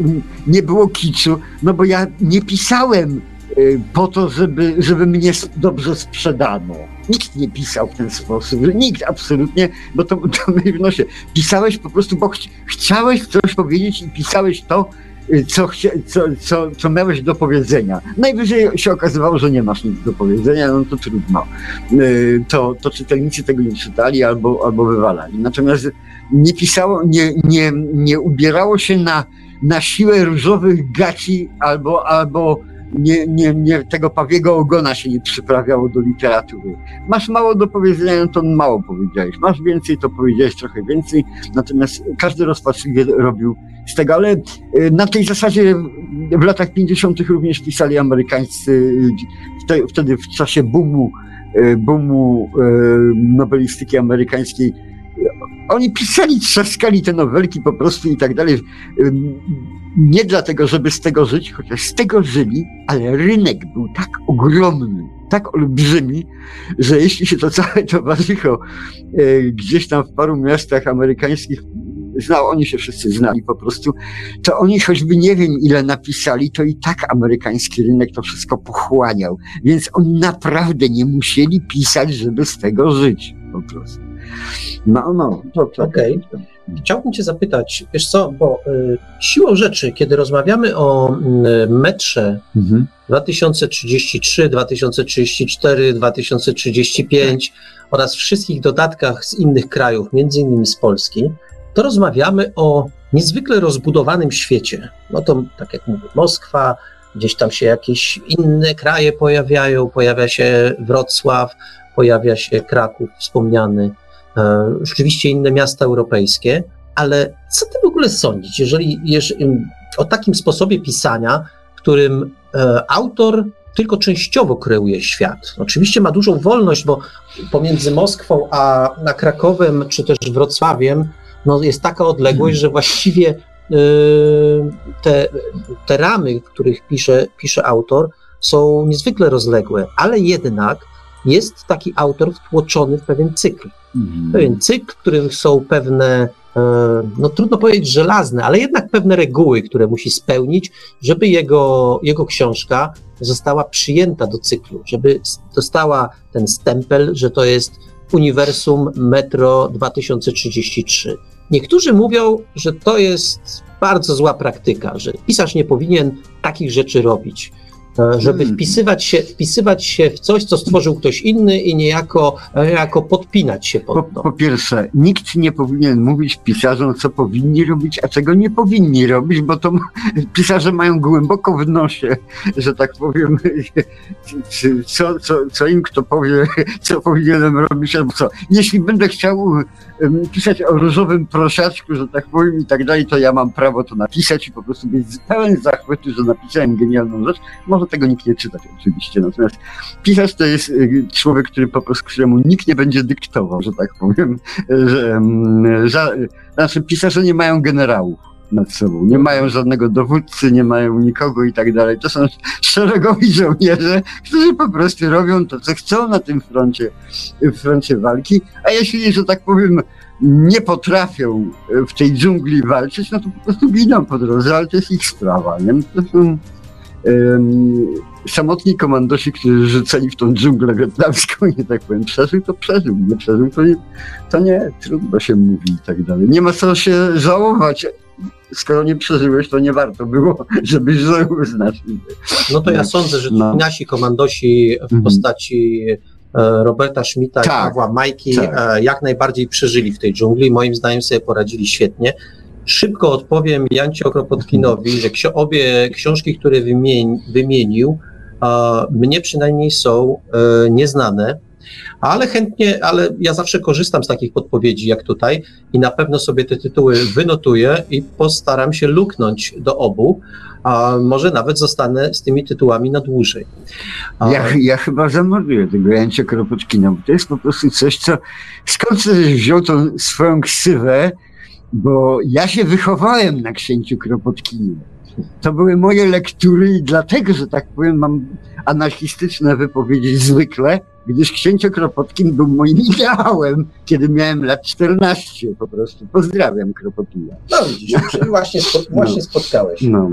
nie było kiczu, no bo ja nie pisałem y, po to, żeby, żeby mnie dobrze sprzedano. Nikt nie pisał w ten sposób, nikt absolutnie, bo to, to my w nosie. Pisałeś po prostu, bo chci- chciałeś coś powiedzieć i pisałeś to, y, co, co, co, co miałeś do powiedzenia. Najwyżej się okazywało, że nie masz nic do powiedzenia, no to trudno. Y, To, to czytelnicy tego nie czytali albo, albo wywalali. Natomiast nie pisało, nie, nie, nie ubierało się na, na siłę różowych gaci albo, albo nie, nie, nie, tego pawiego ogona się nie przyprawiało do literatury. Masz mało do powiedzenia, no to mało powiedziałeś. Masz więcej, to powiedziałeś trochę więcej. Natomiast każdy rozpaczliwie robił z tego, ale y, na tej zasadzie w latach 50. również pisali amerykańscy, y, wte- wtedy w czasie boomu, y, boomu nobelistyki amerykańskiej oni pisali, trzaskali te nowelki po prostu i tak dalej. Nie dlatego, żeby z tego żyć, chociaż z tego żyli, ale rynek był tak ogromny, tak olbrzymi, że jeśli się to całe towarzycho e, gdzieś tam w paru miastach amerykańskich znał, oni się wszyscy znali po prostu, to oni choćby nie wiem ile napisali, to i tak amerykański rynek to wszystko pochłaniał. Więc oni naprawdę nie musieli pisać, żeby z tego żyć po prostu. No, no, to. Okej. Chciałbym Cię zapytać, wiesz co, bo y, siłą rzeczy, kiedy rozmawiamy o y, metrze Mhm. 2033, 2034, 2035 oraz wszystkich dodatkach z innych krajów, między innymi z Polski, to rozmawiamy o niezwykle rozbudowanym świecie. No to, tak jak mówię, Moskwa, gdzieś tam się jakieś inne kraje pojawiają, pojawia się Wrocław, pojawia się Kraków wspomniany, rzeczywiście inne miasta europejskie, ale co ty w ogóle sądzisz, jeżeli, jeżeli o takim sposobie pisania, którym e, autor tylko częściowo kreuje świat. Oczywiście ma dużą wolność, bo pomiędzy Moskwą a, a Krakowem, czy też Wrocławiem, no jest taka odległość, że właściwie e, te, te ramy, w których pisze, pisze autor, są niezwykle rozległe, ale jednak jest taki autor wtłoczony w pewien cykl Mhm. pewien cykl, w którym są pewne, e, no trudno powiedzieć żelazne, ale jednak pewne reguły, które musi spełnić, żeby jego, jego książka została przyjęta do cyklu, żeby dostała ten stempel, że to jest uniwersum Metro 2033. Niektórzy mówią, że to jest bardzo zła praktyka, że pisarz nie powinien takich rzeczy robić. E, żeby hmm. wpisywać się, wpisywać się w coś, co stworzył ktoś inny i niejako, niejako podpinać się pod to. Po, po pierwsze, nikt nie powinien mówić pisarzom, co powinni robić, a czego nie powinni robić, bo to pisarze mają głęboko w nosie, że tak powiem, co, co, co im kto powie, co powinienem robić, albo co. Jeśli będę chciał pisać o różowym prosiaczku, że tak powiem i tak dalej, to ja mam prawo to napisać i po prostu być pełen zachwytu, że napisałem genialną rzecz. Może tego nikt nie czytać oczywiście, natomiast pisarz to jest y, człowiek, który po prostu, któremu nikt nie będzie dyktował, że tak powiem, że, że znaczy pisarze nie mają generałów nad sobą. Nie mają żadnego dowódcy, nie mają nikogo i tak dalej. To są szeregowi żołnierze, którzy po prostu robią to, co chcą na tym froncie, w froncie walki, a jeśli, że tak powiem, nie potrafią w tej dżungli walczyć, no to po prostu giną po drodze, ale to jest ich sprawa. Nie? To są samotni komandosi, którzy rzucali w tą dżunglę wietnamską i tak powiem, przeżył, to przeżył, nie przeżył, to nie, to nie, trudno się mówi i tak dalej. Nie ma co się żałować, skoro nie przeżyłeś, to nie warto było, żebyś żył, znaczy. No to ja sądzę, że no. nasi komandosi w mhm. postaci e, Roberta Schmidta tak, i Pawła Majki tak. E, jak najbardziej przeżyli w tej dżungli. Moim zdaniem sobie poradzili świetnie. Szybko odpowiem Jancie Okropotkinowi, że obie książki, które wymienił, mnie przynajmniej są e, nieznane ale chętnie, ale ja zawsze korzystam z takich podpowiedzi jak tutaj i na pewno sobie te tytuły wynotuję i postaram się luknąć do obu, a może nawet zostanę z tymi tytułami na dłużej. A... Ja, ja chyba zamorduję tego Jancia Kropotkina, bo to jest po prostu coś, co skąd wziął tą swoją ksywę, bo ja się wychowałem na księciu Kropotkinie. To były moje lektury i dlatego, że tak powiem, mam anarchistyczne wypowiedzi zwykle, gdyż księcio Kropotkin był moim ideałem, kiedy miałem lat 14 po prostu. Pozdrawiam Kropotina. No widzisz, czyli właśnie, spo, no. właśnie no. spotkałeś. No.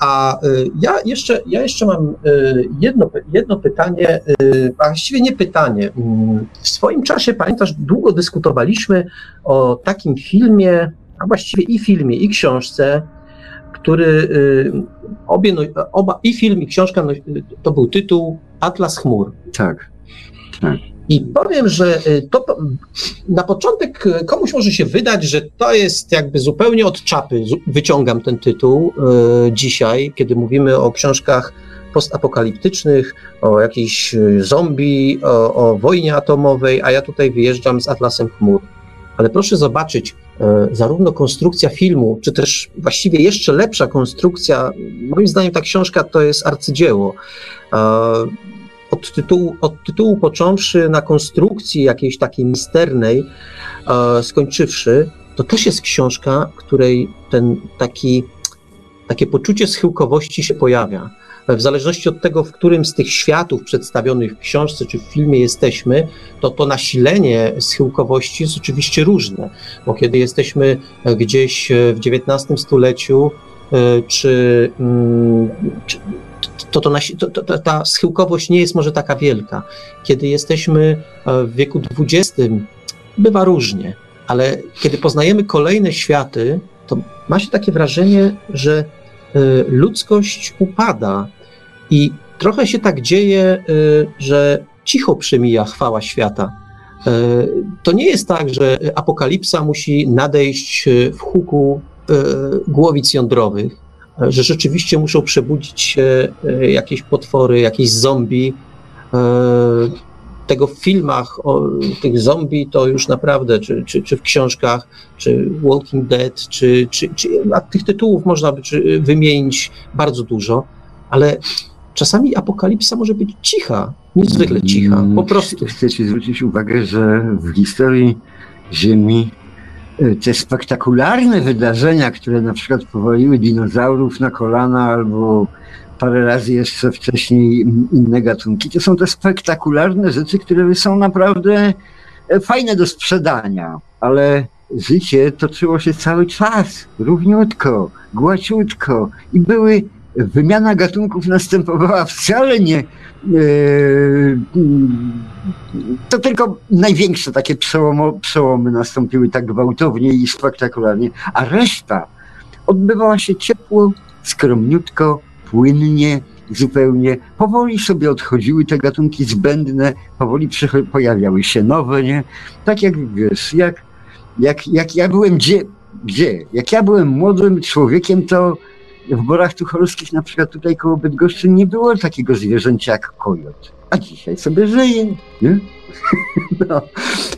A y, ja, jeszcze, ja jeszcze mam y, jedno, jedno pytanie, y, a właściwie nie pytanie. Mm, w swoim czasie, pamiętasz, długo dyskutowaliśmy o takim filmie, a właściwie i filmie, i książce, który y, obie, no, oba, i film, i książka, no, to był tytuł Atlas Chmur. Tak. Tak. I powiem, że y, to na początek komuś może się wydać, że to jest jakby zupełnie od czapy. Wyciągam ten tytuł y, dzisiaj, kiedy mówimy o książkach postapokaliptycznych, o jakiejś zombie, o, o wojnie atomowej, a ja tutaj wyjeżdżam z Atlasem Chmur. Ale proszę zobaczyć, zarówno konstrukcja filmu, czy też właściwie jeszcze lepsza konstrukcja, moim zdaniem ta książka to jest arcydzieło. Od tytułu, od tytułu począwszy na konstrukcji jakiejś takiej misternej, e, skończywszy, to też jest książka, której ten taki, takie poczucie schyłkowości się pojawia. W zależności od tego, w którym z tych światów przedstawionych w książce czy w filmie jesteśmy, to to nasilenie schyłkowości jest oczywiście różne, bo kiedy jesteśmy gdzieś w XIX stuleciu, e, czy, mm, czy to, to, to, to, ta schyłkowość nie jest może taka wielka. Kiedy jesteśmy e, w wieku XX, bywa różnie, ale kiedy poznajemy kolejne światy, to ma się takie wrażenie, że Y, ludzkość upada i trochę się tak dzieje, y, że cicho przemija chwała świata. To nie jest tak, że apokalipsa musi nadejść w huku głowic jądrowych, że rzeczywiście muszą przebudzić się jakieś potwory, jakieś zombie, tego w filmach o tych zombie to już naprawdę, czy, czy, czy w książkach, czy Walking Dead, czy, czy, czy a tych tytułów można by wymienić bardzo dużo, ale czasami apokalipsa może być cicha, niezwykle cicha, po mm, prostu. Chcę ci zwrócić uwagę, że w historii Ziemi e, te spektakularne wydarzenia, które na przykład powoliły dinozaurów na kolana albo parę razy jeszcze wcześniej inne gatunki. To są te spektakularne rzeczy, które są naprawdę e, fajne do sprzedania, ale życie toczyło się cały czas, równiutko, gładziutko i były, wymiana gatunków następowała wcale nie, e, to tylko największe takie przełomo, przełomy nastąpiły tak gwałtownie i spektakularnie, a reszta odbywała się ciepło, skromniutko, płynnie zupełnie. Powoli sobie odchodziły te gatunki zbędne, powoli pojawiały się nowe, nie? Tak jak wiesz, jak, jak, jak ja byłem gdzie, gdzie? Jak ja byłem młodym człowiekiem, to w Borach Tucholskich, na przykład tutaj koło Bydgoszczy, nie było takiego zwierzęcia jak kojot. A dzisiaj sobie żyje, nie? No,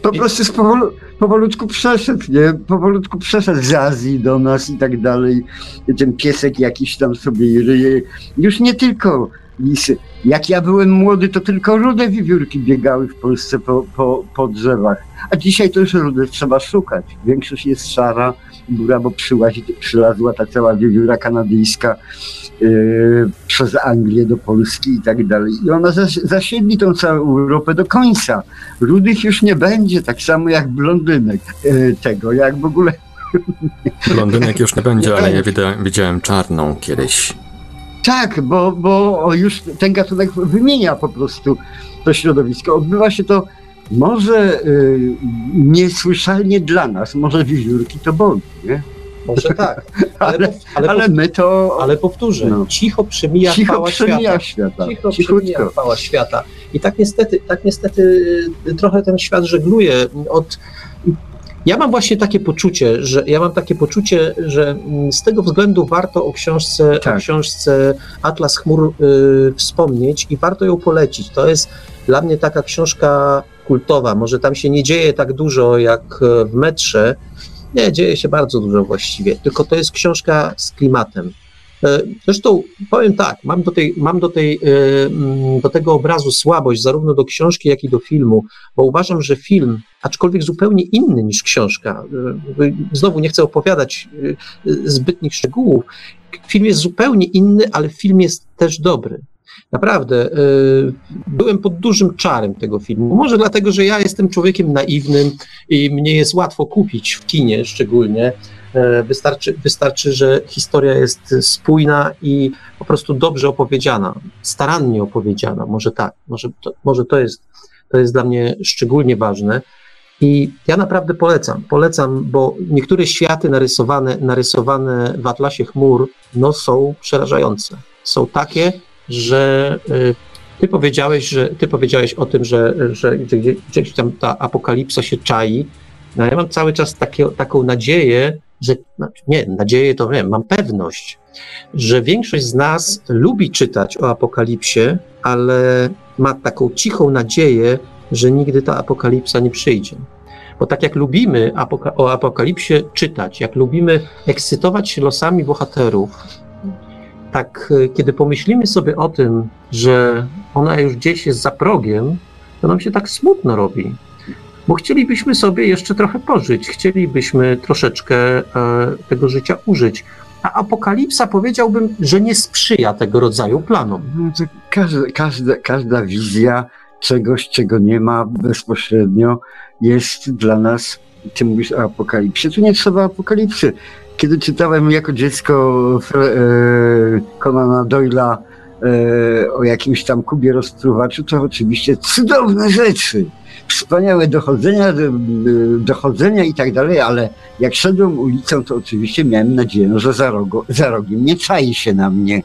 po prostu z powolu, powolutku przeszedł, nie? Powolutku przeszedł z Azji do nas i tak dalej. Ten piesek jakiś tam sobie ryje. Już nie tylko lisy. Jak ja byłem młody, to tylko rude wiewiórki biegały w Polsce po, po, po drzewach. A dzisiaj to już rude trzeba szukać. Większość jest szara, góra, bo przyłazi, przylazła ta cała wiewióra kanadyjska yy, przez Anglię do Polski i tak dalej. I ona zas, zasiedli tą całą Europę do końca. Rudych już nie będzie, tak samo jak blondynek yy, tego, jak w ogóle... Blondynek już nie będzie, ale ja widziałem czarną kiedyś. Tak, bo, bo już ten gatunek wymienia po prostu to środowisko. Odbywa się to może y, niesłyszalnie dla nas, może wiewiórki to boli, nie? Może tak. Ale, ale, ale, ale my to. Ale powtórzę, no. cicho przemija cicho chwała przemija świata. świata. Cicho Cichutko. przemija chwała świata. I tak niestety, tak niestety y, trochę ten świat żegluje od. Ja mam właśnie takie poczucie, że ja mam takie poczucie, że mm, z tego względu warto o książce, tak. o książce Atlas Chmur y, wspomnieć i warto ją polecić. To jest dla mnie taka książka kultowa. Może tam się nie dzieje tak dużo jak w metrze. Nie, dzieje się bardzo dużo właściwie, tylko to jest książka z klimatem. E, zresztą powiem tak, mam do, tej, mam do, tej, e, mm, do tego obrazu słabość, zarówno do książki, jak i do filmu, bo uważam, że film, aczkolwiek zupełnie inny niż książka, e, znowu nie chcę opowiadać zbytnich szczegółów, film jest zupełnie inny, ale film jest też dobry. Naprawdę, y, byłem pod dużym czarem tego filmu. Może dlatego, że ja jestem człowiekiem naiwnym i mnie jest łatwo kupić w kinie szczególnie. E, wystarczy, wystarczy, że historia jest spójna i po prostu dobrze opowiedziana, starannie opowiedziana. Może tak, może to, może to, jest, to jest dla mnie szczególnie ważne. I ja naprawdę polecam, polecam, bo niektóre światy narysowane, narysowane w Atlasie Chmur no, są przerażające. Są takie, że y, ty powiedziałeś, że ty powiedziałeś o tym, że, że gdzieś tam ta apokalipsa się czai. No ja mam cały czas takie, taką nadzieję, że znaczy nie, nadzieję to wiem, mam pewność, że większość z nas lubi czytać o apokalipsie, ale ma taką cichą nadzieję, że nigdy ta apokalipsa nie przyjdzie. Bo tak jak lubimy apoka o apokalipsie czytać, jak lubimy ekscytować się losami bohaterów, tak e, kiedy pomyślimy sobie o tym, że ona już gdzieś jest za progiem, to nam się tak smutno robi. Bo chcielibyśmy sobie jeszcze trochę pożyć, chcielibyśmy troszeczkę e, tego życia użyć. A apokalipsa powiedziałbym, że nie sprzyja tego rodzaju planom. No każda, każda, każda wizja czegoś, czego nie ma bezpośrednio, jest dla nas, ty mówisz o apokalipsie, tu nie trzeba apokalipsy kiedy czytałem jako dziecko e, Conana Doyla e, o jakimś tam Kubie rozpruwaczu, to oczywiście cudowne rzeczy, wspaniałe dochodzenia, dochodzenia i tak dalej, ale jak szedłem ulicą, to oczywiście miałem nadzieję, no, że za, rogo, za rogiem nie czai się na mnie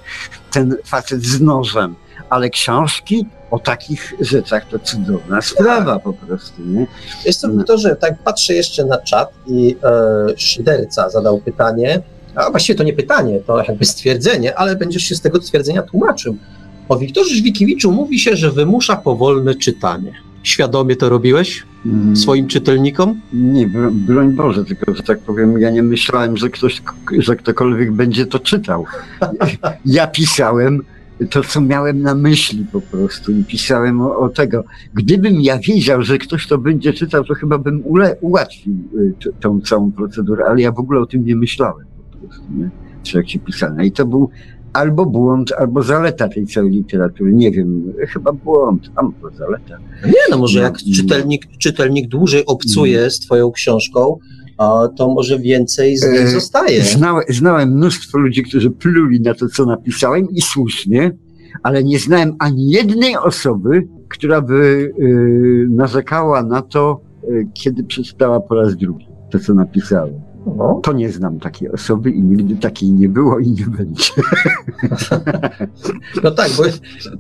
ten facet z nożem, ale książki o takich rzeczach to cudowna sprawa po prostu, nie? Jestem to, że tak patrzę jeszcze na czat i e, Szyderca zadał pytanie, a właściwie to nie pytanie, to jakby stwierdzenie, ale będziesz się z tego stwierdzenia tłumaczył. O Wiktorze Żwikiewiczu mówi się, że wymusza powolne czytanie. Świadomie to robiłeś mm. swoim czytelnikom? Nie, broń Boże, tylko że tak powiem, ja nie myślałem, że ktoś, że ktokolwiek będzie to czytał. Ja pisałem to, co miałem na myśli po prostu i pisałem o, o, tego. Gdybym ja wiedział, że ktoś to będzie czytał, to chyba bym ule, ułatwił y, t, tą całą procedurę, ale ja w ogóle o tym nie myślałem po prostu, nie? w trakcie pisania. I to był albo błąd, albo zaleta tej całej literatury. Nie wiem, chyba błąd, a może zaleta. Nie, no może no, jak czytelnik, czytelnik dłużej obcuje mm. z twoją książką, to może więcej z nich e, zostaje. Znałem, znałem mnóstwo ludzi, którzy pluli na to, co napisałem i słusznie, ale nie znałem ani jednej osoby, która by y, narzekała na to, y, kiedy przeczytała po raz drugi to, co napisałem. No. To nie znam takiej osoby i nigdy takiej nie było i nie będzie. No tak, bo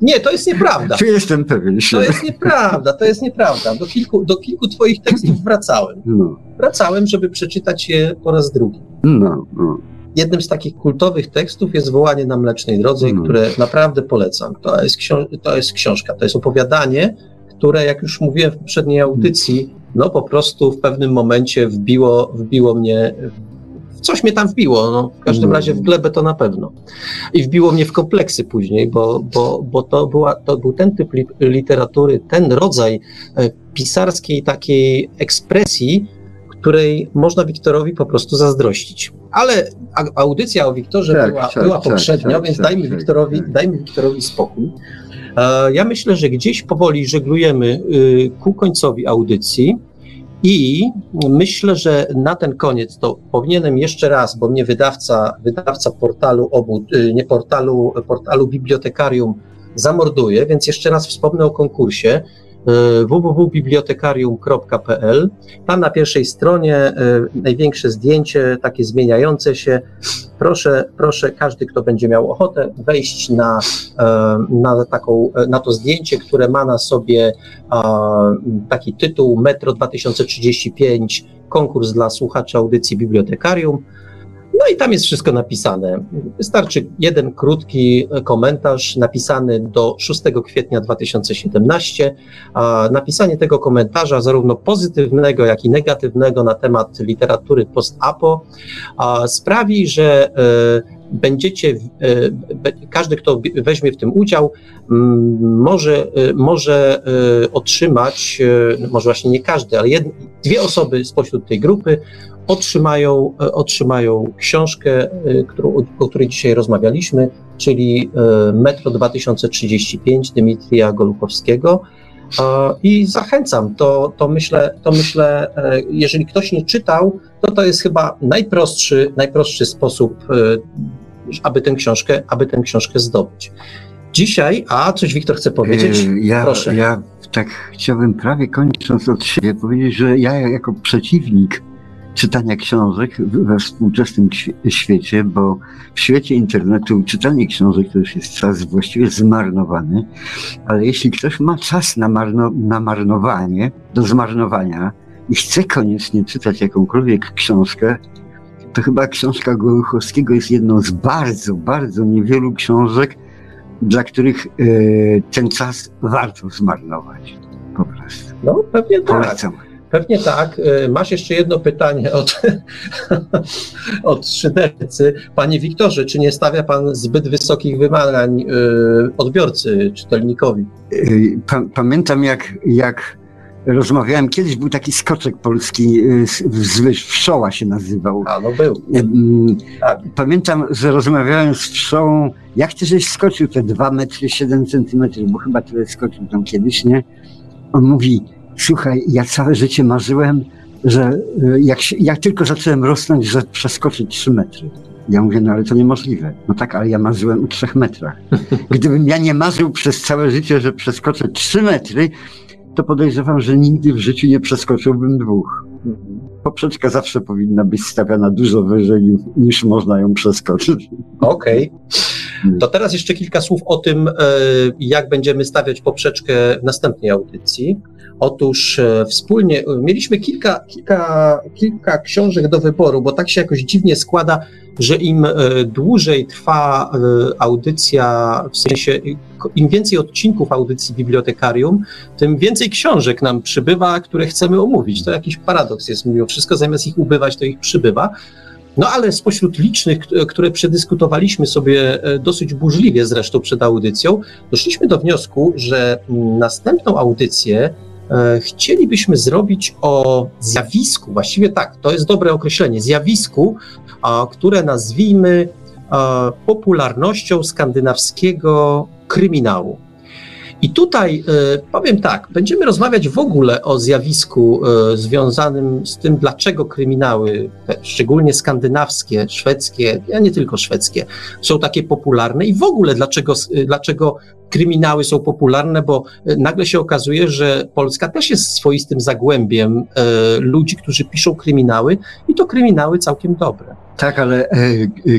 nie, to jest nieprawda. Tu jestem pewien. To jest nieprawda, to jest nieprawda. Do kilku, do kilku twoich tekstów wracałem. No. Wracałem, żeby przeczytać je po raz drugi. No, no. Jednym z takich kultowych tekstów jest Wołanie na Mlecznej Drodze, no. które naprawdę polecam. To jest, to jest książka, to jest opowiadanie, które, jak już mówiłem w poprzedniej audycji, no po prostu w pewnym momencie wbiło, wbiło mnie, coś mnie tam wbiło, no, w każdym mm. razie w glebę to na pewno. I wbiło mnie w kompleksy później, bo, bo, bo to, była, to był ten typ literatury, ten rodzaj e, pisarskiej takiej ekspresji, której można Wiktorowi po prostu zazdrościć. Ale audycja o Wiktorze tak, była, tak, była tak, poprzednio, tak, więc tak, dajmy, Wiktorowi, tak. dajmy Wiktorowi spokój. Ja myślę, że gdzieś powoli żeglujemy y, ku końcowi audycji. I myślę, że na ten koniec to powinienem jeszcze raz, bo mnie wydawca, wydawca portalu obu, y, nie portalu, portalu bibliotekarium zamorduje, więc jeszcze raz wspomnę o konkursie. E, www.bibliotekarium.pl. Tam na pierwszej stronie e, największe zdjęcie, takie zmieniające się. Proszę, proszę każdy, kto będzie miał ochotę, wejść na, e, na, taką, na to zdjęcie, które ma na sobie taki tytuł Metro 2035, konkurs dla słuchaczy audycji Bibliotekarium. No i tam jest wszystko napisane. Wystarczy jeden krótki komentarz napisany do 6 kwietnia 2017. A napisanie tego komentarza, zarówno pozytywnego, jak i negatywnego na temat literatury post-apo, sprawi, że e, będziecie, e, każdy, kto weźmie w tym udział, może, e, może otrzymać, może właśnie nie każdy, ale dwie osoby spośród tej grupy otrzymają, e, otrzymają książkę, e, którą, o której dzisiaj rozmawialiśmy, czyli e, Metro 2035 Dmitrija Goluchowskiego. I zachęcam, to, to, myślę, to myślę, jeżeli ktoś nie czytał, to to jest chyba najprostszy, najprostszy sposób, aby tę książkę, aby tę książkę zdobyć. Dzisiaj, a coś Wiktor chce powiedzieć? Ja, Proszę. ja tak chciałbym prawie kończąc od siebie powiedzieć, że ja jako przeciwnik czytania książek we współczesnym świecie, bo w świecie internetu czytanie książek to już jest czas właściwie zmarnowany, ale jeśli ktoś ma czas na, marno, na marnowanie, do zmarnowania i chce koniecznie czytać jakąkolwiek książkę, to chyba książka Gołuchowskiego jest jedną z bardzo, bardzo niewielu książek, dla których y, ten czas warto zmarnować. Po prostu. No, pewnie tak. Polecam. Pewnie tak. E, masz jeszcze jedno pytanie od, od szydercy. Panie Wiktorze, czy nie stawia Pan zbyt wysokich wymagań e, odbiorcy, czytelnikowi? E, pamiętam, jak, jak rozmawiałem, kiedyś był taki skoczek polski, Wszoła się nazywał. A, no był. Tak. Pamiętam, że rozmawiałem z Wszołą, jak ty żeś skoczył te 2 metry 7 centymetrów, bo chyba tyle skoczył tam kiedyś, nie? On mówi, Słuchaj, ja całe życie marzyłem, że y, jak, jak tylko zacząłem rosnąć, że przeskoczyć 3 metry. Ja mówię, no ale to niemożliwe. No tak, ale ja marzyłem o 3 metrach. Gdybym ja nie marzył przez całe życie, że przeskoczę 3 metry, to podejrzewam, że nigdy w życiu nie przeskoczyłbym dwóch. Poprzeczka zawsze powinna być stawiana dużo wyżej niż można ją przeskoczyć. Okej. Okay. To teraz jeszcze kilka słów o tym, e, jak będziemy stawiać poprzeczkę w następnej audycji. Otóż e, wspólnie e, mieliśmy kilka, kilka, kilka książek do wyboru, bo tak się jakoś dziwnie składa, że im dłużej trwa audycja, w sensie im więcej odcinków audycji bibliotekarium, tym więcej książek nam przybywa, które chcemy omówić. To jakiś paradoks jest mimo wszystko, zamiast ich ubywać, to ich przybywa. No ale spośród licznych, które przedyskutowaliśmy sobie dosyć burzliwie zresztą przed audycją, doszliśmy do wniosku, że następną audycję E, chcielibyśmy zrobić o zjawisku, właściwie tak, to jest dobre określenie, zjawisku, które nazwijmy popularnością skandynawskiego kryminału. I tutaj y, powiem tak, będziemy rozmawiać w ogóle o zjawisku y, związanym z tym, dlaczego kryminały, szczególnie skandynawskie, szwedzkie, a nie tylko szwedzkie, są takie popularne i w ogóle dlaczego, y, dlaczego kryminały są popularne, bo nagle się okazuje, że Polska też jest swoistym zagłębiem ludzi, którzy piszą kryminały i to kryminały całkiem dobre. Tak, ale e,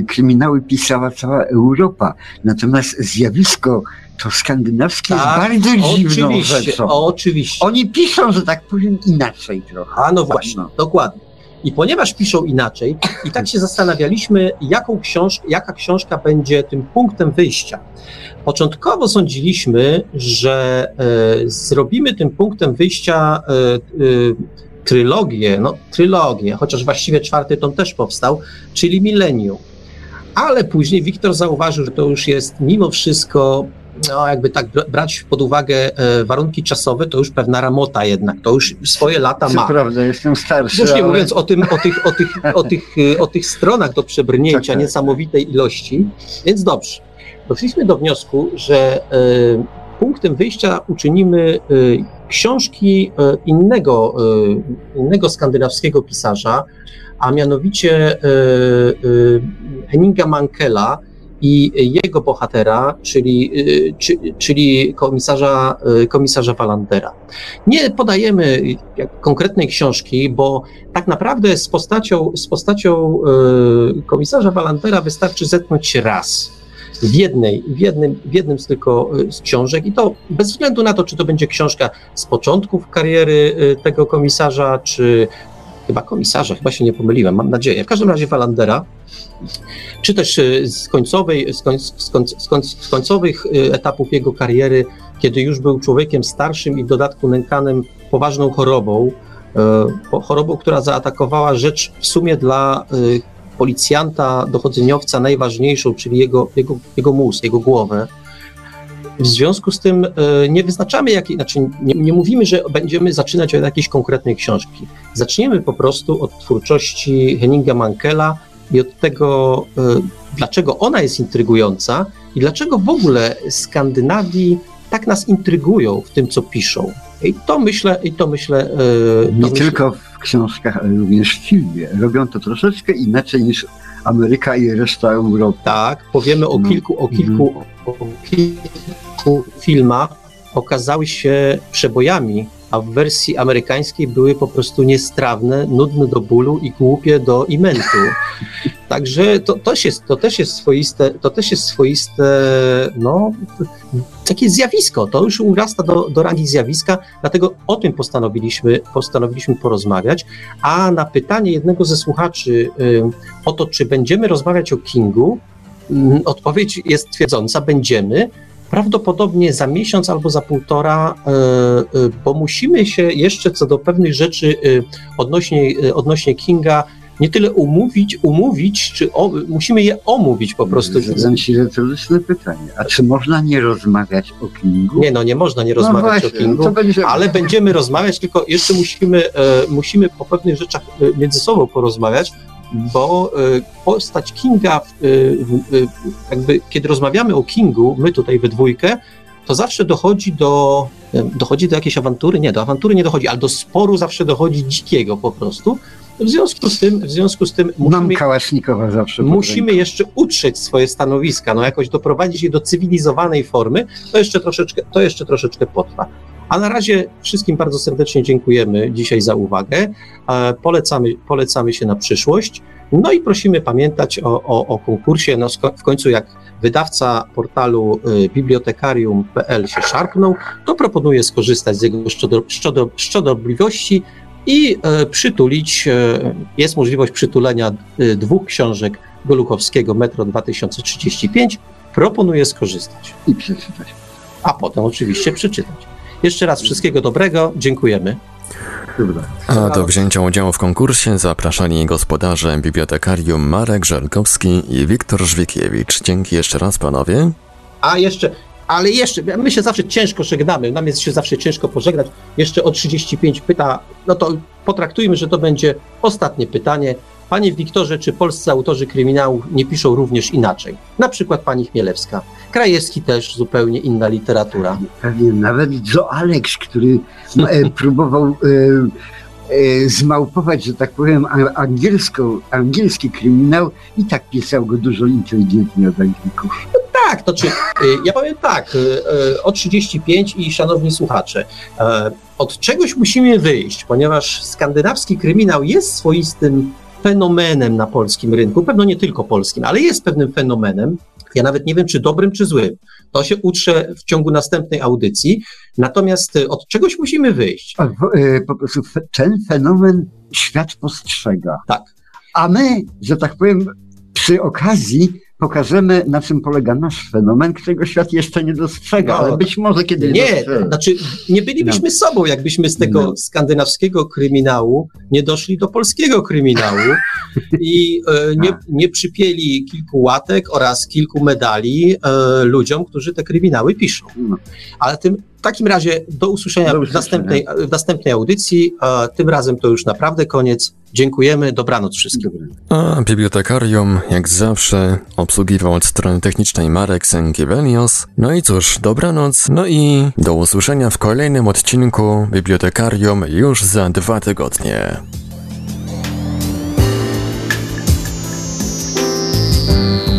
kryminały pisała cała Europa. Natomiast zjawisko to skandynawskie tak, jest bardzo dziwną oczywiście, rzeczą. Oczywiście. Oni piszą, że tak powiem, inaczej trochę. A no właśnie, no. dokładnie. I ponieważ piszą inaczej, i tak się zastanawialiśmy, jaką książ jaka książka będzie tym punktem wyjścia. Początkowo sądziliśmy, że e, zrobimy tym punktem wyjścia e, e, trylogię, no trylogię, chociaż właściwie czwarty tom też powstał, czyli Millennium. Ale później Wiktor zauważył, że to już jest mimo wszystko no jakby tak brać pod uwagę e, warunki czasowe, to już pewna ramota jednak, to już swoje lata ma. Prawda, jestem starszy. Już nie ale... mówiąc o, tym, o, tych, o, tych, o, tych, e, o tych stronach do przebrnięcia tak, tak. niesamowitej ilości, więc dobrze. Doszliśmy do wniosku, że e, punktem wyjścia uczynimy książki innego, innego skandynawskiego pisarza, a mianowicie Henninga Mankela, i jego bohatera, czyli, y, czyli komisarza, y, komisarza Walandera. Nie podajemy konkretnej książki, bo tak naprawdę z postacią, z postacią y, komisarza Walandera wystarczy zetknąć się raz w jednej, w jednym, w jednym z tylko z książek i to bez względu na to, czy to będzie książka z początków kariery tego komisarza, czy chyba komisarza, chyba się nie pomyliłem, mam nadzieję. W każdym razie Walandera, czy też e, z, końcowej, z, koń, z, koń, z, koń, z końcowych e, etapów jego kariery, kiedy już był człowiekiem starszym i w dodatku nękanym poważną chorobą, e, chorobą, która zaatakowała rzecz w sumie dla policjanta, dochodzeniowca najważniejszą, czyli jego, jego, jego mózg, jego głowę. W związku z tym nie wyznaczamy jakiej, znaczy nie, nie, mówimy, że będziemy zaczynać od jakiejś konkretnej książki. Zaczniemy po prostu od twórczości Henninga Mankela, i od tego, e, dlaczego ona jest intrygująca i dlaczego w ogóle Skandynawii tak nas intrygują w tym, co piszą. I to myślę, i to myślę. E, to Nie myślę... tylko w książkach, ale również w filmie. Robią to troszeczkę inaczej niż Ameryka i reszta Europy. Tak, powiemy o no. kilku, o kilku, mm. o kilku filmach. Okazały się przebojami a w wersji amerykańskiej były po prostu niestrawne, nudne do bólu i głupie do imentu. Także to, też jest, to też jest swoiste, to też jest swoiste, no, takie zjawisko. To już urasta do, do rangi zjawiska, dlatego o tym postanowiliśmy, postanowiliśmy porozmawiać. A na pytanie jednego ze słuchaczy y, o to, czy będziemy rozmawiać o Kingu, y, odpowiedź jest twierdząca, będziemy, prawdopodobnie za miesiąc albo za półtora, e, e, bo musimy się jeszcze co do pewnych rzeczy e, odnośnie, odnośnie Kinga nie tyle umówić, umówić, czy o, musimy je omówić po prostu. Zadam ci retoryczne pytanie. A czy można nie rozmawiać o Kingu? Nie, no nie można nie no rozmawiać no właśnie, o Kingu, będzie... ale będziemy rozmawiać, tylko jeszcze musimy, musimy po pewnych rzeczach między sobą porozmawiać, bo e, postać Kinga, e, jakby kiedy rozmawiamy o Kingu, my tutaj we dwójkę, to zawsze dochodzi do, dochodzi do jakiejś awantury, nie, do awantury nie dochodzi, ale do sporu zawsze dochodzi dzikiego po prostu. W związku z tym, w związku z tym musimy, Kałasznikowa zawsze musimy jeszcze utrzeć swoje stanowiska, no jakoś doprowadzić je do cywilizowanej formy, to jeszcze troszeczkę, to jeszcze troszeczkę potrwa. A na razie wszystkim bardzo serdecznie dziękujemy dzisiaj za uwagę. E, polecamy, polecamy się na przyszłość. No i prosimy pamiętać o, o, o konkursie. No w końcu, jak wydawca portalu y, bibliotekarium.pl się szarpnął, to proponuję skorzystać z jego szczodrobliwości i e, przytulić. E, jest możliwość przytulenia dwóch książek Goluchowskiego Metro 2035. Proponuję skorzystać. I przeczytać. A potem oczywiście przeczytać. Jeszcze raz wszystkiego dobrego, dziękujemy. A do wzięcia udziału w konkursie zapraszali gospodarze bibliotekarium Marek Żelkowski i Wiktor Żwikiewicz. Dzięki jeszcze raz panowie. A jeszcze, ale jeszcze, my się zawsze ciężko żegnamy, nam jest się zawsze ciężko pożegnać. Jeszcze o 35 pyta, no to potraktujmy, że to będzie ostatnie pytanie. Panie Wiktorze, czy polscy autorzy kryminałów nie piszą również inaczej? Na przykład pani Chmielewska. Krajewski też zupełnie inna literatura. Pewnie nawet Joe Alex, który e, próbował e, e, zmałpować, że tak powiem, angielską, angielski kryminał i tak pisał go dużo inteligentniej od Anglików. Tak, to czy y, ja powiem tak, y, o 35 i szanowni słuchacze, e, od czegoś musimy wyjść, ponieważ skandynawski kryminał jest swoistym fenomenem na polskim rynku, pewno nie tylko polskim, ale jest pewnym fenomenem. Ja nawet nie wiem, czy dobrym, czy złym. To się utrzę w ciągu następnej audycji. Natomiast y, od czegoś musimy wyjść. E, po prostu ten fenomen świat postrzega. Tak. A my, że tak powiem, przy okazji pokażemy, na czym polega nasz fenomen, którego świat jeszcze nie dostrzega, No, ale być może kiedy Nie, dostrzeże. znaczy nie bylibyśmy sobą, jakbyśmy z tego No. skandynawskiego kryminału nie doszli do polskiego kryminału i e, nie, nie przypieli kilku łatek oraz kilku medali e, ludziom, którzy te kryminały piszą. No. Ale tym, w takim razie do usłyszenia, do usłyszenia. W, następnej, w następnej audycji. Tym razem to już naprawdę koniec. Dziękujemy, dobranoc wszystkim. A bibliotekarium, jak zawsze, obsługiwał od strony technicznej Marek Sękiewelios. No i cóż, dobranoc, no i do usłyszenia w kolejnym odcinku Bibliotekarium już za dwa tygodnie. thank you